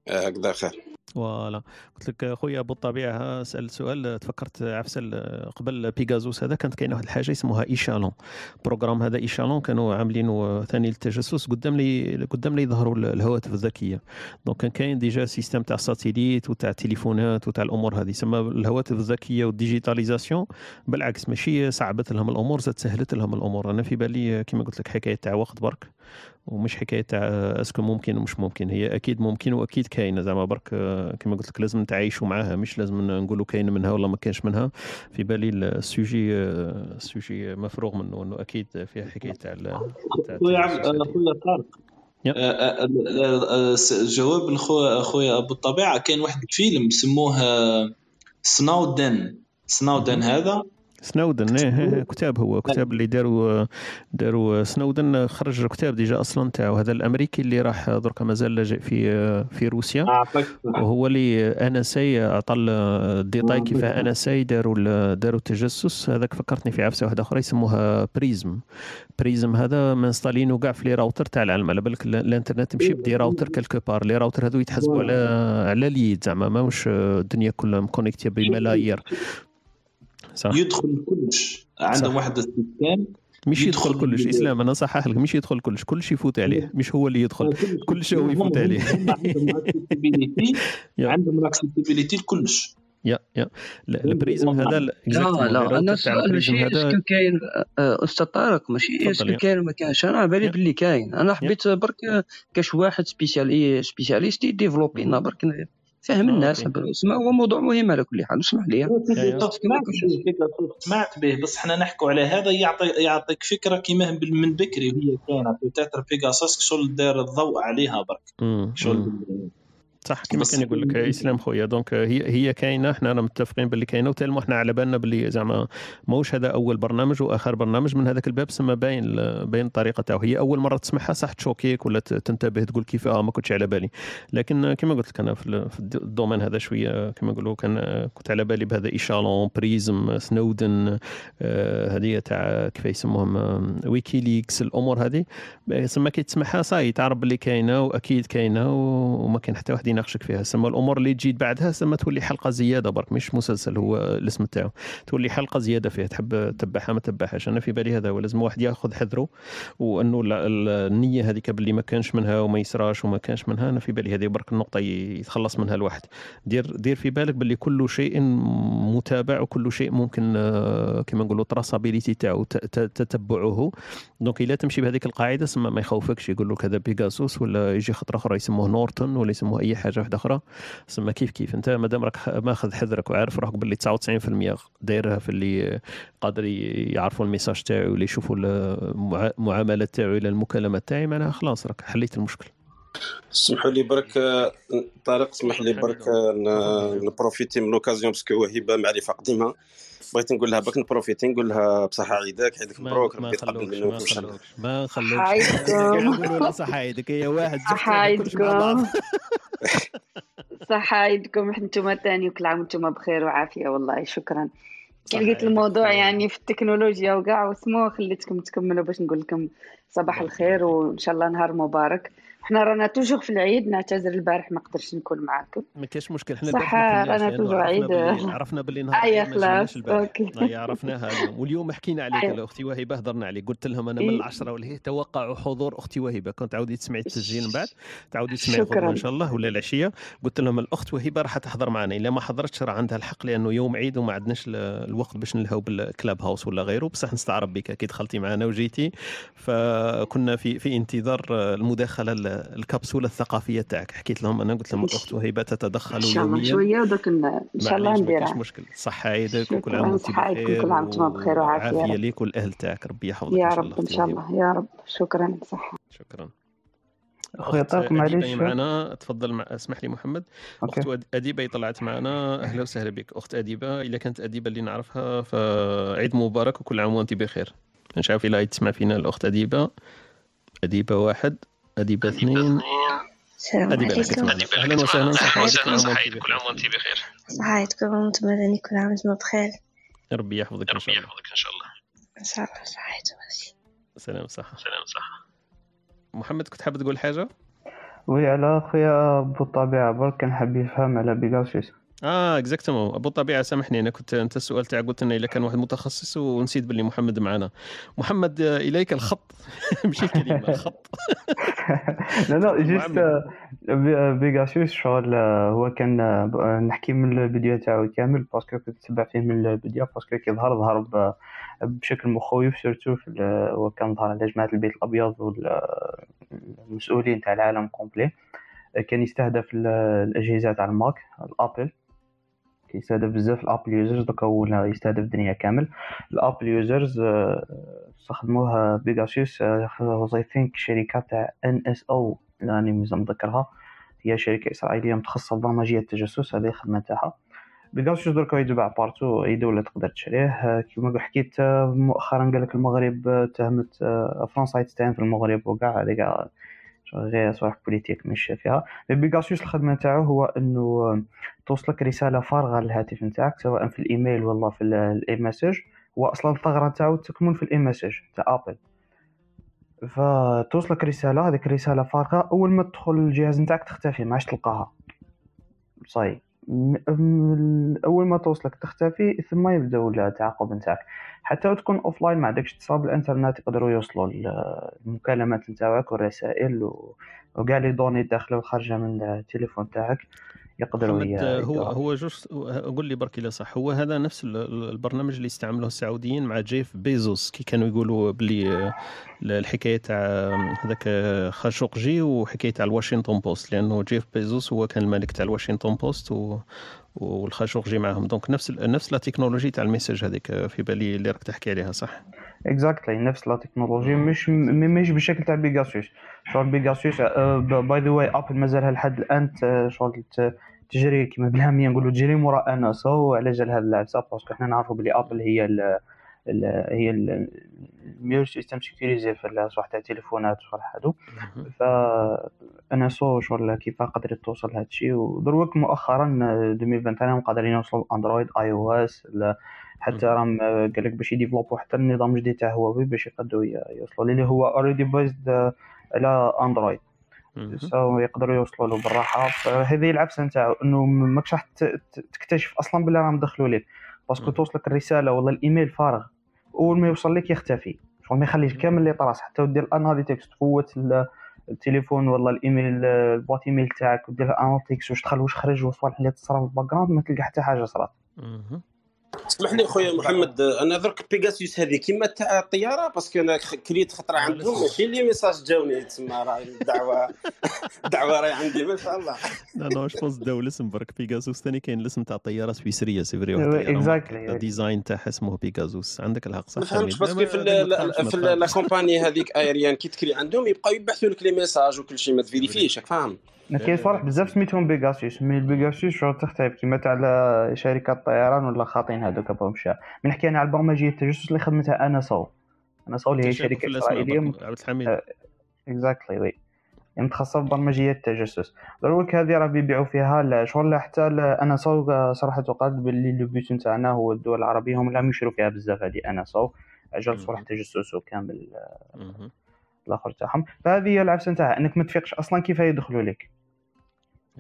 آه، هكذا خير. voilà. قلت لك خويا أبو الطبيعة سأل سؤال تفكرت عفسه قبل بيغازوس هذا كانت كاينة واحد الحاجة اسمها Echelon. programme هذا Echelon كانوا عاملينه ثاني للتجسس قدام لي قدام لي يظهروا الهواتف الذكية. donc كان كاين déjà système تاع satellite وتاع التليفونات وتاع الأمور هذه. سما الهواتف الذكية وال digitalisation بالعكس ماشي صعبت لهم الأمور زاد سهلت لهم الأمور. أنا في بالي كما قلت لك حكاية تاع وقت برك. ومش حكاية تاع est-ce que ممكن ومش ممكن. هي أكيد ممكن وأكيد كاينة زعما برك. آه، كما قلت لك لازم نتعايشوا معاها مش لازم نقولوا كاين منها ولا ما كاينش منها. في بالي السوجي آه، السوجي مفروغ منه انه أكيد فيها حكاية تاع خويا خويا طارق. آه، جواب لخويا خويا أبو الطبيعة كاين واحد الفيلم سموه Snowden. Snowden هذا. سنودن إيه، إيه، إيه، كتاب هو كتاب اللي داروا داروا سنودن. خرج كتاب déjà أصلا تاعو. هذا الأمريكي اللي راح درك مازال لاجئ في في روسيا. وهو اللي NSA عطى ال détails كيف NSA داروا داروا التجسس. هذاك فكرتني في عفسة واحدة أخرى يسموها PRISM. PRISM هذا م installé ينو كاع في les routeurs تاع العالم على بالك ال- الإنترنت تمشي ب des routeurs quelque part les routeurs هذو يتحسبوا على على اليد زعما. ماهوش الدنيا كلها مconnectée بملايير. صح. يدخل كلش. عندهم. واحد ال système مش يدخل كلش. إسلام أنا صحح لك. مش يدخل كلش. كلش يفوت عليه. مش هو اللي يدخل. كلش. هو يفوت عليه. عندهم ال acceptabilité لكلش يا يا. ال PRISM هذا لا. exactly لا أنا السؤال ماشي est-ce que كاين؟ آه، أستاذ طارق ماشي اسكو. كاين ما كاينش؟ أنا على بالي باللي كاين. أنا حبيت برك كاش واحد سبيسيالي سبيسياليست يديفلوبي لنا برك. فهم الناس اسمع هو موضوع مهم على كل حال اسمح لي. سمعت به بس حنا نحكوا على هذا يعطي يعطيك فكرة كيما من بكري وهي كاينة بيتاتر بيجاساس شغل دار الضوء عليها برك. شغل. صح كما كان يقول لك إسلام خويا. دونك هي هي كاينة حنا رانا متفقين باللي كاينة وتالمو حنا على بالنا باللي زعما ماهوش هذا أول برنامج وآخر برنامج من هذاك الباب سما باين باين الطريقة تاعو. هي أول مرة تسمعها صح تchoquer يك ولا تنتبه تقول كيف آه ما كنتش على بالي. لكن كما قلت لك أنا في ال domaine هذا شوية كما نقولوا كان كنت على بالي بهذا Echelon PRISM Snowden آه، هذه تاع كيف يسموهم WikiLeaks الأمور هذه. سما كي تسمعها صاي تعرف باللي كاينة وأكيد كاينة وما كاين حتى واحد يناقشك فيها. سما الأمور اللي تجي بعدها سما تولي حلقة زيادة برك مش مسلسل هو الاسم تاعو تولي حلقة زيادة فيها تحب تتبعها ما تتبعهاش. أنا في بالي هذا هو لازم واحد ياخذ حذره وأنه النية هذيك باللي ما كانش منها وما يسراش وما كانش منها أنا في بالي هذه برك النقطة يتخلص منها الواحد. دير دير في بالك باللي كل شيء متابع وكل شيء ممكن آه، كما نقولوا traçabilité تاعو تتبعه. donc إلا تمشي بهذيك القاعدة سما ما يخوفكش يقول لك هذا Pegasus ولا يجي خطره أخرى يسموه Norton ولا يسموه أي حاجة واحدة أخرى. سما كيف كيف؟ أنت مادام راك ماخذ حذرك وعارف روحك باللي 99% دايرها في اللي قادر يعرفوا ال message تاعي ولا يشوفوا المعاملات تاعي إلى المكالمات تاعي معناها خلاص راك حليت المشكل. اسمحوا لي برك طارق اسمح لي برك نprofiter من l'occasion parce que هبة معرفة قديمة. بغيت نقول لها باك نprofiter نقول لها بصحه عيدك عيدك مبروك ربي يتقبل منك ما خلوكش ما خلوكش. نقولوا صحه عيدك هي واحد صحه عيدكم صحة عيدكم أنتم ثاني وكل عام وأنتم بخير وعافية والله شكرا. لقيت الموضوع يعني في التكنولوجيا وكاع وسمو خليتكم تكملوا باش نقول لكم صباح الخير. وإن شاء الله نهار مبارك. حنا رانا toujours في العيد نعتذر البارح ما قدرتش نكون معاكم. ما كاينش مشكل حنا صح رانا toujours عيد. عرفنا باللي نهار اي خلاص OK. أي عرفناها اليوم. واليوم حكينا عليك أختي وهبه هضرنا عليك قلت لهم أنا من العشرة ولا هي توقعوا حضور أختي وهبه كنت تعاودي تسمعي التسجيل من بعد تعاودي تسمعي شكرا. إن شاء الله ولا العشية. قلت لهم الأخت وهبه راح تحضر معنا. إلا ما حضرتش راه عندها الحق لأنه يوم عيد وما عندناش الوقت باش نلهو بالكلاب هاوس ولا غيره. بصح نستعرب بك كي دخلتي معنا وجيتي. فكنا في في انتظار المداخلة الكبسولة الثقافية تاعك. حكيت لهم أنا قلت لهم الأخت وهبه تتدخل إن شاء الله شوية ودوك إن شاء الله نديرها كاينش مشكل. صحة عيدك وكل عام وانت بخير كل عام وأنتم بخير وعافية. رب. ليك والأهل تاعك. ربي يحفظك يا رب الله. إن شاء. الله. يا رب. شكرا. صح شكرا. اخويا أخت طارق معليش. معنا. تفضل مع... اسمح لي محمد. أخت أد- أديبة طلعت معنا. أهلا وسهلا بك. أخت أديبة إذا كانت أديبة اللي نعرفها فعيد مبارك وكل عام وأنت بخير. مش عارف الا تسمع فينا الأخت أديبة. أديبة واحد. اديبه اثنين السلام عليكم. أهلا وسهلا. صحة عيد كل عام وانت بخير. صحايتكم وأنتم مدني كل عام وأنتم بخير. ربي يحفظك إن شاء الله. إن شاء الله. إن شاء الله. صحيتكم سلام صحة. سلام صح محمد كنت حاب تقول حاجة؟ oui على خويا بالطبيعة برك كان حاب يفهم على بيغاسيوس آه اكزاكتومون أبو الطبيعه سامحني أنا كنت أنت السؤال تاعك قلت لنا اذا كان واحد متخصص ونسيت باللي محمد معنا. محمد آه، إليك الخط. ماشي الكلمة الخط لا لا جيست بيغاسيوس شغل آه، هو كان آه، نحكي من الفيديو تاعو كامل parce que كنت نتبع فيه من ال vidéo parce que كي ظهر ظهر بشكل مخوف surtout هو كان ظهر على جماعة البيت الأبيض والمسؤولين تاع العالم complet. كان يستهدف ال- الأجهزة تاع ال Mac ال Apple كيستهدف بزاف ال Apple users دوكا ولا يستهدف الدنيا كامل. ال Apple users استخدموها Pegasus I think شركة تاع NSO راني مازال متذكرها. هي شركة إسرائيلية متخصصة ببرمجيه التجسس هذه الخدمة تاعها. Pegasus دركا يتباع partout أي دولة تقدر تشريه. آه، كيما حكيت آه، مؤخرا قال لك المغرب آه، تهمت آه، فرنسا تتهم في المغرب وكاع هذه كاع غير صوالح politique مش فيها. Pegasus الخدمة تاعو هو إنه توصلك رسالة فارغة للهاتف نتاعك سواء في الإيميل ولا في ال- ال iMessage هو أصلا الثغرة تاعو تكمن في ال iMessage تاع Apple. فتوصلك رسالة هذيك الرساله فارغة أول ما تدخل الجهاز نتاعك تختفي ما عادش تلقاها. صاي أول ما توصلك تختفي ثم يبداو التعاقب نتاعك. حتى تكون offline ما عندكش اتصال بالإنترنت يقدروا يوصلوا ال- المكالمات نتاعك والرسائل وكاع les données الداخله والخارجه من التليفون تاعك. يقدروا آه، هو. هو juste قول لي برك الا صح. هو هذا نفس ال- ال- البرنامج اللي استعملوه السعوديين مع جيف بيزوس. كي كانوا يقولوا بلي آه، الحكاية تاع آه، هذاك خاشقجي وحكاية تاع ال Washington Post. لأنه جيف بيزوس هو كان الملك تاع ال Washington Post و والخاشقجي معاهم. donc نفس نفس la technologie تاع ال message هذيك في بالي اللي راك تحكي عليها صح؟ exactly نفس la technologie. مش مش بالشكل تاع Pegasus شغل Pegasus by the way Apple مازالها لحد الآن شغل تجري كيما بالهاميه نقولوا تجري مورا NSO على جال هذا العفسه parce que حنا نعرفوا بلي Apple هي ال ال هي ال- ال meilleur système sécurisé في الاصوات تاع التليفونات وصوالح هادو ف NSO شغل كيف قدرت توصل هذا الشيء. ودروك مؤخرا 2021 قادرين يوصلوا Android iOS حتى راهم قال لك باش يديفلوبوا حتى النظام الجديد تاع هواوي باش يقدروا يوصلوا اللي هو already based على Android. يقدروا يوصلوا له بالراحة. فهذه العفسة نتاعو إنه ماكش راح تكتشف أصلا بلي راهم دخلوا لك parce que توصلك الرسالة ولا الإيميل فارغ. أول ما يوصل لك يختفي. شغل ما يخليش كامل les traces. حتى ودير ال analytics تفوت ال- التليفون ولا الإيميل ال boîte email تاعك. ودير ال analytics واش دخل واش خرج والصوالح اللي تصرا في ال background ما تلقى حتى حاجة صرات. اسمح لي خويا محمد أنا درك بيغاسيوس هذه. كيما تاع الطيارة parce que أنا كريت خطرة عندهم ماشي les messages جاوني. تسمى راه الدعوة الدعوة راهي عندي ما شاء الله. لا نو جو بونس داو الاسم برك بيغازوس ثاني كاين الاسم تاع طيارة سويسرية سي فري exactly. الديزاين تاعها اسمه بيغازوس عندك الحق صح؟ ما فهمتش. باسكو لا، في في لا. كومباني هذيك ايريان كي تكري عندهم يبقاو يبحثوا لك لي ميساج وكل شيء ما تفيريفيش راك فاهم كاين صوالح بزاف سميتهم بيغاسيوس مي البيغاسيوس شغل تختلف كيما تاع شركات الطيران ولا خاطين هذوك بهم مشى من نحكي أنا على البرمجيه التجسس اللي خدمتها أنا صو أنا صو اللي هي شركة إسرائيلية. عبد الحميد. Exactly oui. يعني متخصصه في برمجيه التجسس دروك هذه راه بيبيعوا فيها شغل حتى NSO صراحة قال باللي le but نتاعنا هو الدول العربية هم اللي يشروا فيها بزاف هذه NSO أجل صالح تجسس وكامل الآخر تاعهم. فهذه هي العفسة نتاعها. أنك ما تفيقش أصلا كيف يدخلوا لك؟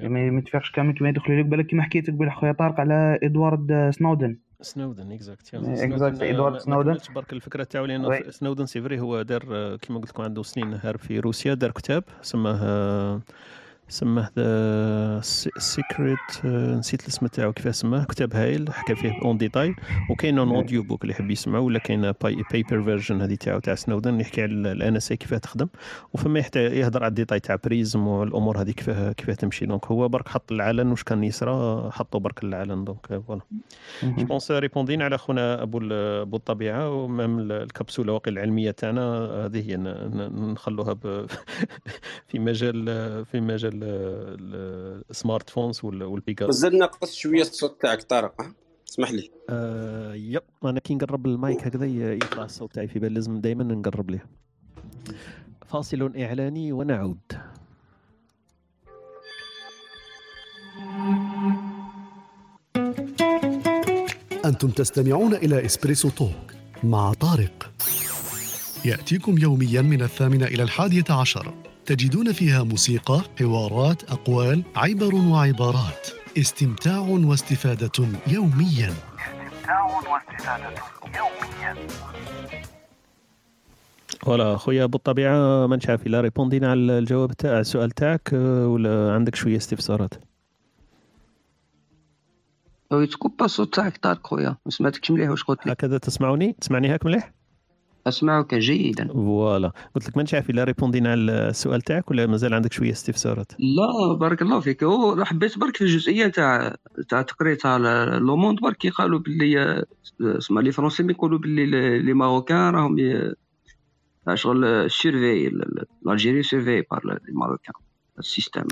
ما ما تفيقش كامل كيما يدخلوا لك بالك كيما حكيت قبل خويا طارق على إدوارد سنودن سنودن exact Exactly، إدوارد سنودن. برك الفكرة تاعو لأن. سنودن c'est vrai هو دار آه، كيما قلت لكم عنده سنين هارب في روسيا دار كتاب سماه آه، سماه The Secret نسيت الاسم تاعو كيفاه سماه كتاب هايل حكى فيه en détail وكاين un audio book اللي يحب يسمعه ولا كاين paper version هذه تاعو تاع سنودن يحكي على ال NSA كيفاه تخدم. وفما يهضر على الديتاي تاع بريزم والأمور هذه كيفاه كيفاه تمشي. donc هو برك حط العلن واش كان يصرى حطوا برك العلن. donc voilà je pense ريبوندينا على خونا أبو أبو الطبيعة و même ال- الكبسولة واقع العلمية تاعنا. هذه هي نخلوها في مجال في مجال ال- ال smartphones وال- والبيكا مازال ناقص شوية الصوت تاعك طارق؟ اسمح لي. آه yep. أنا كي نقرب المايك هكذا يطلع الصوت تاعي في بال لازم دائما نقرب ليه. فاصل إعلاني ونعود. أنتم تستمعون إلى EspressoTalk مع طارق. يأتيكم يوميا من الثامنة إلى الحادية عشر. تجدون فيها موسيقى، حوارات، أقوال، عبر وعبارات. استمتاع واستفادة يوميا. استمتاع واستفادة يوميا voilà خويا أبو الطبيعة ما نشاف الا ريبوندينا على الجواب تاع السؤال تاعك ولا عندك شوية استفسارات؟ oui تكوبا الصوت تاعك طارق خويا ما سمعتكش مليح واش قلت لي هكذا تسمعوني؟ تسمعني هاك مليح؟ أسمعك جيدا. voilà. قلت لك ما نشاف إلا ريبوندينا على السؤال تاعك ولا مازال عندك شوية استفسارات؟ لا بارك الله فيك. هو حبيت برك في الجزئية تاع تاع تقرير تاع Le Monde برك قالوا باللي اسمها les Français يقولوا باللي les Marocains راهم شغل surveillé l'Algérie surveillé par les Marocains السيستم.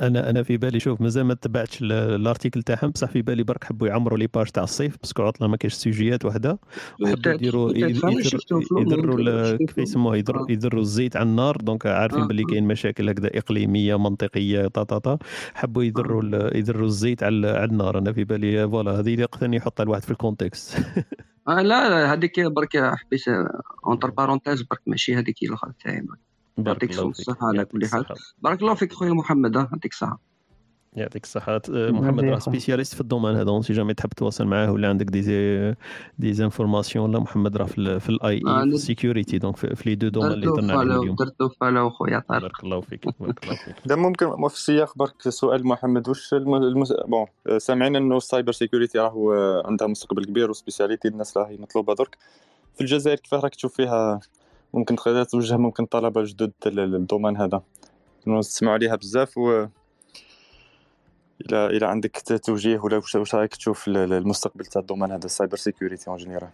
أنا أنا في بالي شوف مازال ما تبعتش ال- ال article تاعهم. بصح في بالي برك حبوا يعمروا les pages تاع الصيف parce que عطلة ما كاينش سوجيات وحده وحبوا يديروا يدروا. كيف يسموها يدروا يدروا الزيت على النار. donc عارفين آه، باللي آه. كاين مشاكل هكذا إقليمية منطقية طا طا طا حبوا يدروا ال- يدروا الزيت على على النار. أنا في بالي voilà هذه اللي ثاني يحطها الواحد في ال contexte آه لا لا هذيك برك حبيت entre parenthèses برك ماشي هذيك هي الآخر تاعي. بارك يعطيك الصحة على كل حال. بارك الله فيك خويا محمد يعطيك الصحة يعطيك الصحة آه، محمد يا راه. سبيسياليست في الدومين هذا. سي جامي تحب تواصل معاه ولا عندك دي زي دي زانفورماسيون لا محمد راه في في الاي آه، اي السيكوريتي. دونك في في لي دو دومين اللي هضرنا عليهم فالو اليوم درت له فالو خويا طارق. بارك الله فيك بارك الله فيك. ده ممكن في السياق برك سؤال محمد واش الم... المس... بون سامعين إنه السايبر سيكوريتي راهو عندها مستقبل كبير وسبيسياليتي الناس راهي مطلوبة درك. في الجزائر كيف راك تشوف فيها ممكن تقدر توجه ممكن طلبة جدد لل- لل domaine هذا. إنه تسمعوا عليها بزاف و إلى إلى عندك توجيه ولا واش رأيك تشوف ال- ال- المستقبل تاع ال domaine هذا ال cyber security en général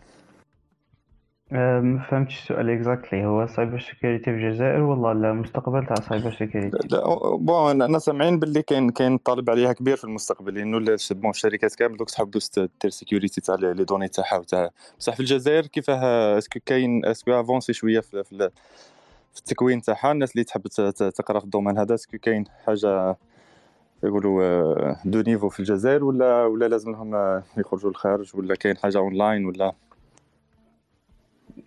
ما فهمتش السؤال exactly هو cyber security في الجزائر ولا المستقبل تاع cyber security لا bon أنا سامعين باللي كاين كاين طالب عليها كبير في المستقبل. لأنه bon الشركات كامل دوك تحب دير security تاع les données تاعها وتاع. بصح في الجزائر كيفاه؟ est-ce que كاين est-ce que avancé شوية في, في, في التكوين تاعها. الناس اللي تحب تقرا في ال domaine هذا est-ce que كاين حاجة يقولوا آه، de niveau في الجزائر ولا ولا لازم لهم آه، يخرجوا للخارج ولا كاين حاجة اونلاين ولا؟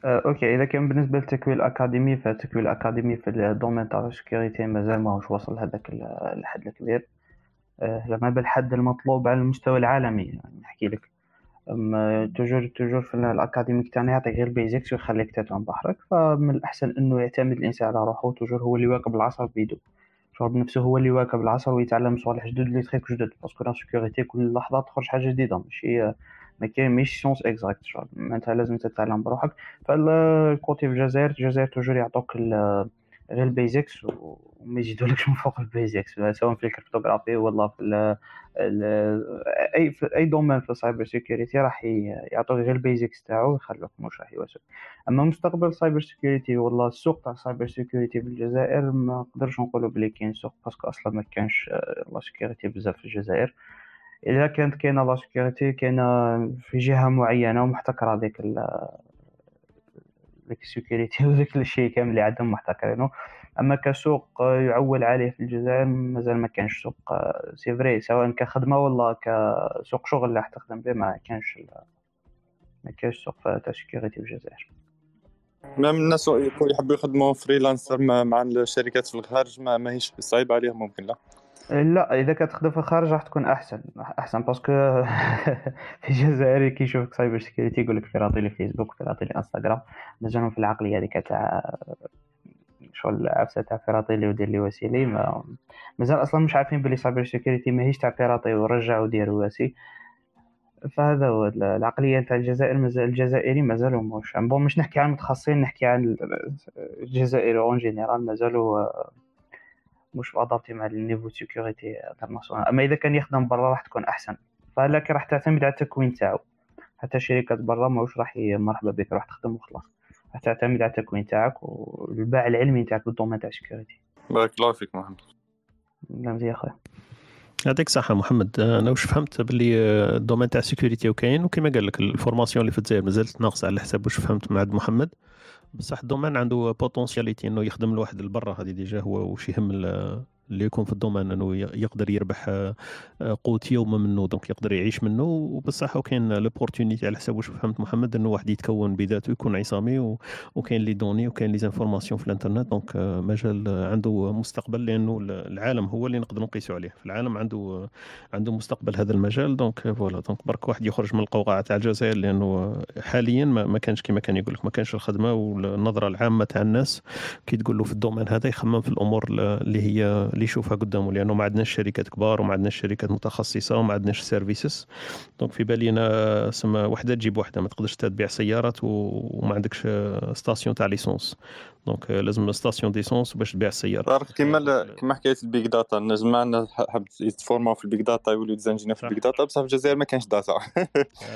OK إذا كان بالنسبة للتكوين الأكاديمي فالتكوين الأكاديمي في ال domaine تاع ال security مازال ماهوش وصل هذاك ال- الحد الكبير. أه، زعما بالحد المطلوب على المستوى العالمي يعني نحكي لك. اما toujours toujours في ال académique تاعنا يعطيك غير basics ويخليك تفهم بحرك. فمن الأحسن إنه يعتمد الإنسان على روحه toujours هو اللي يواكب العصر بيدو. شعور بنفسه هو اللي يواكب العصر ويتعلم صوالح جدد les techniques جدد parce que la sécurité كل لحظة تخرج حاجة جديدة ماشي ما كاين science exacte شغل معناتها لازم تتعلم بروحك. فال côté في الجزائر الجزائر toujours يعطوك غير ال basics وما يزيدولكش من فوق ال basics سواء في ال cryptographie ولا في ال ال أي في أي domaine في ال cyber security راح يعطوك غير ال basics تاعو ويخلوك مش راح يوسع أما مستقبل ال cyber security ولا السوق تاع ال cyber security في الجزائر ما نقدرش نقولوا بلي كاين سوق parce que أصلا ما كانش آه، la sécurité بزاف في الجزائر. إذا كانت كاينة لا سيكيورتي كاينة في جهة معينة ومحتكرة هذيك ال- ذيك ال security وذاك الشيء كامل اللي عندهم محتكرينه. أما كسوق آه، يعول عليه في الجزائر مازال ما كانش سوق آه، c'est vrai سواء كخدمة ولا كسوق شغل اللي راح تخدم به ما كانش ما كانش سوق تاع security في الجزائر. même الناس يحبوا يخدموا freelancer مع الشركات في الخارج ما ماهيش صعيب عليهم ممكن لا. لا إذا كتخدم في الخارج راح تكون أحسن أحسن parce que في الجزائر كي يشوفك cyber security يقول لك pirater لي Facebook pirater لي انستغرام مازالهم في العقلية هذيك تاع شغل عفسة تاع pirater لي ودير لي وسيلي ما مازال أصلا مش عارفين بلي cyber security ماهيش تاع pirater ورجع ودير واسي. فهذا هو ال- العقلية تاع الجزائر مازال الجزائري مازالوا مش bon مش نحكي عن المتخصصين نحكي عن الجزائر en général مازالوا مش adapté مع ال niveau sécurité international أما إذا كان يخدم برا راح تكون أحسن. فلكن راح تعتمد على التكوين تاعو. حتى شركات برا ماهوش راح مرحبا بك راح تخدم وخلاص. راح تعتمد على التكوين تاعك والباع العلمي تاعك بال domaine تاع ال sécurité. بارك الله فيك محمد لا مزيان خويا يعطيك الصحة محمد. أنا واش فهمت باللي آه، ال domaine تاع ال sécurité وكاين وكما قال لك ال formation اللي في الجزائر مازالت ناقصة على حسب واش فهمت مع عند محمد. بصح ال domaine عنده potentialité إنه يخدم الواحد لبرا هذه déjà هو واش يهم اللي يكون في ال domaine إنه يقدر يربح آه، قوت يومه منه donc يقدر يعيش منه. وبصح وكاين l'opportunité على حسب واش فهمت محمد إنه واحد يتكون بذاته يكون عصامي وكاين les données وكاين les informations في الإنترنت. donc آه، مجال عنده مستقبل لأنه ال- العالم هو اللي نقدر نقيسوا عليه. في العالم عنده آه، عنده مستقبل هذا المجال. donc voilà. donc برك واحد يخرج من القوقعة تاع الجزائر لأنه حاليا ما كانش كما كان يقول لك ما كانش الخدمة والنظرة العامة تاع الناس كي تقول له في ال domaine هذا يخمم في الأمور اللي هي اللي يشوفها قدامه لأنه ما عندناش شركات كبار وما عندناش شركات متخصصة وما عندناش services donc في بالي أنا سما وحدة تجيب وحدة ما تقدرش تبيع سيارات وما عندكش station تاع l'essence donc لازم station d'essence باش تبيع السياره تعرف كيما كيما حكايه ال Big Data الناس ما حب يتفورماو في ال Big Data يوليو des ingénieurs في ال Big Data بصح في الجزائر ما كانش data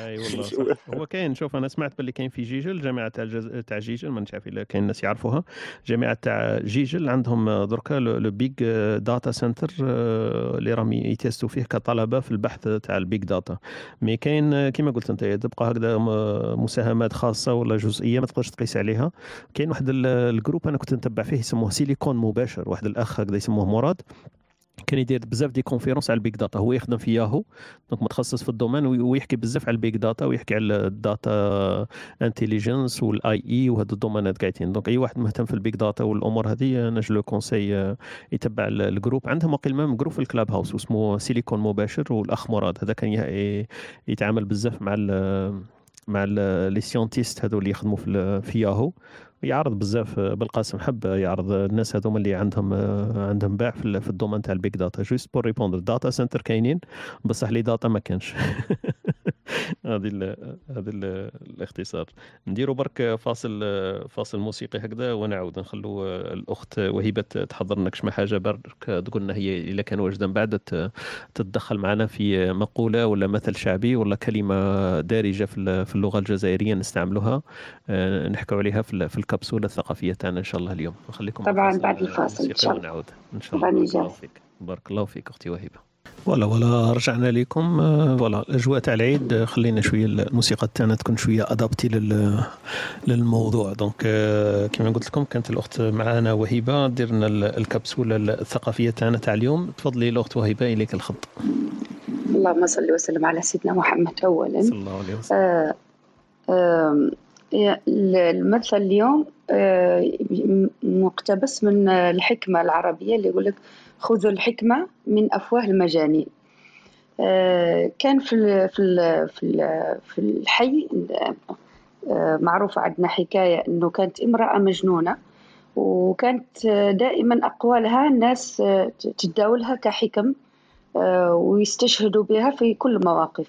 اي والله. هو كاين شوف أنا سمعت باللي كاين في جيجل جامعه تاع الجز... تاع جيجل ما نعرف الا كاين الناس يعرفوها جامعه تاع جيجل عندهم دركا le Big Data center اللي راهم يتيستوا فيه كطلبه في البحث تاع ال Big Data mais كاين كيما قلت انت تبقى هكذا مساهمات خاصه ولا جزئيه ما تقدرش تقيس عليها كاين واحد ال groupe أنا كنت نتبع فيه يسموه سيليكون مباشر واحد الأخ هكذا يسموه مراد. كان يدير بزاف des conférences على ال Big Data هو يخدم في Yahoo donc متخصص في ال domaine وي- ويحكي بزاف على ال Big Data ويحكي على ال data intelligence وال AI وهذا الدومينات قاعدين donc أي واحد مهتم في ال Big Data والأمور هذه أنا le conseil يتبع ال- groupe. عندهم وقيل même groupe في ال Clubhouse واسمه سيليكون مباشر والأخ مراد. هذا كان يتعامل بزاف مع مع les scientistes هذو اللي يخدموا في ياهو يعرض بزاف بالقاسم حب يعرض الناس هذوما اللي عندهم عندهم باع في ال- في ال domaine تاع ال Big Data. juste pour répondre data center كاينين بصح les data ما كانش. هذه هذا ال- الاختصار. نديروا برك فاصل فاصل موسيقي هكذا ونعود نخلو الأخت وهبه تحضر لنا كشما حاجة. برك تقول لنا هي اذا كان واجده من بعد تتدخل معنا في مقولة ولا مثل شعبي ولا كلمة دارجة في ال- في اللغة الجزائرية نستعملوها آه، نحكوا عليها في ال- في الكبسولة الثقافية تاعنا إن شاء الله اليوم. نخليكم طبعاً بعد الفاصل موسيقي شاء الله. ونعود إن شاء الله. بارك الله. فيك بارك الله فيك أختي وهبه voilà voilà رجعنا لكم. آه، voilà الاجواء تاع العيد آه، خلينا شوية الموسيقى تاعنا تكون شوية adapté لل للموضوع. donc آه، كما قلت لكم كانت الأخت معنا وهبه ال- الكبسوله الثقافية تاعنا تاع اليوم. تفضلي الأخت وهبه إليك الخط. اللهم صل وسلم على سيدنا محمد اولا. صلى الله عليه وسلم. آه، المثل اليوم مقتبس من الحكمة العربية اللي يقول لك خذوا الحكمة من أفواه المجانين. آه، كان في ال- في ال- في ال- في الحي آه، معروفة عندنا حكاية إنه كانت امرأة مجنونة وكانت دائما أقوالها الناس تتداولها كحكم آه، ويستشهدوا بها في كل المواقف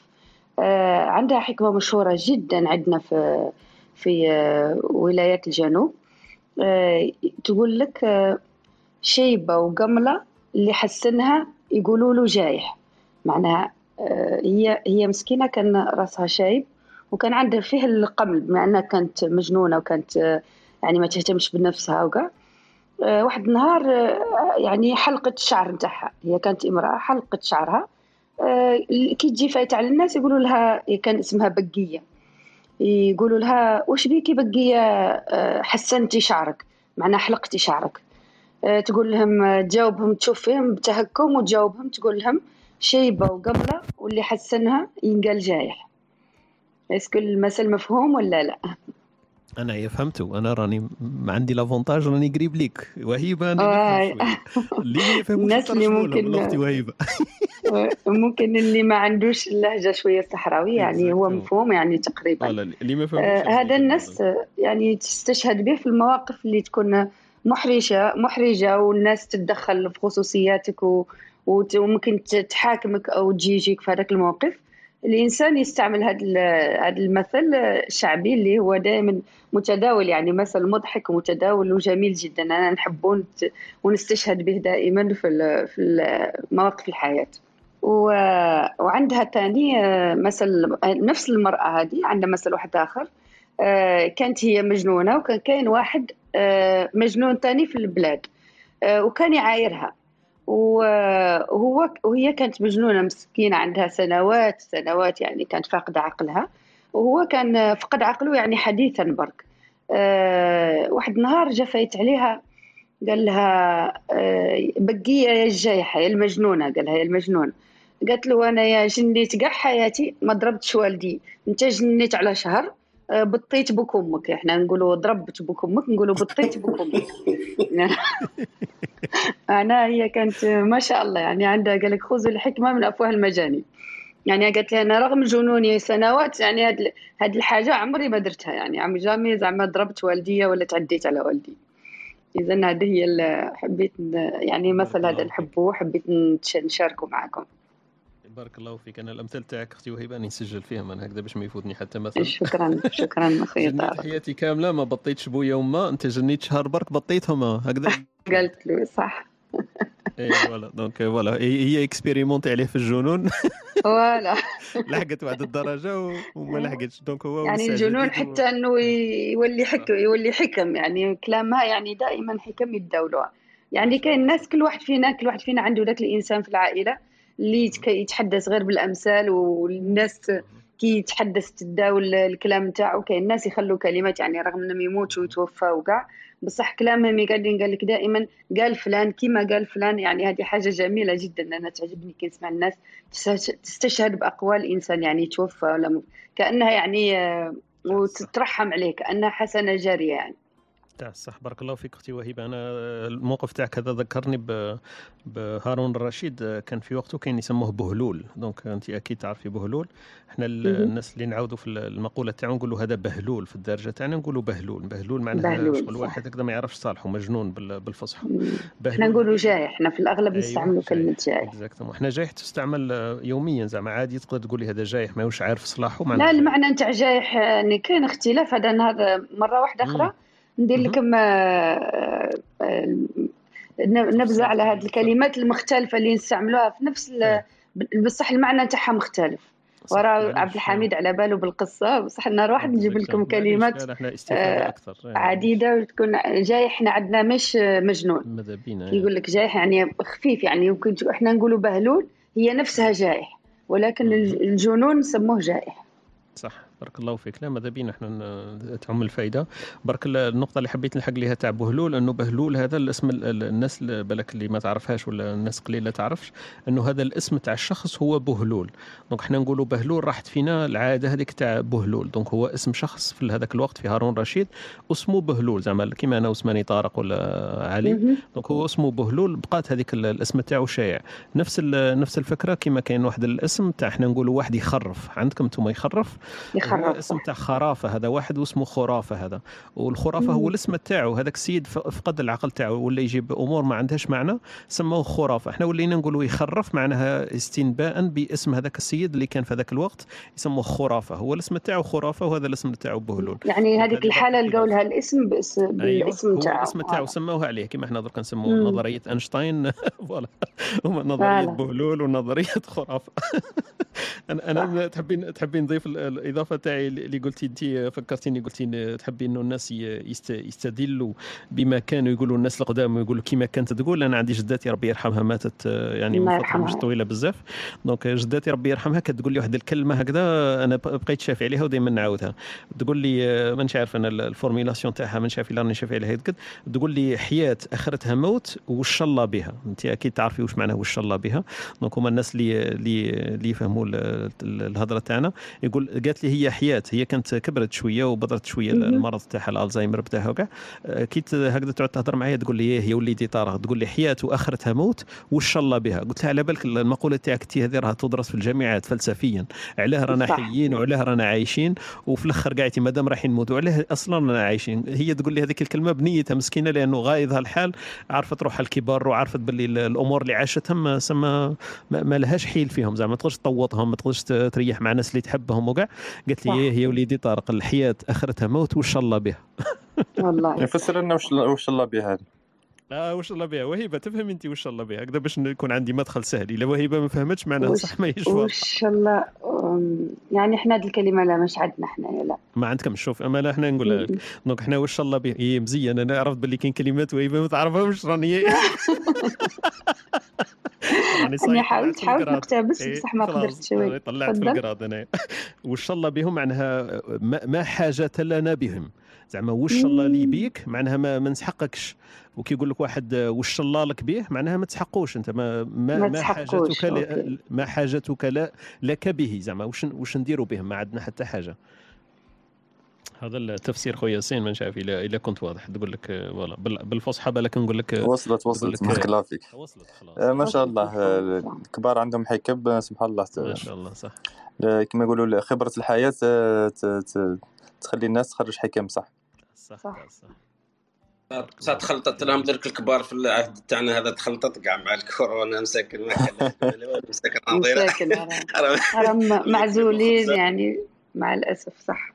آه، عندها حكمة مشهورة جدا عندنا في في ولايات الجنوب. تقول لك شيبة وقملة اللي حسنها يقولوا له جايح. معناها آه، هي هي مسكينة كان راسها شايب وكان عندها فيه القمل بما أنها كانت مجنونة وكانت آه، يعني ما تهتمش بنفسها وكاع آه، واحد النهار يعني حلقت الشعر نتاعها. هي كانت امرأة حلقت شعرها. كي تجي فايتة على الناس يقولوا لها كان اسمها بقية. يقولوا لها وش بيكي بقية آه، حسنتي شعرك؟ معناها حلقتي شعرك. تقول لهم آه، تجاوبهم تشوف فيهم بتهكم وتجاوبهم تقول لهم شيبة وقبلة واللي حسنها ينقال جايح. est-ce que المثل مفهوم ولا لا؟ أنا يا فهمته أنا راني ما عندي l'avantage راني قريب ليك. وهيبة أنا آه،. اللي يفهموش الناس اللي ممكن وهيبة. ممكن اللي ما عندوش اللهجة شوية صحراوية يعني هو مفهوم يعني تقريبا. اللي ما آه، هذا الناس آه، يعني تستشهد به في المواقف اللي تكون محرجة محرجة والناس تتدخل في خصوصياتك وممكن تحاكمك أو تجيجيك في هذاك الموقف. الإنسان يستعمل هذا هذا المثل الشعبي اللي هو دائما متداول يعني مثل مضحك ومتداول وجميل جدا. أنا نحبه ونستشهد به دائما في في مواقف الحياة. و- وعندها تاني آه، مثل نفس المرأة هذه عندها مثل واحد آه، كانت هي مجنونة وكان كاين واحد آه، مجنون تاني في البلاد آه، وكان يعايرها. وهو وهي كانت مجنونة مسكينة عندها سنوات سنوات يعني كانت فاقدة عقلها. وهو كان فقد عقله يعني حديثا برك. آه، واحد النهار جا فايت عليها قال لها آه، بقية يا الجايحة يا المجنونة قال لها يا المجنون. قالت له أنا يا جنيت كاع حياتي ما ضربتش والدي. أنت جنيت على شهر آه، بطيت بوك أمك إحنا نقولوا ضربت بوك أمك نقولوا بطيت بوك أمك أنا هي كانت ما شاء الله يعني عندها قال لك خذوا الحكمة من أفواه المجانين يعني قالت لي أنا رغم جنوني سنوات يعني هاد هاد الحاجة عمري ما درتها يعني عمري جامي زعما ضربت والديا ولا تعديت على والدي. اذا هذه هي حبيت يعني مثل هذا نحبه وحبيت نتش- نشاركه معكم بارك الله فيك. أنا الأمثال تاعك أختي وهبه راني نسجل فيهم أنا هكذا باش ما يفوتني حتى مثل شكرا شكرا جنيت طارق. حياتي كاملة ما بطيتش بويا وما أنت جنيت شهر برك بطيتهم هكذا؟ قالت له صح. et voilà. donc voilà. هي expérimenté عليه في الجنون. voilà. لحقت واحد الدرجة وما لحقتش. donc هو يعني الجنون حتى إنه يولي حكم يولي حكم. يعني كلامها يعني دائما حكم يتداولوها يعني كاين الناس كل واحد فينا كل واحد فينا عنده ذاك الإنسان في العائلة. اللي يتحدث غير بالأمثال والناس كي يتحدث تتداول الكلام نتاعو. كاين الناس يخلوا كلمات يعني رغم إنهم يموتوا ويتوفوا وكاع بصح كلامهم يقعدين قال لك دائما قال فلان كيما قال فلان. يعني هذه حاجة جميلة جدا أنا تعجبني كي نسمع الناس تستش- تستشهد بأقوال إنسان يعني توفى ولا كأنها يعني آه، وتترحم عليه كأنها حسنة جارية يعني. تاع الصح بارك الله فيك أختي وهبه أنا الموقف تاعك هذا ذكرني بهارون الرشيد. كان في وقته كان يسموه بهلول. donc أنت أكيد تعرفي بهلول. إحنا. الناس اللي نعاودوا في المقولة تاعو نقولوا هذا بهلول في الدارجه تاعنا نقولوا بهلول. بهلول معناها شغل. واحد هكذا ما يعرفش صالحه مجنون بال- بالفصحى إحنا نقولوا جاي إحنا في الأغلب نستعملوا أيوة، كلمة جاي. اكزاكتومون إحنا جايح تستعمل يوميا زعما عادي تقدر تقول لي هذا جايح ما هوش عارف صلاحه. لا. المعنى نتاع جايح يعني كاين اختلاف. هذا هذا مرة واحدة أخرى ندير لكم آه، آه، نبذه على هذه الكلمات المختلفة اللي نستعملوها في نفس ال- بصح المعنى نتاعها مختلف. ورا عبد الحميد على باله بالقصة. بصح نهار واحد نجيب لكم كلمات آه، أكثر. يعني عديدة وتكون جاي إحنا عندنا مش مجنون. ماذا بينا كي يقول لك جايح يعني خفيف يعني يمكن إحنا نقولوا بهلول هي نفسها جايح ولكن الج- الجنون نسموه جايح صح. بارك الله فيك. لا ماذا بينا إحنا؟ تعم الفائدة. برك ال- النقطة اللي حبيت نلحق ليها تاع بهلول إنه بهلول هذا الاسم ال- ال- الناس بالك اللي ما تعرفهاش ولا الناس قليلة تعرفش إنه هذا الاسم تاع الشخص هو بهلول. donc إحنا نقولوا بهلول راحت فينا العادة هذيك تاع بهلول. donc هو اسم شخص في هذاك الوقت في هارون رشيد اسمه بهلول. زعما كيما أنا واسماني طارق ولا علي. دونك هو اسمه بهلول بقات هذيك ال- الاسم تاعو شائع. نفس نفس الفكرة كيما كاين واحد الاسم تاع إحنا نقولوا واحد يخرف. عندكم أنتم يخرف. يخرف اسم تاع خرافة هذا واحد واسمه خرافة هذا. والخرافة هو. الاسم تاعو هذاك السيد فقد العقل تاعو ولا يجيب أمور ما عندهاش معنى سموه خرافة. إحنا ولينا نقولوا يخرف معناها استنباء باسم هذاك السيد اللي كان في هذاك الوقت يسموه خرافة. هو الاسم تاعو خرافة وهذا الاسم تاعو بهلول. يعني هذيك الحالة لقوا لها الاسم بس أيوه بالاسم هو تاعه الاسم تاعو سموه عليه كما إحنا درك نسموه. نظرية أينشتاين. فوالا. هما نظرية. بهلول ونظرية خرافة. أنا أنا تحبين تحبين نضيف ال- الإضافة تاعي اللي قلتي انت فكرتيني قلتي تحبي إنه الناس يستدلوا بما كانوا يقولوا الناس القدام يقولوا كما كانت تقول. أنا عندي جداتي ربي يرحمها ماتت آه، يعني من فترة. مش طويلة بزاف. donc جداتي ربي يرحمها كانت تقول لي واحد الكلمة هكذا أنا بقيت شافي عليها ودائما نعاودها. تقول لي آه، مانيش عارف أنا ال- ال formulation تاعها مانيش عارف الا راني شافي عليها قد تقول لي حياة آخرتها موت وش الله بها؟ انت أكيد تعرفي وش معناه وش الله بها. donc هما الناس اللي اللي اللي يفهموا ال- ال- الهضرة تاعنا. يقول قالت لي هي حياة. هي كانت كبرت شوية وبدرت شوية. المرض تاعها الألزهايمر بتاعها وكاع. آه، كي هكذا تقعد تهضر معايا تقول لي إيه يا وليدي طارق تقول لي حياة وآخرتها موت وش الله بها؟ قلت لها على بالك المقولة تاعك تي هذه راها تدرس في الجامعات فلسفيا. علاه رانا. حيين وعلاه رانا عايشين وفي الآخر قاعدتي مادام رايحين نموتوا علاه أصلا رانا عايشين. هي تقول لي هذيك الكلمة بنيتها مسكينة لأنه غايضها الحال عارفه تروح الكبار وعارفه باللي ال- الأمور اللي عاشتها ما سما ما, لهاش حيل فيهم زعما ما تقدرش تطوطهم ما تقدرش تريح مع ناس اللي تحبهم وكاع. قالت لي صح. إيه يا وليدي طارق الحياة آخرتها موت وش الله بها والله يفسر لنا وش وش الله بها هذه آه وش الله بها وهيبة تفهم انت وش الله بها هكذا باش يكون عندي مدخل سهل. إلا وهيبة ما فهمتش معناها صح ما هيش واضحه وش الله يعني إحنا هذه الكلمة لا مش عندنا إحنا لا. ما عندكم شوف أما لا إحنا نقول لك دونك إحنا وش الله به هي مزيان. أنا عرفت باللي كاين كلمات وهيبة ما تعرفهمش راني. راني اني صاير حاولت حاولت. نقتبس إيه، بصح ما قدرتش طلعت في القراد أنا. وش الله بهم معناها ما, حاجة لنا بهم. زعما وش الله لي. بيك؟ معناها ما نسحقكش. وكي يقول لك واحد وش الله لك به معناها ما تسحقوش أنت ما ما, ما حاجتك ل-. ما حاجتك لا لك به زعما. وش وش نديروا به ما عندنا حتى حاجة. هذا التفسير خويا ياسين ما نعرف إلا إلا كنت واضح. تقول لك آه، فوالا. بال- بالفصحى بالك نقول لك آه، وصلت وصلت. لك بارك آه، الله فيك وصلت خلاص. آه، ما شاء الله. آه، الكبار عندهم حكب آه، سبحان الله. ما شاء الله صح. آه، كما يقولوا آه، ت- ت- تخلي الناس تخرج حكم صح. صح صح. صح. صح تخلطت لهم درك الكبار في العهد تاعنا هذا تخلطت كاع مع الكورونا مساكن ما مساكن معزولين يعني مع الأسف صح.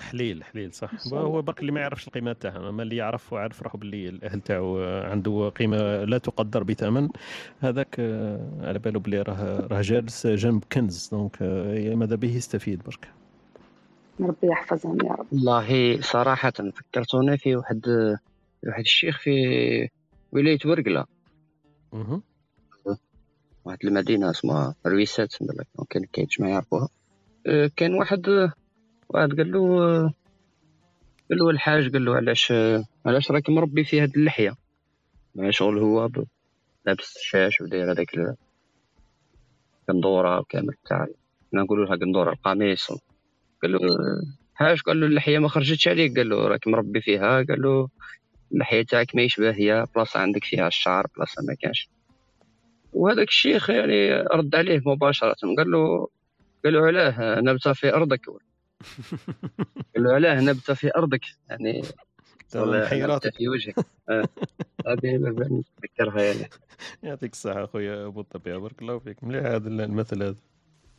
حليل حليل صح. هو برك اللي ما يعرفش القيمات تاعها أما اللي يعرف وعارف روحه باللي الأهل تاعو عنده قيمة لا تقدر بثمن. هذاك آه، على باله باللي راه راه جالس جنب كنز. دونك آه، ماذا به يستفيد برك. ربي يحفظهم يا رب. والله صراحة فكرتوني في واحد واحد الشيخ في ولاية ورقلة. واحد المدينة اسمها رويسات كان كاينش ما يعرفوها؟ أه، كان واحد واحد قال له قال له الحاج قال له علاش علاش راك مربي في هاد اللحية؟ مع شغل هو ب- لابس الشاش وداير هذاك ال- قندورة كامل تاع نقولوا لها قندورة القميص. قال له حاج قال له اللحية ما خرجتش عليك قال له راك مربي فيها قال له اللحيه تاعك ما يشبه هي بلاصة عندك فيها الشعر بلاصة ما كانش. وهذاك الشيخ يعني رد عليه مباشرة. قال له قال له علاه نبت في أرضك. قال له علاه نبت في أرضك. يعني حيراتك. في وجهك. آه. هذه نتذكرها يعني. يعطيك الصحة أخويا أبو الطبيعة. بارك الله فيك. مليح هذا المثل هذا.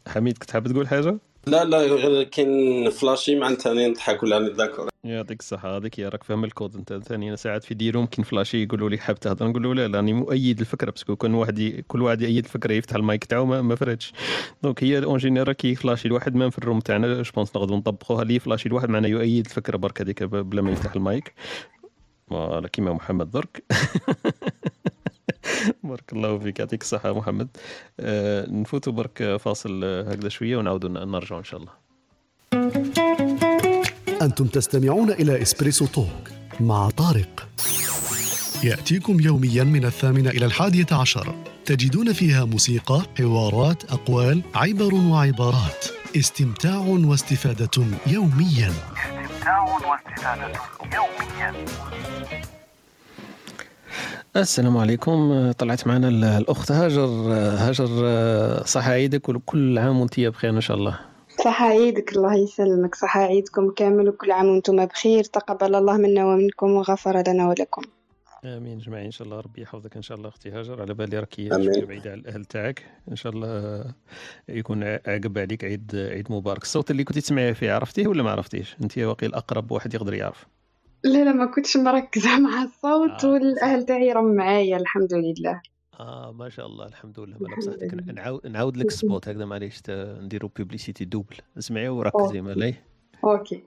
حميد كنت حاب تقول حاجة؟ لا لا غير كاين flasher معناتها راني نضحك ولا d'accord يعطيك الصحة هذيك هي راك فاهم الكود. أنت ثاني أنا ساعات في des rooms كاين flasher يقولوا لي حاب تهضر نقول له لا راني مؤيد الفكرة parce que كل واحد ي... كل واحد يأيد الفكرة يفتح المايك تاعو ما, ما فرقش. donc هي en général كي flasher الواحد même في ال room تاعنا je pense نقدروا نطبقوها. لي flasher الواحد معناه يؤيد الفكرة برك هذيك بلا ما يفتح المايك. فوالا كيما محمد درك. بارك الله فيك. يعطيك الصحة محمد. آه نفوتوا برك فاصل آه، هكذا شوية ونعاودوا نرجعوا إن شاء الله. أنتم تستمعون إلى إسبريسو توك مع طارق. يأتيكم يوميا من الثامنة إلى الحادية عشر. تجدون فيها موسيقى، حوارات، أقوال، عبر وعبارات. استمتاع واستفادة يوميا. استمتاع واستفادة يوميا. السلام عليكم. طلعت معنا ال- الأخت هاجر. هاجر صحة عيدك وكل عام وأنت بخير إن شاء الله. صحة عيدك. الله يسلمك. صحة عيدكم كامل وكل عام وأنتم بخير. تقبل الله منا ومنكم وغفر لنا ولكم. آمين جميعا. إن شاء الله ربي يحفظك إن شاء الله أختي هاجر. على بالي راكي بعيده على الأهل تاعك. إن شاء الله يكون عقب عليك عيد عيد مبارك. الصوت اللي كنت تسمعي فيه عرفتيه ولا ما عرفتيش أنت واقيل أقرب واحد يقدر يعرف. لا لا ما كنتش مركزة مع الصوت والأهل تاعي راهم معايا الحمد لله. آه ما شاء الله الحمد لله. ما بصحتك نعاود نعاود لك ال spot هكذا معليش نديرو publicité double. اسمعي وركزي مليح. OK.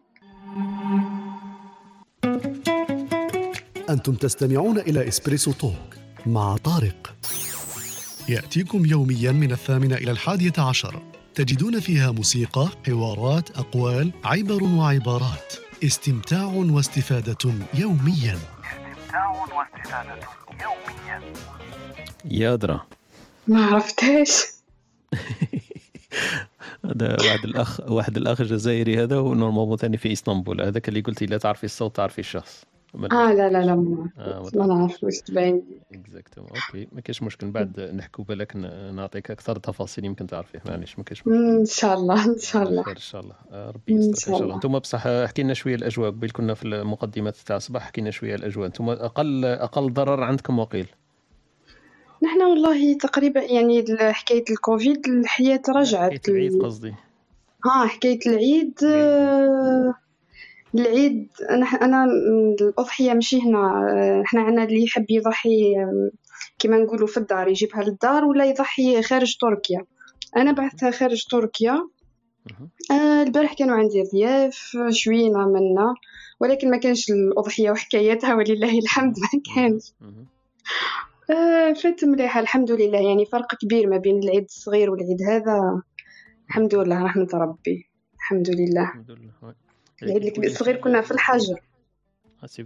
أنتم تستمعون إلى Espresso Talk مع طارق. يأتيكم يوميا من الثامنة إلى الحادية عشر. تجدون فيها موسيقى، حوارات، أقوال، عبر وعبارات. استمتاع واستفادة يوميا. استمتاع واستفادة يوميا. يا درا. ما عرفتهاش هذا واحد الاخ واحد الأخ جزائري هذا هو نورمالمون ثاني في إسطنبول. هذاك اللي قلتي لا تعرفي الصوت تعرفي الشخص. آه لا لا لا ما آه، ما نعرف واش تبين. exactement OK. ما كاينش مشكل. من بعد نحكوا بالك نعطيك أكثر تفاصيل يمكن تعرفيه معليش ما كاينش مشكل. إن شاء الله إن شاء الله. إن شاء الله. آه، ربي يستر إن شاء الله. أنتم بصح احكي لنا شوية الأجواء. قبل كنا في المقدمات تاع الصباح حكينا شوية الأجواء. أنتم أقل أقل ضرر عندكم وقيل؟ نحن والله تقريبا يعني حكاية الكوفيد الحياة رجعت العيد قصدي. ها حكاية العيد. آه، العيد أنا م- الأضحية ماشي هنا إحنا عنا اللي يحب يضحي آم، كيما نقولوا في الدار يجيبها للدار ولا يضحي خارج تركيا. أنا بعثتها خارج تركيا. آه، البارح كانوا عندي ضياف شوينا منا ولكن ما كانش الأضحية وحكايتها ولله الحمد ما كانش. آه، فات مليحة الحمد لله. يعني فرق كبير ما بين العيد الصغير والعيد هذا. الحمد لله رحمة ربي. الحمد لله. العيد الكبير الصغير كنا في الحجر.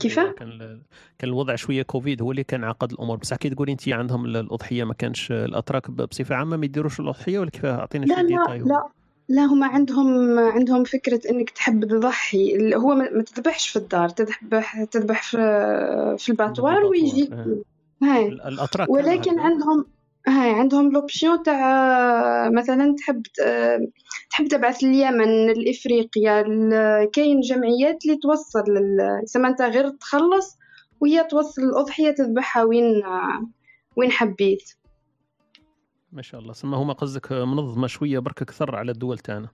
كيف؟ كان كان الوضع شوية كوفيد هو اللي كان عقد الأمور. بصح كي تقولي انت عندهم ال- الأضحية ما كانش الأتراك بصفة عامة ما يديروش الأضحية ولا كيف اعطينا لا شوية les détails لا. لا هما عندهم عندهم فكرة إنك تحب تضحي. هو ما تذبحش في الدار تذبح تذبح في في l'abattoir ويجيك. هاي. الأتراك كانوا ولكن عندهم هاي عندهم l'option تاع مثلا تحب ت- تحب تبعث اليمن لافريقيا كاين جمعيات اللي توصل لل- سما أنت غير تخلص وهي توصل الأضحية تذبحها وين وين حبيت. ما شاء الله سما هما قصدك منظمة شوية برك أكثر على الدول تاعنا.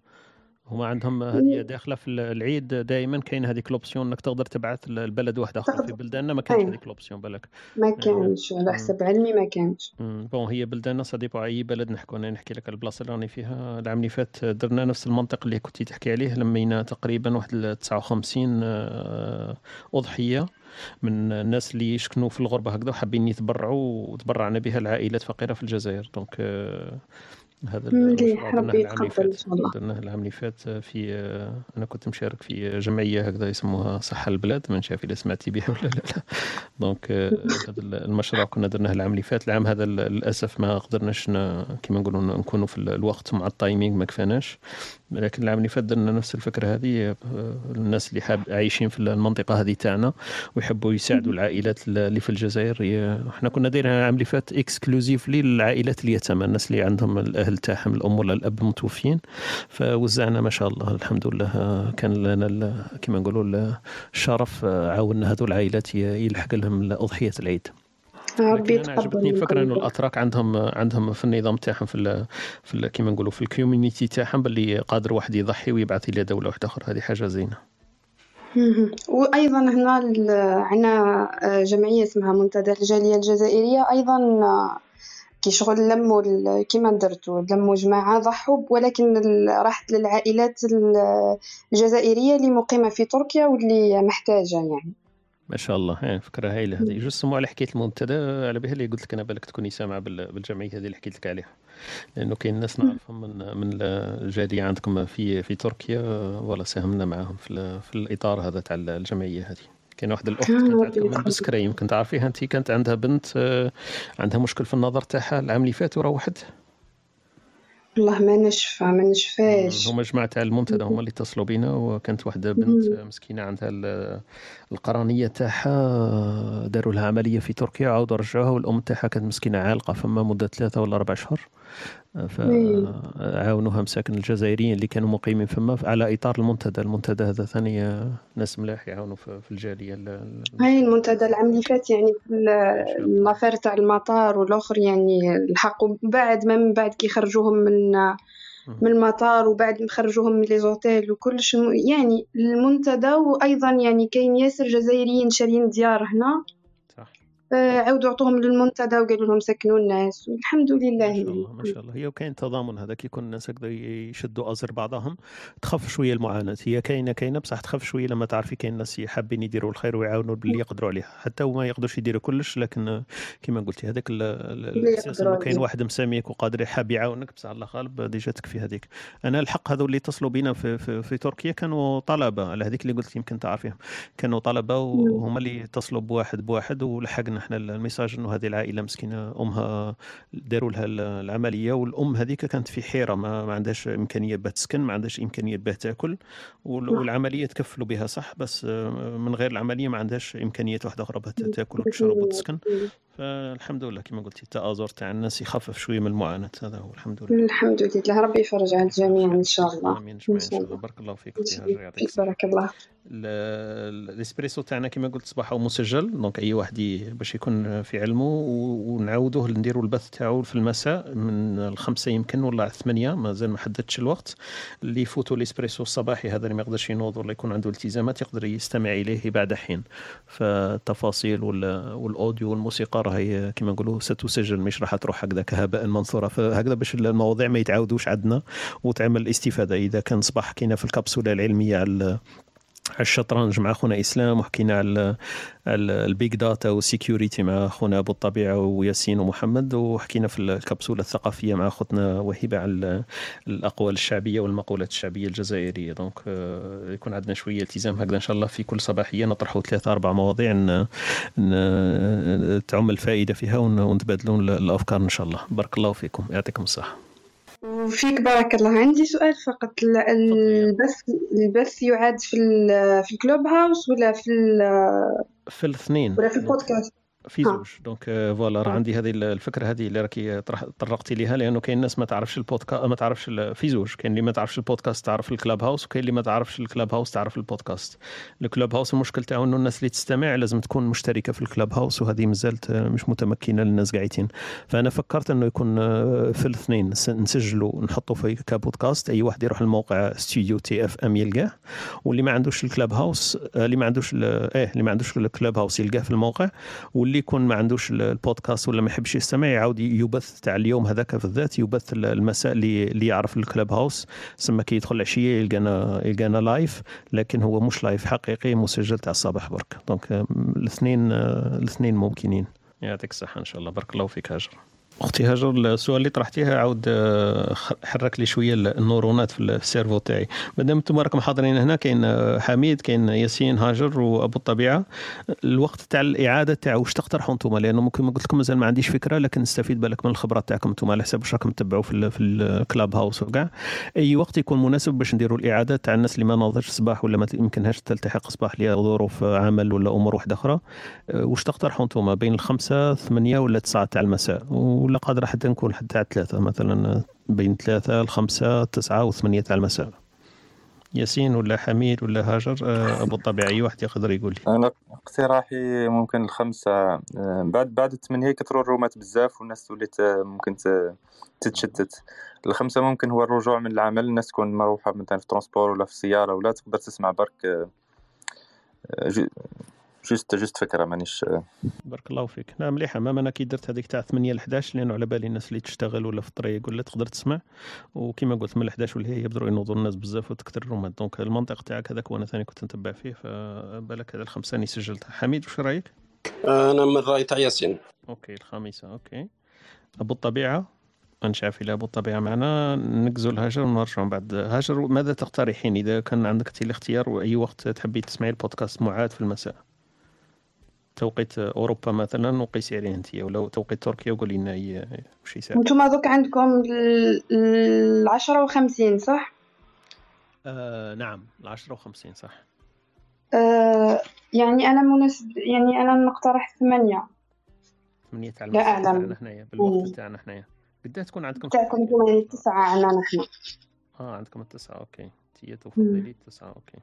هما عندهم هذه داخلة في العيد دائما كاين هذيك l'option إنك تقدر تبعث البلد واحد آخر في بلداننا. ما كانش أيوة. هذيك l'option بالك. ما كانش. على حسب علمي ما كانش. bon هي بلداننا صديقوا أي بلد نحكوا أنا نحكي لك البلاصة اللي راني فيها. العام اللي فات درنا نفس المنطق اللي كنتي تحكي عليه. لمينا تقريبا واحد ال 59 آه، أضحية من الناس اللي يسكنوا في الغربة هكذا وحابين يتبرعوا وتبرعنا بها العائلات فقيرة في الجزائر. donc هذا درناه ربي اللي يتقبل إن فات شاء الله. درناه العام اللي فات في آه، أنا كنت مشارك في جمعية هكذا يسموها صحة البلاد ما نعرف اذا سمعتي بها ولا لا, لا. donc آه، هذا المشروع كنا درناه العام اللي فات. العام هذا للأسف ما قدرناش كما نقولوا نكونوا في الوقت مع ال timing ما كفاناش لكن العام اللي فات درنا نفس الفكرة هذه آه، الناس اللي حاب عايشين في المنطقة هذه تاعنا ويحبوا يساعدوا العائلات اللي في الجزائر. إحنا كنا دايرين العام اللي فات exclusively للعائلات اليتامى الناس اللي عندهم الأهل تاعهم الأم ولا الأب متوفين فوزعنا ما شاء الله الحمد لله آه، كان لنا كما نقولوا ال- الشرف آه، عاونا هذو العائلات يلحق لهم أضحية العيد. ربي أنا عجبتني يتقبل الفكرة إنه. الأتراك عندهم عندهم في النظام تاعهم في ال في ال كيما نقولوا في ال community تاعهم باللي قادر واحد يضحي ويبعث إلى دولة واحدة أخرى هذه حاجة زينة. وأيضا هنا عنا آه، جمعية اسمها منتدى الجالية الجزائرية أيضا آه، كي شغل لموا كيما درتوا لموا جماعة ضحوا ولكن راحت للعائلات ال- الجزائرية اللي مقيمة في تركيا واللي محتاجة يعني ما شاء الله. يعني فكرة هايلة هذه. جوست سمو على حكاية المنتدى على بالها اللي قلت لك أنا بالك تكوني سامعة بال- بالجمعية هذه اللي حكيت لك عليها. لأنه كاين ناس نعرفهم من من الجالية عندكم في في تركيا ولا ساهمنا معاهم في في الإطار هذا تاع الجمعية هذه. كاين واحدة الأخت كانت عندكم من بسكرة يمكن تعرفيها انت كانت عندها بنت آه، عندها مشكل في النظر تاعها العام اللي فات وروحت. والله ما نشفى ما نشفاش. هما جماعة تاع المنتدى هما اللي اتصلوا بينا وكانت واحدة بنت مسكينة عندها ال- القرنية تاعها داروا لها عملية في تركيا عاودوا رجعوها والأم تاعها كانت مسكينة عالقة فما مدة ثلاثة ولا أربع شهور فعاونوها مساكن الجزائريين اللي كانوا مقيمين فما على إطار المنتدى. المنتدى هذا ثاني ناس ملاح يعاونوا في في الجالية ال- ال- هاي المنتدى العام اللي فات يعني l'affaire تاع المطار والآخر يعني الحقوا بعد ما من بعد كي خرجوهم من من المطار وبعد ما خرجوهم من les hôtels وكلش يعني المنتدى وأيضا يعني كاين ياسر جزائريين شارين ديار هنا. عاودوا عطوهم للمنتدى وقالوا لهم سكنوا الناس والحمد لله. ما شاء الله ما شاء الله. هي وكاين تضامن هذا كي يكون الناس هكذا يشدوا أزر بعضهم تخف شوية المعاناة. هي كاينة كاينة بصح تخف شوية لما تعرفي كاين ناس حابين يديروا الخير ويعاونوا باللي يقدروا عليه حتى وما يقدروش يديروا كلش لكن آه، كما قلتي هذاك ال- ال- اللي الاحساس إنه كاين. واحد مساميك وقادر حاب يعاونك بصح الله غالب déjà تكفي هذيك. أنا الحق هذو اللي اتصلوا بينا في, في, في تركيا كانوا طلبة على هذيك اللي قلت يمكن تعرفيهم. كانوا طلبة وهما اللي اتصلوا بواحد بواحد ولحقنا إحنا ال message إنه هذه العائلة مسكينة أمها داروا لها ال- العملية والأم هذيك كانت في حيرة ما, ما عندهاش إمكانية باه تسكن ما عندهاش إمكانية باه تاكل وال- والعملية تكفلوا بها صح بس آه، من غير العملية ما عندهاش امكانيات واحدة أخرى باه تاكل وتشرب وتسكن. فالحمد لله كما قلتي التآزر تاع الناس يخفف شوية من المعاناة هذا هو الحمد لله. الحمد لله ربي يفرج على الجميع إن شاء الله. آمين إن شاء الله. بارك الله فيك يعطيك بارك الله. ال- ال- الإسبريسو تاعنا كما قلت صباحه مسجل دونك أي واحد باش يكون في علمه ونعاودوه نديروا البث تاعو في المساء من الخمسة يمكن ولا الثمانية مازال ما حددتش الوقت اللي يفوتوا الإسبريسو الصباحي هذا اللي ما يقدرش ينوض ولا يكون عنده التزامات يقدر يستمع إليه بعد حين. فالتفاصيل وال- وال audio والموسيقى راهي كما نقولوا ستسجل مش راح تروح هكذاك هباء منثورا فهكذا باش المواضيع ما يتعاودوش عندنا وتعمل استفاده إذا كان صباح حكينا في الكبسوله العلمية على على الشطرنج مع خونا إسلام وحكينا على ال big data وال security مع خونا أبو الطبيعة وياسين ومحمد وحكينا في الكبسولة الثقافية مع اختنا وهبه على الأقوال الشعبية والمقولات الشعبية الجزائرية. donc آه، يكون عندنا شوية التزام هكذا إن شاء الله في كل صباحية نطرحوا ثلاثة أربع مواضيع ن- ن- تعم الفائدة فيها ون- ونتبادلوا الأفكار إن شاء الله. بارك الله فيكم. يعطيكم الصحة. وفيك بارك الله عندي سؤال فقط ال- البث البث يعاد في في ال Clubhouse ولا في في الاثنين. ولا في البودكاست؟ في ها. زوج. donc آه، voilà راه عندي هذه الفكرة هذه اللي راكي طرقتي ليها لأنه كاين ناس ما تعرفش البودكاست ما تعرفش في زوج. كاين اللي ما تعرفش البودكاست تعرف ال Clubhouse وكاين اللي ما تعرفش ال Clubhouse تعرف البودكاست. ال Clubhouse المشكل تاعو إنه الناس اللي تستمع لازم تكون مشتركة في ال Clubhouse وهذه مازالت مش متمكنة للناس قاعدين. فأنا فكرت إنه يكون آه، في الاثنين نس- نسجلوا نحطوا في كبودكاست أي واحد يروح الموقع ستوديو تي إف إم يلقاه واللي ما عندوش ال Clubhouse آه، اللي ما عندوش إيه اللي ما عندوش ال Clubhouse يلقاه في الموقع واللي يكون ما عندوش ال- البودكاست ولا ما يحبش يستمع يعاود يبث تاع اليوم هذاك بالذات يبث ال- المساء اللي يعرف ال Clubhouse. سما يدخل العشية يلقانا يلقانا live لكن هو مش لايف حقيقي مسجل تاع الصباح برك. donc آه، الاثنين آه، الاثنين ممكنين. يعطيك الصحة إن شاء الله. بارك الله فيك هاجر. أختي هاجر السؤال اللي طرحتيه عاود آه، حرك لي شوية النورونات في ال cerveau تاعي. مادام أنتم راكم حاضرين هنا كاين آه، حميد كاين ياسين هاجر وأبو الطبيعة. الوقت تاع الإعادة تاع واش تقترحوا أنتم لأنه ممكن ما قلت لكم مازال ما عنديش فكرة لكن نستفيد بالك من الخبرات تاعكم أنتم على حساب واش راكم تتبعوا في في ال Clubhouse وكاع. أي وقت يكون مناسب باش نديروا الإعادة تاع الناس اللي ما ناضرش صباح ولا ما يمكنهاش تلتحق صباح لظروف عمل ولا أمور واحدة أخرى. آه، واش تقترحوا أنتم بين الخمسة ثمانية ولا تسعة تاع المساء. ولا قادر حتى نكون حتى على ثلاثة مثلا آه، بين ثلاثة الخمسه تسعة وثمانية تاع المساء ياسين ولا حميد ولا هاجر آه، أبو الطبيعه أي واحد يقدر يقول لي. أنا اقتراحي ممكن الخمسة آه، بعد بعد الثمانية كثروا الرومات بزاف والناس آه، ممكن تتشتت. الخمسة ممكن هو الرجوع من العمل الناس تكون مروحة مثلا في transport ولا في السياره ولا تقدر تسمع برك juste juste فكرة مانيش بارك الله فيك. نعم مليحة. ما أنا كي درت هذيك تاع 8 ل 11 لأنه على بالي الناس اللي تشتغل ولا في الطريق ولا تقدر تسمع. وكما قلت من 11 ولا هي يبداو ينوضوا الناس بزاف وتكثر الرومات. donc المنطق تاعك هذاك وأنا ثاني كنت نتبع فيه فبالك هذا الخمسة راني سجلتها. حميد واش رأيك؟ أنا من الراي تاع ياسين. OK الخامسه OK. أبو الطبيعة؟ عارف إلى أبو الطبيعة معنا. نقزوا لهاجر ونرجعوا من بعد. هاجر ماذا تقترحين؟ إذا كان عندك انت الاختيار وأي وقت تحبي تسمعي البودكاست معاد في المساء؟ توقيت أوروبا مثلا وقيسي عليه أنت ولا توقيت تركيا وقولي لنا أي- وش يساعد. نتوما دوك عندكم ال- العشرة وخمسين صح؟ آه نعم العشرة وخمسين صح. آه يعني أنا مناسب يعني أنا نقترح ثمانية. ثمانية تاع لا تاعنا حنايا بالوقت. تاعنا حنايا قداه تكون عندكم تاعكم يعني تسعة عنا نحن. آه عندكم التسعة OK. انتي تفضلي التسعة OK.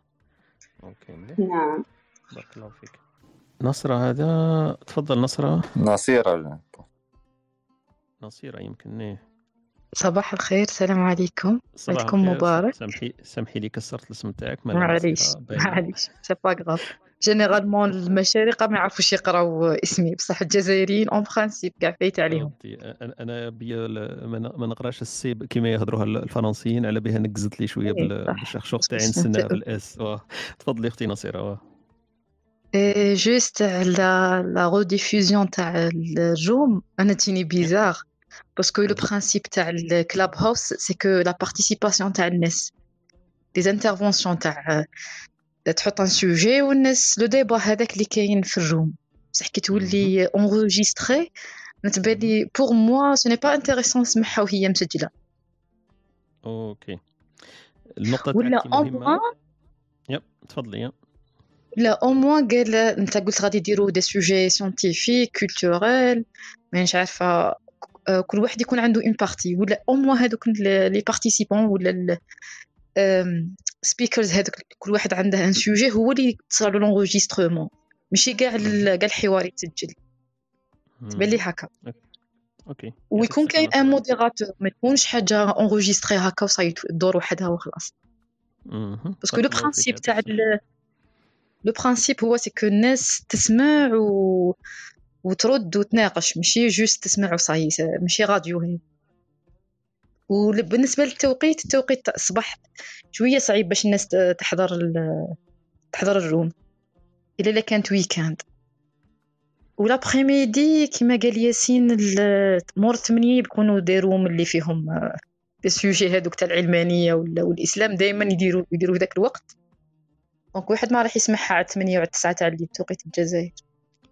OK مليح. نعم. بارك الله فيك. نصرة هذا. تفضل نصرة. نصيرة. نصيرة يمكن إيه. صباح الخير السلام عليكم. عيدكم مبارك. سامحي سامحي لي كسرت الاسم تاعك معليش. معليش. c'est pas grave généralement المشارقة ما يعرفوش يقراو اسمي. بصح الجزائريين en principe كاع فايت عليهم. أنا بيا ما نقراش ال C كيما يهضروها ال- الفرنسيين على بها نقزت لي شوية إيه،. بالشخشوخ تاعي سمعت- بال S. تفضلي أختي نصيرة. واه. إيه، juste la la rediffusion تاع ال room أنا تجيني bizarre باسكو لو برانسيب تاع الكلاب هاوس سي كو لا بارتيسيباسيون تاع الناس لي زانترفونسيون تاع تحط ان سوجي والناس لو ديبا هذاك اللي كاين في الروم بصح كي تولي اونغوجيستري نتبان لي بور موا سو ني با انتريسون نسمعها وهي مسجله أوكي النقطه ولا تاعك أو مهمه موان يب تفضلي يب. لا أو موان قال أنت قلت غادي يديروا دي سوجي سيانتيفيك كولتوريل مانيش عارفة آه، كل واحد يكون عنده une partie ولا au moins هذوك les participants ولا speakers هذوك كل واحد عنده un sujet هو اللي تصار l'enregistrement ماشي كاع كاع الحوار يتسجل تبان لي هكا. OK. ويكون كاين un modérateur ما تكونش حاجة enregistrée هكا وصاي الدور وحدها وخلاص. parce que le. principe تاع le principe هو c'est que الناس تسمع و... وترد وتناقش ماشي juste تسمع وصاي ماشي راديو هي وبالنسبه للتوقيت التوقيت تاع الصباح شوية صعيب باش الناس تحضر ال... تحضر ال room الا لا كانت week-end و l'après-midi كيما قال ياسين مور ثمانية يكونوا des rooms اللي فيهم آه، des sujets هذوك تاع العلمانيه ولا والاسلام دائما يديروا يديروا ذاك الوقت donc واحد ما راح يسمعها على 8 وعلى 9 تاع الليل توقيت الجزائر.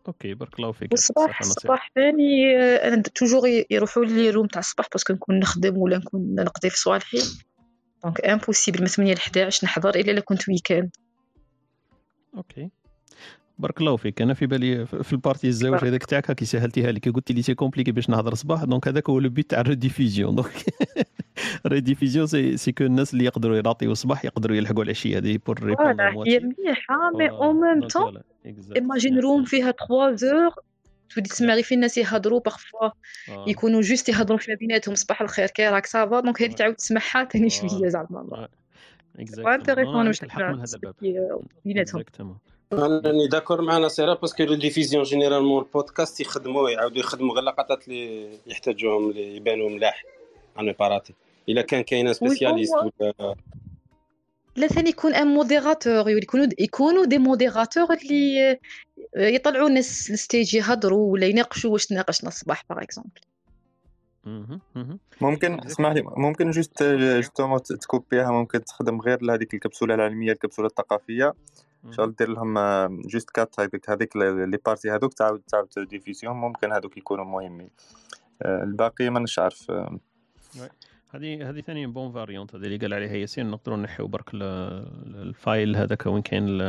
OK بارك الله فيك. نصير. الصباح ثاني آه، أنا toujours يروحوا les rooms تاع الصباح parce que نكون نخدم ولا نكون نقضي في صوالحي. donc impossible من 8 ل 11 نحضر إلا كنت week-end OK. بارك الله فيك. أنا في بالي في ال partie الزواج هذاك تاعك هاكي سهلتيها لي كي قلت لي c'est compliqué باش نهضر صباح donc هذاك هو le but تاع ال rediffusion. donc ال rediffusion c'est c'est que الناس اللي يقدروا يراطيو الصباح يقدروا يلحقوا العشيه هذه pour voilà هي مليحة mais en même temps imagine room فيها 3 زور تولي تسمع غير في الناس يهضروا parfois يكونوا juste يهضروا في بيناتهم صباح الخير كي راك ça va donc هذه تعاود تسمعها ثاني شوية زعما intéressant الباب بيناتهم أنا راني d'accord مع نصيرة parce que la diffusion généralement البودكاست يخدموا يعاودوا يخدموا غير لقطات اللي يحتاجوهم اللي يبانوا ملاح à part إلا كان كاين spécialiste ولا لا ثاني يكون un modérateur يكونوا يكونوا des modérateurs اللي آه، يطلعوا الناس ال stage يهضروا ولا يناقشوا واش تناقشنا الصباح par exemple. ممكن اسمح لي ممكن juste justement تكوبيها ممكن تخدم غير هذيك الكبسولة العلمية الكبسولة الثقافية. إن شاء الله دير لهم آه، juste cut هذيك هذيك les parties هذوك تعاود تعاود diffusion ممكن هذوك يكونوا مهمين. آه، الباقي مانيش عارف آه،. هذه هذه ثاني bonne variante هذه اللي قال عليها ياسين نقدروا نحيو برك ال- ال file هذاك وين كاين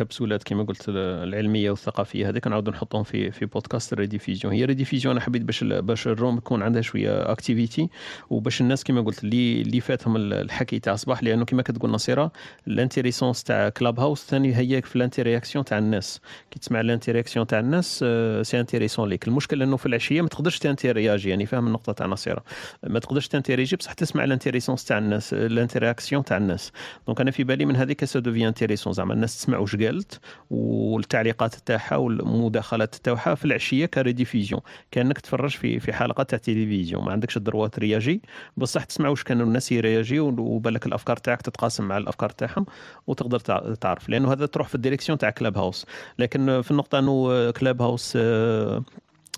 الكبسولات كما قلت العلمية والثقافية هذيك نعاودوا نحطهم في في بودكاست rediffusion هي rediffusion أنا حبيت باش باش ال room يكون عندها شوية activité وباش الناس كما قلت اللي اللي فاتهم ال- الحكي تاع الصباح لأنه كما كتقول نصيرة ال intéressance تاع Clubhouse ثاني هي في ال interaction تاع الناس. كي تسمع ال interaction تاع الناس آه، c'est intéressant ليك. المشكل إنه في العشية ما تقدرش تانتيرياجي يعني فاهم النقطة تاع نصيرة. ما تقدرش تانتيريجي بصح تسمع ال intéressance تاع الناس ال interaction تاع الناس. donc أنا في بالي من هذيك ça devient intéressant زعما الناس تسمع واش قالت والتعليقات تاعها والمداخلات تاعها في العشية ك rediffusion. كأنك تفرج في في حلقة تاع تلفزيون. ما عندكش ال droit ترياجي. بصح تسمع واش كانوا الناس يرياجيو وبالك الأفكار تاعك تتقاسم مع الأفكار تاعهم وتقدر تع- تعرف. لأنه هذا تروح في ال direction تاع Clubhouse لكن في النقطة إنه Clubhouse آه،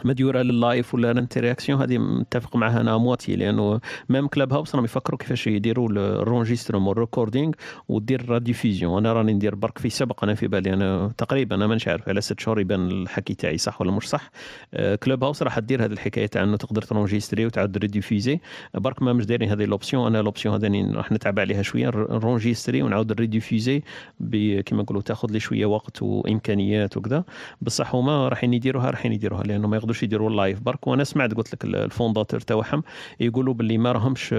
مديوره لل live ولا ال interaction هذه متفق معها أنا moitié لأنه même Clubhouse راهم يفكروا كيفاش يديروا ال enregistrement وال recording ودير ال rediffusion. أنا راني ندير برك في سبق أنا في بالي أنا تقريبا أنا مانيش عارف على ست شهور يبان الحكي تاعي صح ولا مش صح. آه، Clubhouse راح دير هذه الحكاية تاع إنه تقدر ترونجيستري وتعاود rediffuser برك ما مش دايرين هذه l'option أنا l'option هذاني راح نتعب عليها شوية نرونجيستري ونعاود rediffuser كما نقولوا تاخذ لي شوية وقت وإمكانيات وكذا. بصح هما راح يديروها راح يديروها لأنه ما يقدروش يديروا ال live برك وأنا سمعت قلت لك ال fondateur تاعهم يقولوا باللي ما راهمش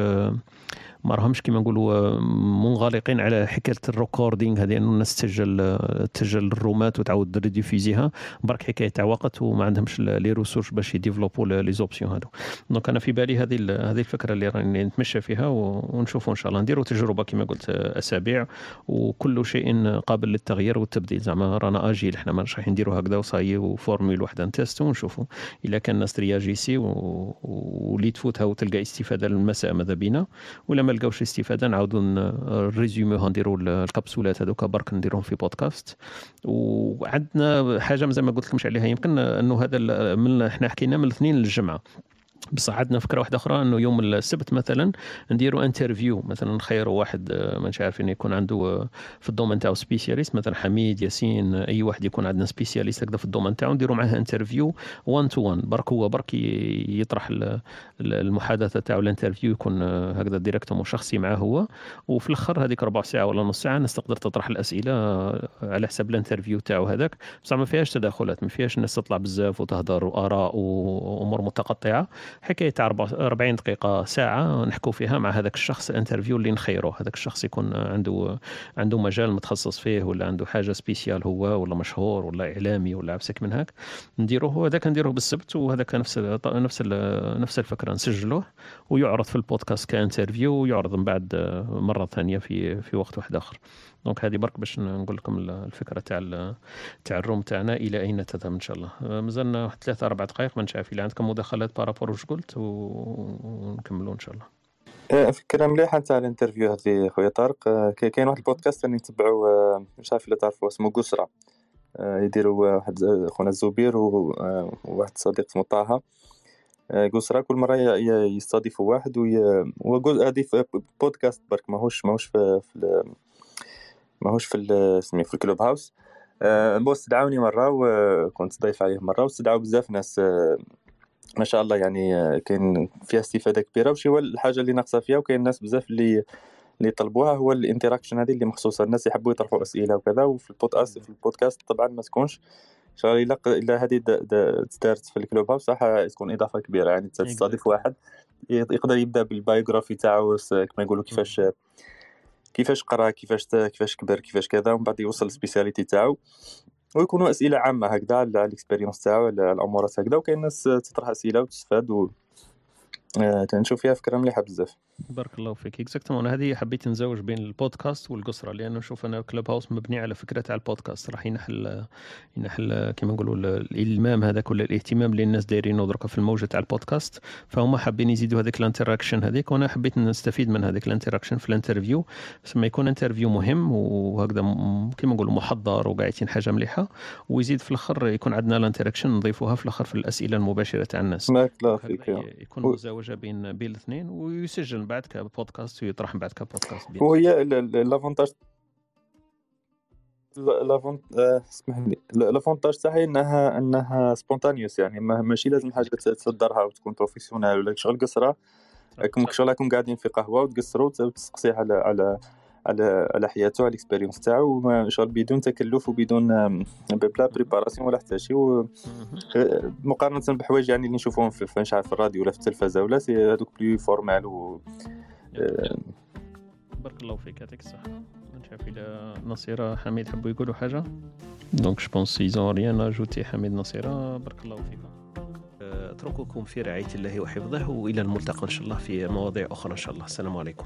ما راهمش كيما نقولوا منغلقين على حكاية ال recording هذه إنه الناس تسجل تسجل الرومات وتعاود ريديفيزيها برك حكاية تاع وقت وما عندهمش les ressources باش يديفلوبوا les options هذو donc أنا في بالي هذه هذه الفكرة اللي راني نتمشى فيها ونشوفوا إن شاء الله. نديروا تجربة كما قلت أسابيع وكل شيء قابل للتغيير والتبديل. زعما رانا agile إحنا ما راح نديروا هكذا وصاي و formelle وحدة نتست ونشوفوا إلا كان الناس ترياجيسي و- واللي تفوتها وتلقى استفادة للمساء ماذا بينا. ولا لقاوش استفادة نعاودوا نريزوميوها نديروا الكبسولات هذوك برك نديروهم في بودكاست. وعندنا حاجة زي ما قلت لكمش عليها يمكن إنه هذا من إحنا حكينا من الاثنين للجمعة. بصح عندنا فكرة واحدة أخرى إنه يوم السبت مثلا نديروا interview مثلا نخيروا واحد آه، مانيش عارفين يكون عنده آه، في ال domaine تاعو spécialiste مثلا حميد ياسين آه، أي واحد يكون عندنا spécialiste هكذا في ال domaine تاعو نديروا معاه interview 1 to 1 برك هو برك يطرح ال- ال- المحادثة تاعو ال interview يكون هكذا directement شخصي معاه هو. وفي الأخر هذيك ربع ساعة ولا نص ساعة الناس تقدر تطرح الأسئلة على حسب ال interview تاعو هذاك. بصح ما فيهاش تداخلات ما فيهاش الناس تطلع بزاف وتهضر وآراء وأمور متقطعة. حكاية تاع 40 دقيقة ساعة نحكوا فيها مع هذاك الشخص ال interview اللي نخيروه هذاك الشخص يكون عنده عنده مجال متخصص فيه ولا عنده حاجة spéciale هو ولا مشهور ولا إعلامي ولا عبسك من هاك نديروه هذاك نديروه بالسبت وهذاك نفس نفس نفس الفكرة نسجلوه ويعرض في البودكاست ك interview ويعرض من بعد مرة ثانية في في وقت واحد آخر. donc هذه برك باش نقول لكم الفكرة تاع تاع ال room تاعنا إلى أين تذهب إن شاء الله. آه، مازلنا واحد ثلاثة أربع دقائق ما نعرف إلا عندكم مداخلات par rapport واش قلت ونكملوا إن شاء الله. آه، فكرة مليحة تاع ال interview هذه خويا طارق. آه، كاين واحد البودكاست اللي نتبعو مش عارف إلا تعرفوا اسمه قسرة. آه، يديروا واحد خونا الزبير وواحد صديق اسمه طه. قسرة كل مرة يستضيفوا واحد وي- وقول هذه في بودكاست برك ماهوش ماهوش في, ماهوش في ال- سميه في ال Clubhouse. آه، bon استدعوني مرة وكنت ضيف عليه مرة واستدعوا بزاف ناس آه، ما شاء الله يعني آه، كاين فيها استفادة كبيرة. وشي هو الحاجة اللي ناقصة فيها وكاين ناس بزاف اللي اللي يطلبوها هو ال interaction هذه اللي مخصوصة. الناس يحبوا يطرحوا أسئلة وكذا. وفي البودكاست في البودكاست طبعا ما تكونش شغل إلا إلا هذه د- د- تدارت في ال Clubhouse راح تكون إضافة كبيرة. يعني تستضيف واحد يقدر يبدأ بال biography تاعو كما يقولوا كيفاش كيفاش قرا كيفاش كيفاش كبر كيفاش كذا ومن بعد يوصل ال spécialité تاعو ويكونوا أسئلة عامة هكذا على ال expérience تاعو على الامورات هكذا وكاين ناس تطرح أسئلة وتستفاد و آه، تنشوف فيها فكرة مليحة بزاف. بارك الله فيك. exactement هذه حبيت نزوج بين البودكاست والقصرة لأنه نشوف أنا Clubhouse مبني على فكرة تاع البودكاست. راح ينحل ينحل كما نقولوا الإلمام هذاك ولا الاهتمام اللي الناس دايرينه دركا في الموجة تاع البودكاست. فهم حابين يزيدوا هذيك ال interaction هذيك وأنا حبيت نستفيد من هذيك ال interaction في ال interview. بس ما يكون interview مهم وهكذا كما نقولوا محضر وقاعدين حاجة مليحة ويزيد في الآخر يكون عندنا ال interaction نضيفوها في الآخر في الأسئلة المباشرة تاع الناس. بارك الله فيك. يكون مزاوجة بين بين الاثنين ويسجل بعد كبودكاست ويطرح بعد كبودكاست وهي l'avantage l'avant- اسمح لي. l'avantage تاعها انها إنها spontaneous يعني ماشي لازم حاجة تصدرها وتكون professionnel ولا شغل قصرة. راكم شغل راكم قاعدين في قهوة وتقصروا وتسقسيه على على على على حياته على ال expérience تاعو شغل بدون تكلف وبدون بلا préparation ولا حتى شيء مقارنة بحوايج يعني اللي نشوفوهم في مش عارف في الراديو ولا في التلفزة ولا c'est هذوك plus formel و بارك الله فيك يعطيك الصحة. نشوف إلى نصيرة حميد حبوا يقولوا حاجة. donc je pense ils ont rien à ajouter حميد نصيرة بارك الله فيكم أترككم في رعاية الله وحفظه وإلى الملتقى إن شاء الله في مواضيع أخرى إن شاء الله. السلام عليكم.